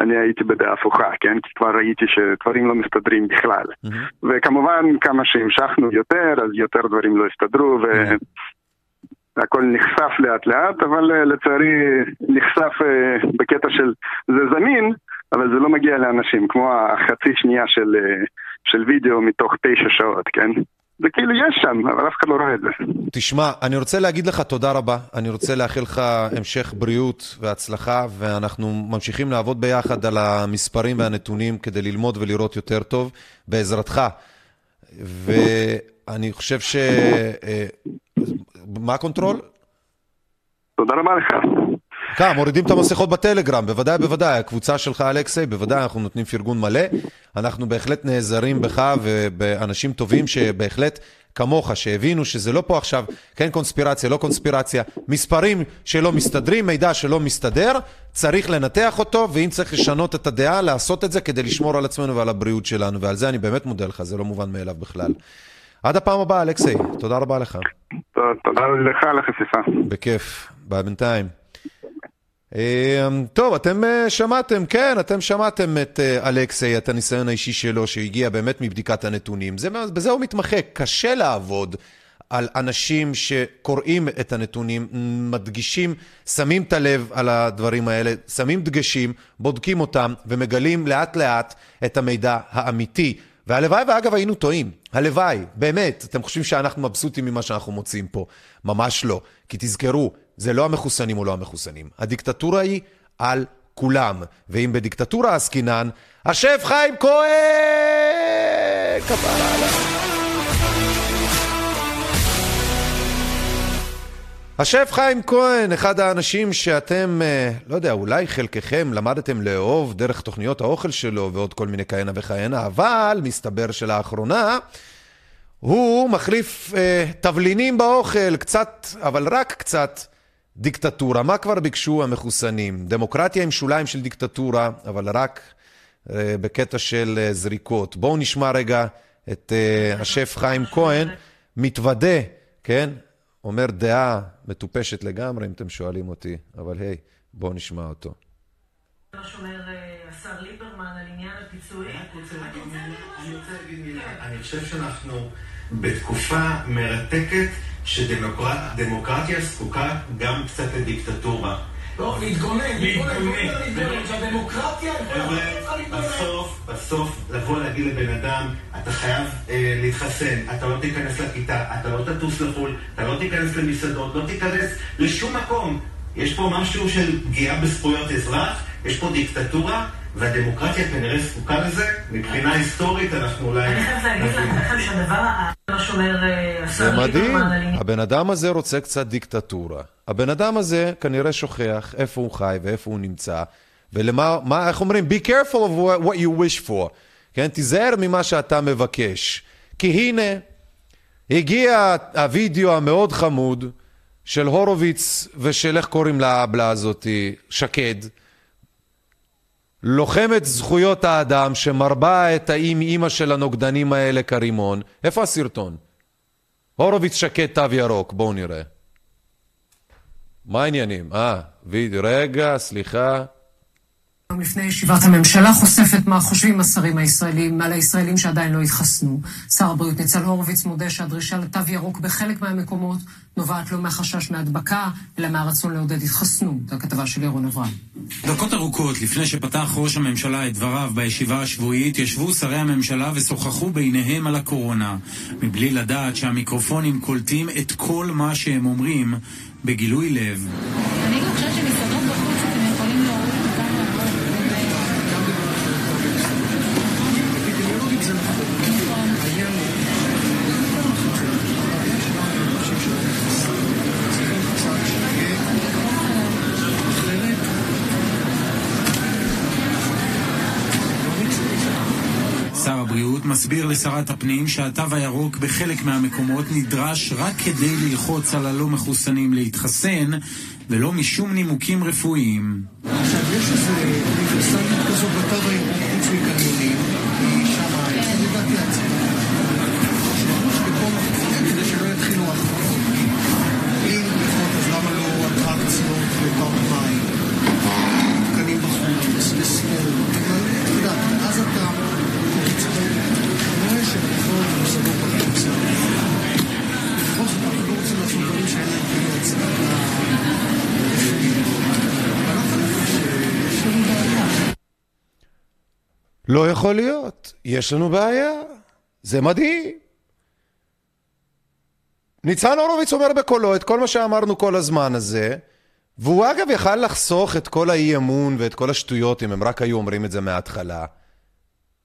אני הייתי בדעה הפוכה, כן? כי כבר ראיתי שדברים לא מסתדרים בכלל. וכמובן, כמה שהמשכנו יותר, אז יותר דברים לא הסתדרו, ו... הכל נחשף לאט לאט, אבל אה, לצערי נחשף אה, בקטע של זה זמין, אבל זה לא מגיע לאנשים, כמו החצי שנייה של, של וידאו מתוך תשע שעות, כן? זה כאילו יש שם, אבל אף אחד לא רואה את זה. תשמע, אני רוצה להגיד לך תודה רבה, אני רוצה לאחל לך המשך בריאות והצלחה, ואנחנו ממשיכים לעבוד ביחד על המספרים והנתונים כדי ללמוד ולראות יותר טוב בעזרתך. ואני חושב ש... אה, מה הקונטרול? תודה רבה לך. כאן, מורידים את המסכות בטלגרם, בוודאי, בוודאי, הקבוצה שלך, אלכסי, בוודאי, אנחנו נותנים פרגון מלא. אנחנו בהחלט נעזרים בך ובאנשים טובים שבהחלט כמוך, שהבינו שזה לא פה עכשיו, כן קונספירציה, לא קונספירציה, מספרים שלא מסתדרים, מידע שלא מסתדר, צריך לנתח אותו, ואם צריך לשנות את הדעה, לעשות את זה כדי לשמור על עצמנו ועל הבריאות שלנו, ועל זה אני באמת מודה לך, זה לא מובן מאליו בכלל. עד הפעם הבאה, אלכסי, תודה רבה לך. תודה לך על החשיפה. בכיף, ביי בינתיים. אה, טוב, אתם אה, שמעתם, כן, אתם שמעתם את אה, אלכסי, את הניסיון האישי שלו, שהגיע באמת מבדיקת הנתונים. זה, בזה הוא מתמחה, קשה לעבוד על אנשים שקוראים את הנתונים, מדגישים, שמים את הלב על הדברים האלה, שמים דגשים, בודקים אותם ומגלים לאט לאט את המידע האמיתי. והלוואי, ואגב, היינו טועים. הלוואי, באמת. אתם חושבים שאנחנו מבסוטים ממה שאנחנו מוצאים פה? ממש לא. כי תזכרו, זה לא המחוסנים או לא המחוסנים. הדיקטטורה היא על כולם. ואם בדיקטטורה עסקינן, השף חיים כהן! כפרה עליו. השף חיים כהן, אחד האנשים שאתם, אה, לא יודע, אולי חלקכם למדתם לאהוב דרך תוכניות האוכל שלו ועוד כל מיני כהנה וכהנה, אבל מסתבר שלאחרונה הוא מחליף אה, תבלינים באוכל, קצת, אבל רק קצת, דיקטטורה. מה כבר ביקשו המחוסנים? דמוקרטיה עם שוליים של דיקטטורה, אבל רק אה, בקטע של אה, זריקות. בואו נשמע רגע את אה, השף חיים כהן מתוודה, כן? אומר דעה מטופשת לגמרי, אם אתם שואלים אותי, אבל היי, בואו נשמע אותו. מה שאומר השר ליברמן על עניין הפיצויים. אני רוצה להגיד מילה. אני חושב שאנחנו בתקופה מרתקת שדמוקרטיה זקוקה גם קצת לדיקטטורה. לא, להתגונן, להתגונן. שהדמוקרטיה בסוף, בסוף, לבוא להגיד לבן אדם, אתה חייב אה, להתחסן, אתה לא תיכנס לכיתה, אתה לא תטוס לחו"ל, אתה לא תיכנס למסעדות, לא תיכנס לשום מקום. יש פה משהו של פגיעה בזכויות אזרח, יש פה דיקטטורה, והדמוקרטיה כנראה זקוקה לזה. מבחינה היסטורית אנחנו אולי... אני חייבת להגיד לכם שהדבר, מה שאומר השר זה מדהים, ליברמן. הבן אדם הזה רוצה קצת דיקטטורה. הבן אדם הזה כנראה שוכח איפה הוא חי ואיפה הוא נמצא, ולמה, מה, איך אומרים? be careful of what, what you wish for. כן, תיזהר ממה שאתה מבקש. כי הנה, הגיע הווידאו המאוד חמוד של הורוביץ ושל איך קוראים לאבלה הזאתי, שקד. לוחמת זכויות האדם שמרבה את האם אימא של הנוגדנים האלה כרימון. איפה הסרטון? הורוביץ שקד תו ירוק, בואו נראה. מה העניינים? אה, רגע, סליחה. היום לפני ישיבת הממשלה חושפת מה חושבים השרים הישראלים על הישראלים שעדיין לא התחסנו. שר הבריאות ניצן הורוביץ מודה שהדרישה לתו ירוק בחלק מהמקומות נובעת לא מהחשש מהדבקה, אלא מהרצון לעודד התחסנות. הכתבה של ירון אברהם. דקות ארוכות לפני שפתח ראש הממשלה את דבריו בישיבה השבועית, ישבו שרי הממשלה ושוחחו ביניהם על הקורונה, מבלי לדעת שהמיקרופונים קולטים את כל מה שהם אומרים בגילוי לב. אני חושבת שמסעדות מסביר לשרת הפנים שהתו הירוק בחלק מהמקומות נדרש רק כדי ללחוץ על הלא מחוסנים להתחסן, ולא משום נימוקים רפואיים. עכשיו, יש איזו אוניברסליות כזו בתו הירוק חוץ מקניונים, לא יכול להיות, יש לנו בעיה. זה מדהים. ניצן הורוביץ אומר בקולו את כל מה שאמרנו כל הזמן הזה, והוא אגב יכל לחסוך את כל האי אמון ואת כל השטויות אם הם רק היו אומרים את זה מההתחלה.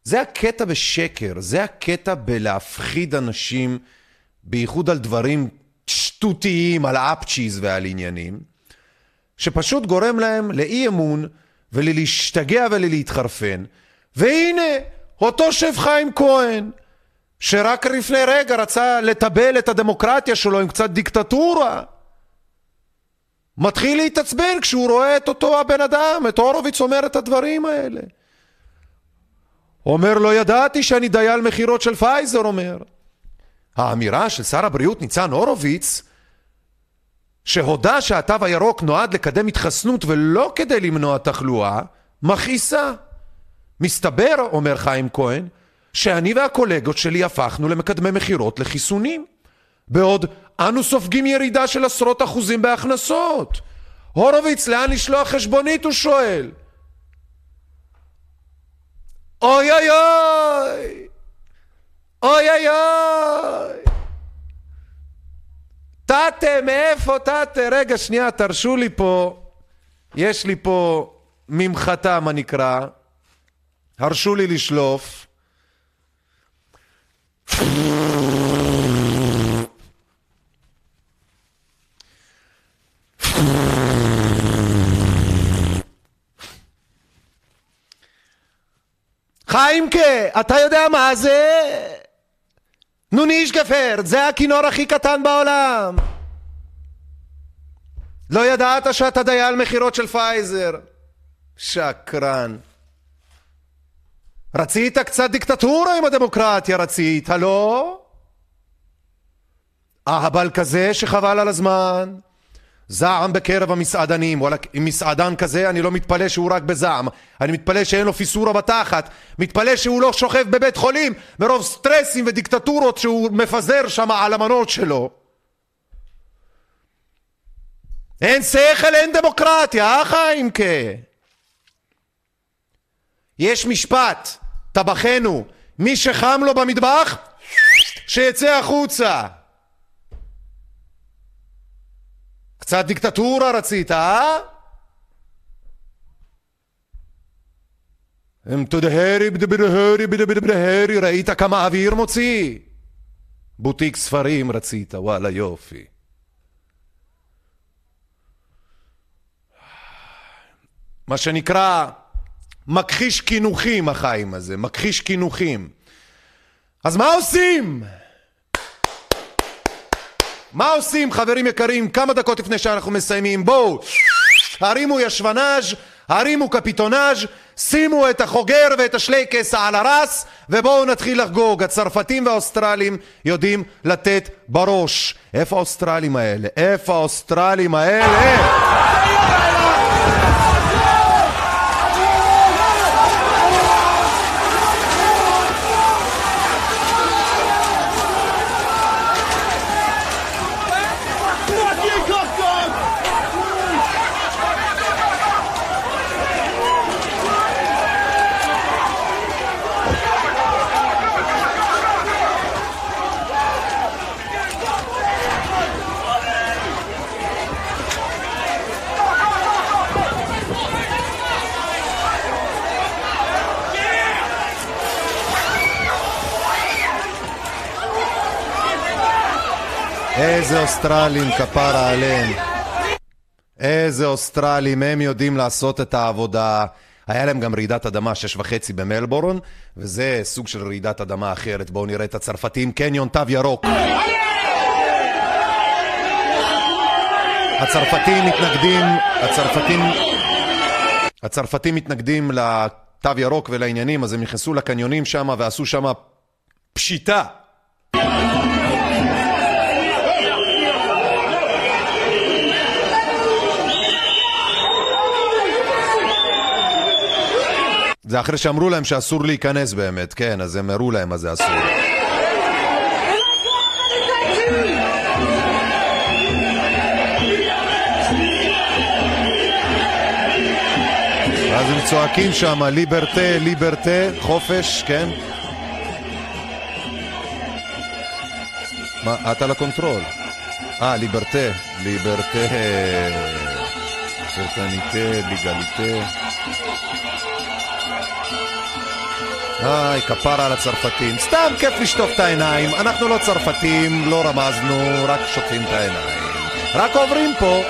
זה הקטע בשקר, זה הקטע בלהפחיד אנשים, בייחוד על דברים שטותיים, על אפצ'יז ועל עניינים, שפשוט גורם להם לאי אמון וללהשתגע וללהתחרפן. והנה, אותו שף חיים כהן, שרק לפני רגע רצה לטבל את הדמוקרטיה שלו עם קצת דיקטטורה, מתחיל להתעצבן כשהוא רואה את אותו הבן אדם, את הורוביץ אומר את הדברים האלה. אומר, לא ידעתי שאני דייל מכירות של פייזר, אומר. האמירה של שר הבריאות ניצן הורוביץ, שהודה שהתו הירוק נועד לקדם התחסנות ולא כדי למנוע תחלואה, מכעיסה. מסתבר, אומר חיים כהן, שאני והקולגות שלי הפכנו למקדמי מכירות לחיסונים. בעוד אנו סופגים ירידה של עשרות אחוזים בהכנסות. הורוביץ, לאן לשלוח חשבונית? הוא שואל. אוי אוי אוי! אוי אוי אוי! תתה, מאיפה תתה? רגע, שנייה, תרשו לי פה. יש לי פה ממחטה, מה נקרא. הרשו לי לשלוף. חיימקה, אתה יודע מה זה? נו נישט געפערלעך, זה הכינור הכי קטן בעולם. לא ידעת שאתה דייל מכירות של פייזר. שקרן. רצית קצת דיקטטורה עם הדמוקרטיה, רצית, לא? אהבל כזה שחבל על הזמן. זעם בקרב המסעדנים, וואלה, עם מסעדן כזה אני לא מתפלא שהוא רק בזעם, אני מתפלא שאין לו פיסורה בתחת, מתפלא שהוא לא שוכב בבית חולים מרוב סטרסים ודיקטטורות שהוא מפזר שם על המנות שלו. אין שכל, אין דמוקרטיה, אה חיימקה? יש משפט, טבחנו, מי שחם לו במטבח, שיצא החוצה. קצת דיקטטורה רצית, אה? ראית כמה אוויר מוציא? בוטיק ספרים רצית, וואלה יופי. מה שנקרא מכחיש קינוחים החיים הזה, מכחיש קינוחים. אז מה עושים? מה עושים חברים יקרים כמה דקות לפני שאנחנו מסיימים? בואו, הרימו ישבנאז', הרימו קפיטונאז', שימו את החוגר ואת השלייקס על הרס ובואו נתחיל לחגוג. הצרפתים והאוסטרלים יודעים לתת בראש. איפה האוסטרלים האלה? איפה האוסטרלים האלה? איזה אוסטרלים, כפרה עליהם. איזה אוסטרלים, הם יודעים לעשות את העבודה. היה להם גם רעידת אדמה שש וחצי במלבורן, וזה סוג של רעידת אדמה אחרת. בואו נראה את הצרפתים, קניון תו ירוק. הצרפתים מתנגדים, הצרפתים, הצרפתים מתנגדים לתו ירוק ולעניינים, אז הם נכנסו לקניונים שם ועשו שם פשיטה. זה אחרי שאמרו להם שאסור להיכנס באמת, כן, אז הם הראו להם מה זה אסור. ואז הם צועקים שם, ליברטה, ליברטה, חופש, כן? מה, את על ה control. אה, liberté, liberté, fraternité, l'égalité. איי, כפרה על הצרפתים. סתם כיף לשטוף את העיניים. אנחנו לא צרפתים, לא רמזנו, רק שוטפים את העיניים. רק עוברים פה.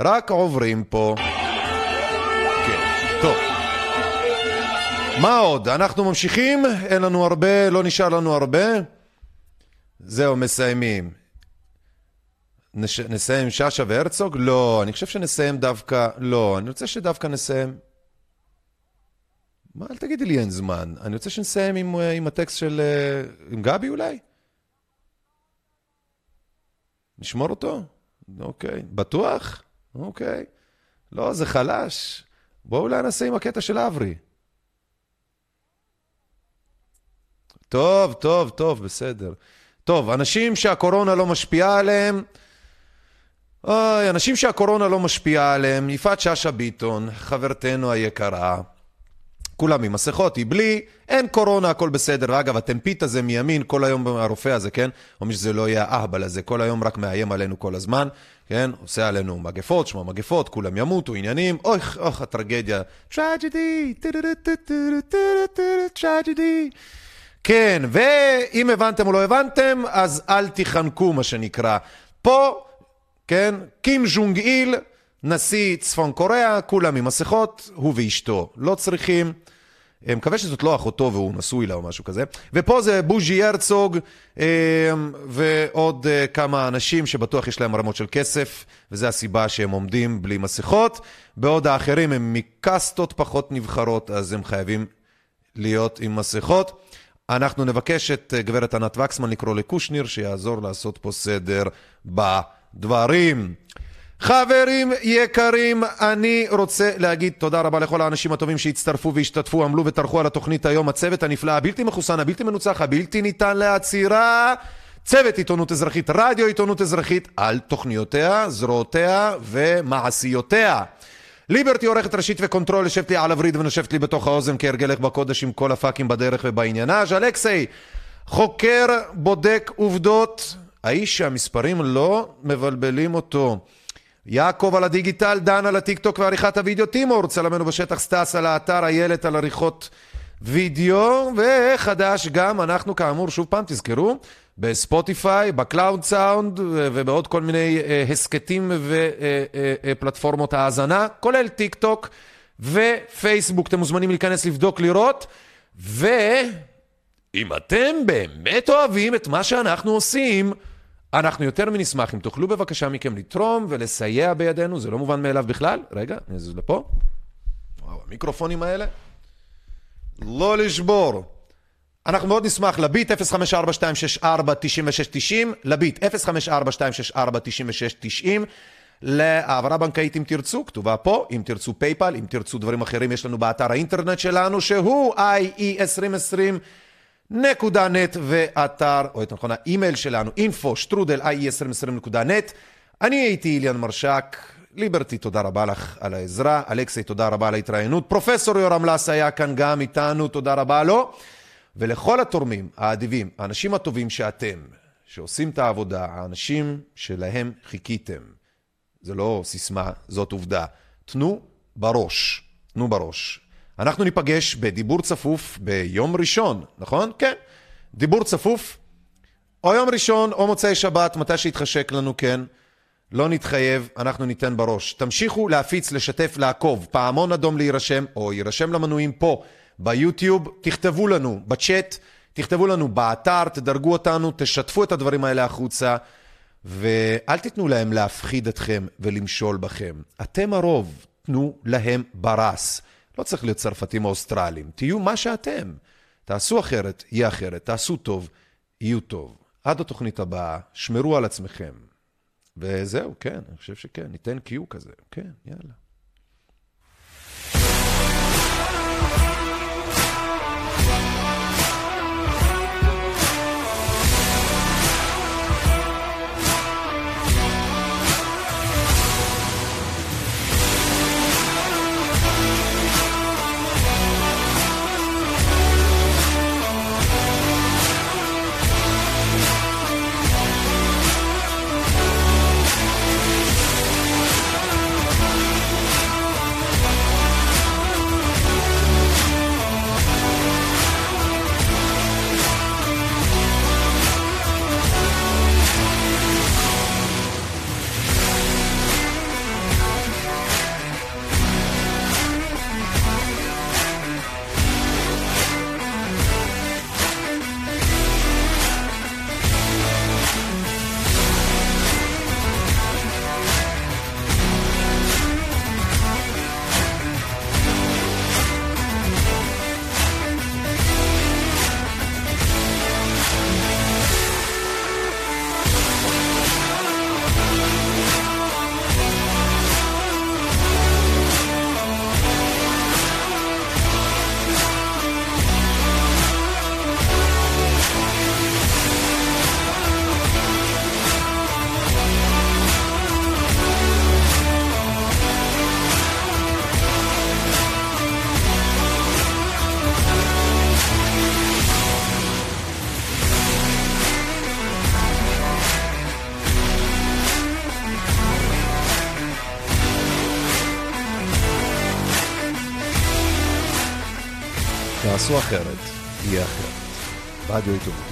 רק עוברים פה. כן, טוב. מה עוד? אנחנו ממשיכים? אין לנו הרבה, לא נשאר לנו הרבה. זהו, מסיימים. נש... נסיים שאשא והרצוג? לא, אני חושב שנסיים דווקא... לא, אני רוצה שדווקא נסיים... מה, אל תגידי לי אין זמן. אני רוצה שנסיים עם, עם הטקסט של... עם גבי אולי? נשמור אותו? אוקיי. בטוח? אוקיי. לא, זה חלש. בואו אולי נעשה עם הקטע של אברי. טוב, טוב, טוב, בסדר. טוב, אנשים שהקורונה לא משפיעה עליהם, אוי, אנשים שהקורונה לא משפיעה עליהם, יפעת שאשא ביטון, חברתנו היקרה, כולם עם מסכות, היא בלי, אין קורונה, הכל בסדר. אגב, הטמפית הזה מימין, כל היום הרופא הזה, כן? או מי שזה לא יהיה האהבל הזה, כל היום רק מאיים עלינו כל הזמן, כן? עושה עלינו מגפות, שמע מגפות, כולם ימותו, עניינים, אוי, אוח, הטרגדיה. טרג'די, טרג'די. כן, ואם הבנתם או לא הבנתם, אז אל תיחנקו, מה שנקרא. פה, כן, קים ז'ונג איל, נשיא צפון קוריאה, כולם עם מסכות, הוא ואשתו. לא צריכים. אה, מקווה שזאת לא אחותו והוא נשוי לה או משהו כזה. ופה זה בוז'י הרצוג אה, ועוד אה, כמה אנשים שבטוח יש להם רמות של כסף, וזו הסיבה שהם עומדים בלי מסכות. בעוד האחרים הם מקסטות פחות נבחרות, אז הם חייבים להיות עם מסכות. אנחנו נבקש את גברת ענת וקסמן לקרוא לקושניר, שיעזור לעשות פה סדר בדברים. חברים יקרים, אני רוצה להגיד תודה רבה לכל האנשים הטובים שהצטרפו והשתתפו, עמלו וטרחו על התוכנית היום, הצוות הנפלא, הבלתי מחוסן, הבלתי מנוצח, הבלתי ניתן לעצירה. צוות עיתונות אזרחית, רדיו עיתונות אזרחית, על תוכניותיה, זרועותיה ומעשיותיה. ליברטי עורכת ראשית ו control, יושבת לי על הווריד ונושבת לי בתוך האוזן כהרגלך בקודש עם כל הפאקים בדרך ובעניינים. אלכסי, חוקר, בודק עובדות, האיש שהמספרים לא מבלבלים אותו. יעקב על הדיגיטל, דן על הטיקטוק ועריכת הוידאו, טימור, צלמנו בשטח סטס על האתר, איילת על עריכות וידאו, וחדש גם, אנחנו כאמור, שוב פעם, תזכרו, בספוטיפיי, בקלאוד סאונד ובעוד כל מיני אה, הסכתים ופלטפורמות האזנה, כולל טיק טוק ופייסבוק. אתם מוזמנים להיכנס לבדוק, לראות, ואם אתם באמת אוהבים את מה שאנחנו עושים, אנחנו יותר מנשמח אם תוכלו בבקשה מכם לתרום ולסייע בידינו, זה לא מובן מאליו בכלל. רגע, אני אזוז לפה. וואו, המיקרופונים האלה. לא לשבור. אנחנו מאוד נשמח לביט 054-264-9690, לביט 054-264-9690, להעברה בנקאית אם תרצו, כתובה פה, אם תרצו פייפל, אם תרצו דברים אחרים, יש לנו באתר האינטרנט שלנו, שהוא ie2020.net, ואתר, או יותר נכון, האימייל שלנו, info שטרודל ie2020.net. אני הייתי איליאן מרשק, ליברטי, תודה רבה לך על העזרה, אלכסי, תודה רבה על ההתראיינות, פרופסור יורם לס היה כאן גם איתנו, תודה רבה לו. ולכל התורמים האדיבים, האנשים הטובים שאתם, שעושים את העבודה, האנשים שלהם חיכיתם, זה לא סיסמה, זאת עובדה. תנו בראש, תנו בראש. אנחנו ניפגש בדיבור צפוף ביום ראשון, נכון? כן. דיבור צפוף, או יום ראשון או מוצאי שבת, מתי שיתחשק לנו, כן. לא נתחייב, אנחנו ניתן בראש. תמשיכו להפיץ, לשתף, לעקוב, פעמון אדום להירשם, או יירשם למנויים פה. ביוטיוב, תכתבו לנו בצ'אט, תכתבו לנו באתר, תדרגו אותנו, תשתפו את הדברים האלה החוצה, ואל תיתנו להם להפחיד אתכם ולמשול בכם. אתם הרוב, תנו להם ברס. לא צריך להיות צרפתים או אוסטרלים, תהיו מה שאתם. תעשו אחרת, יהיה אחרת, תעשו טוב, יהיו טוב. עד התוכנית הבאה, שמרו על עצמכם. וזהו, כן, אני חושב שכן, ניתן קיו כזה, כן, יאללה. תעשו אחרת, יהיה אחרת. רדיו עיתונות אזרחית.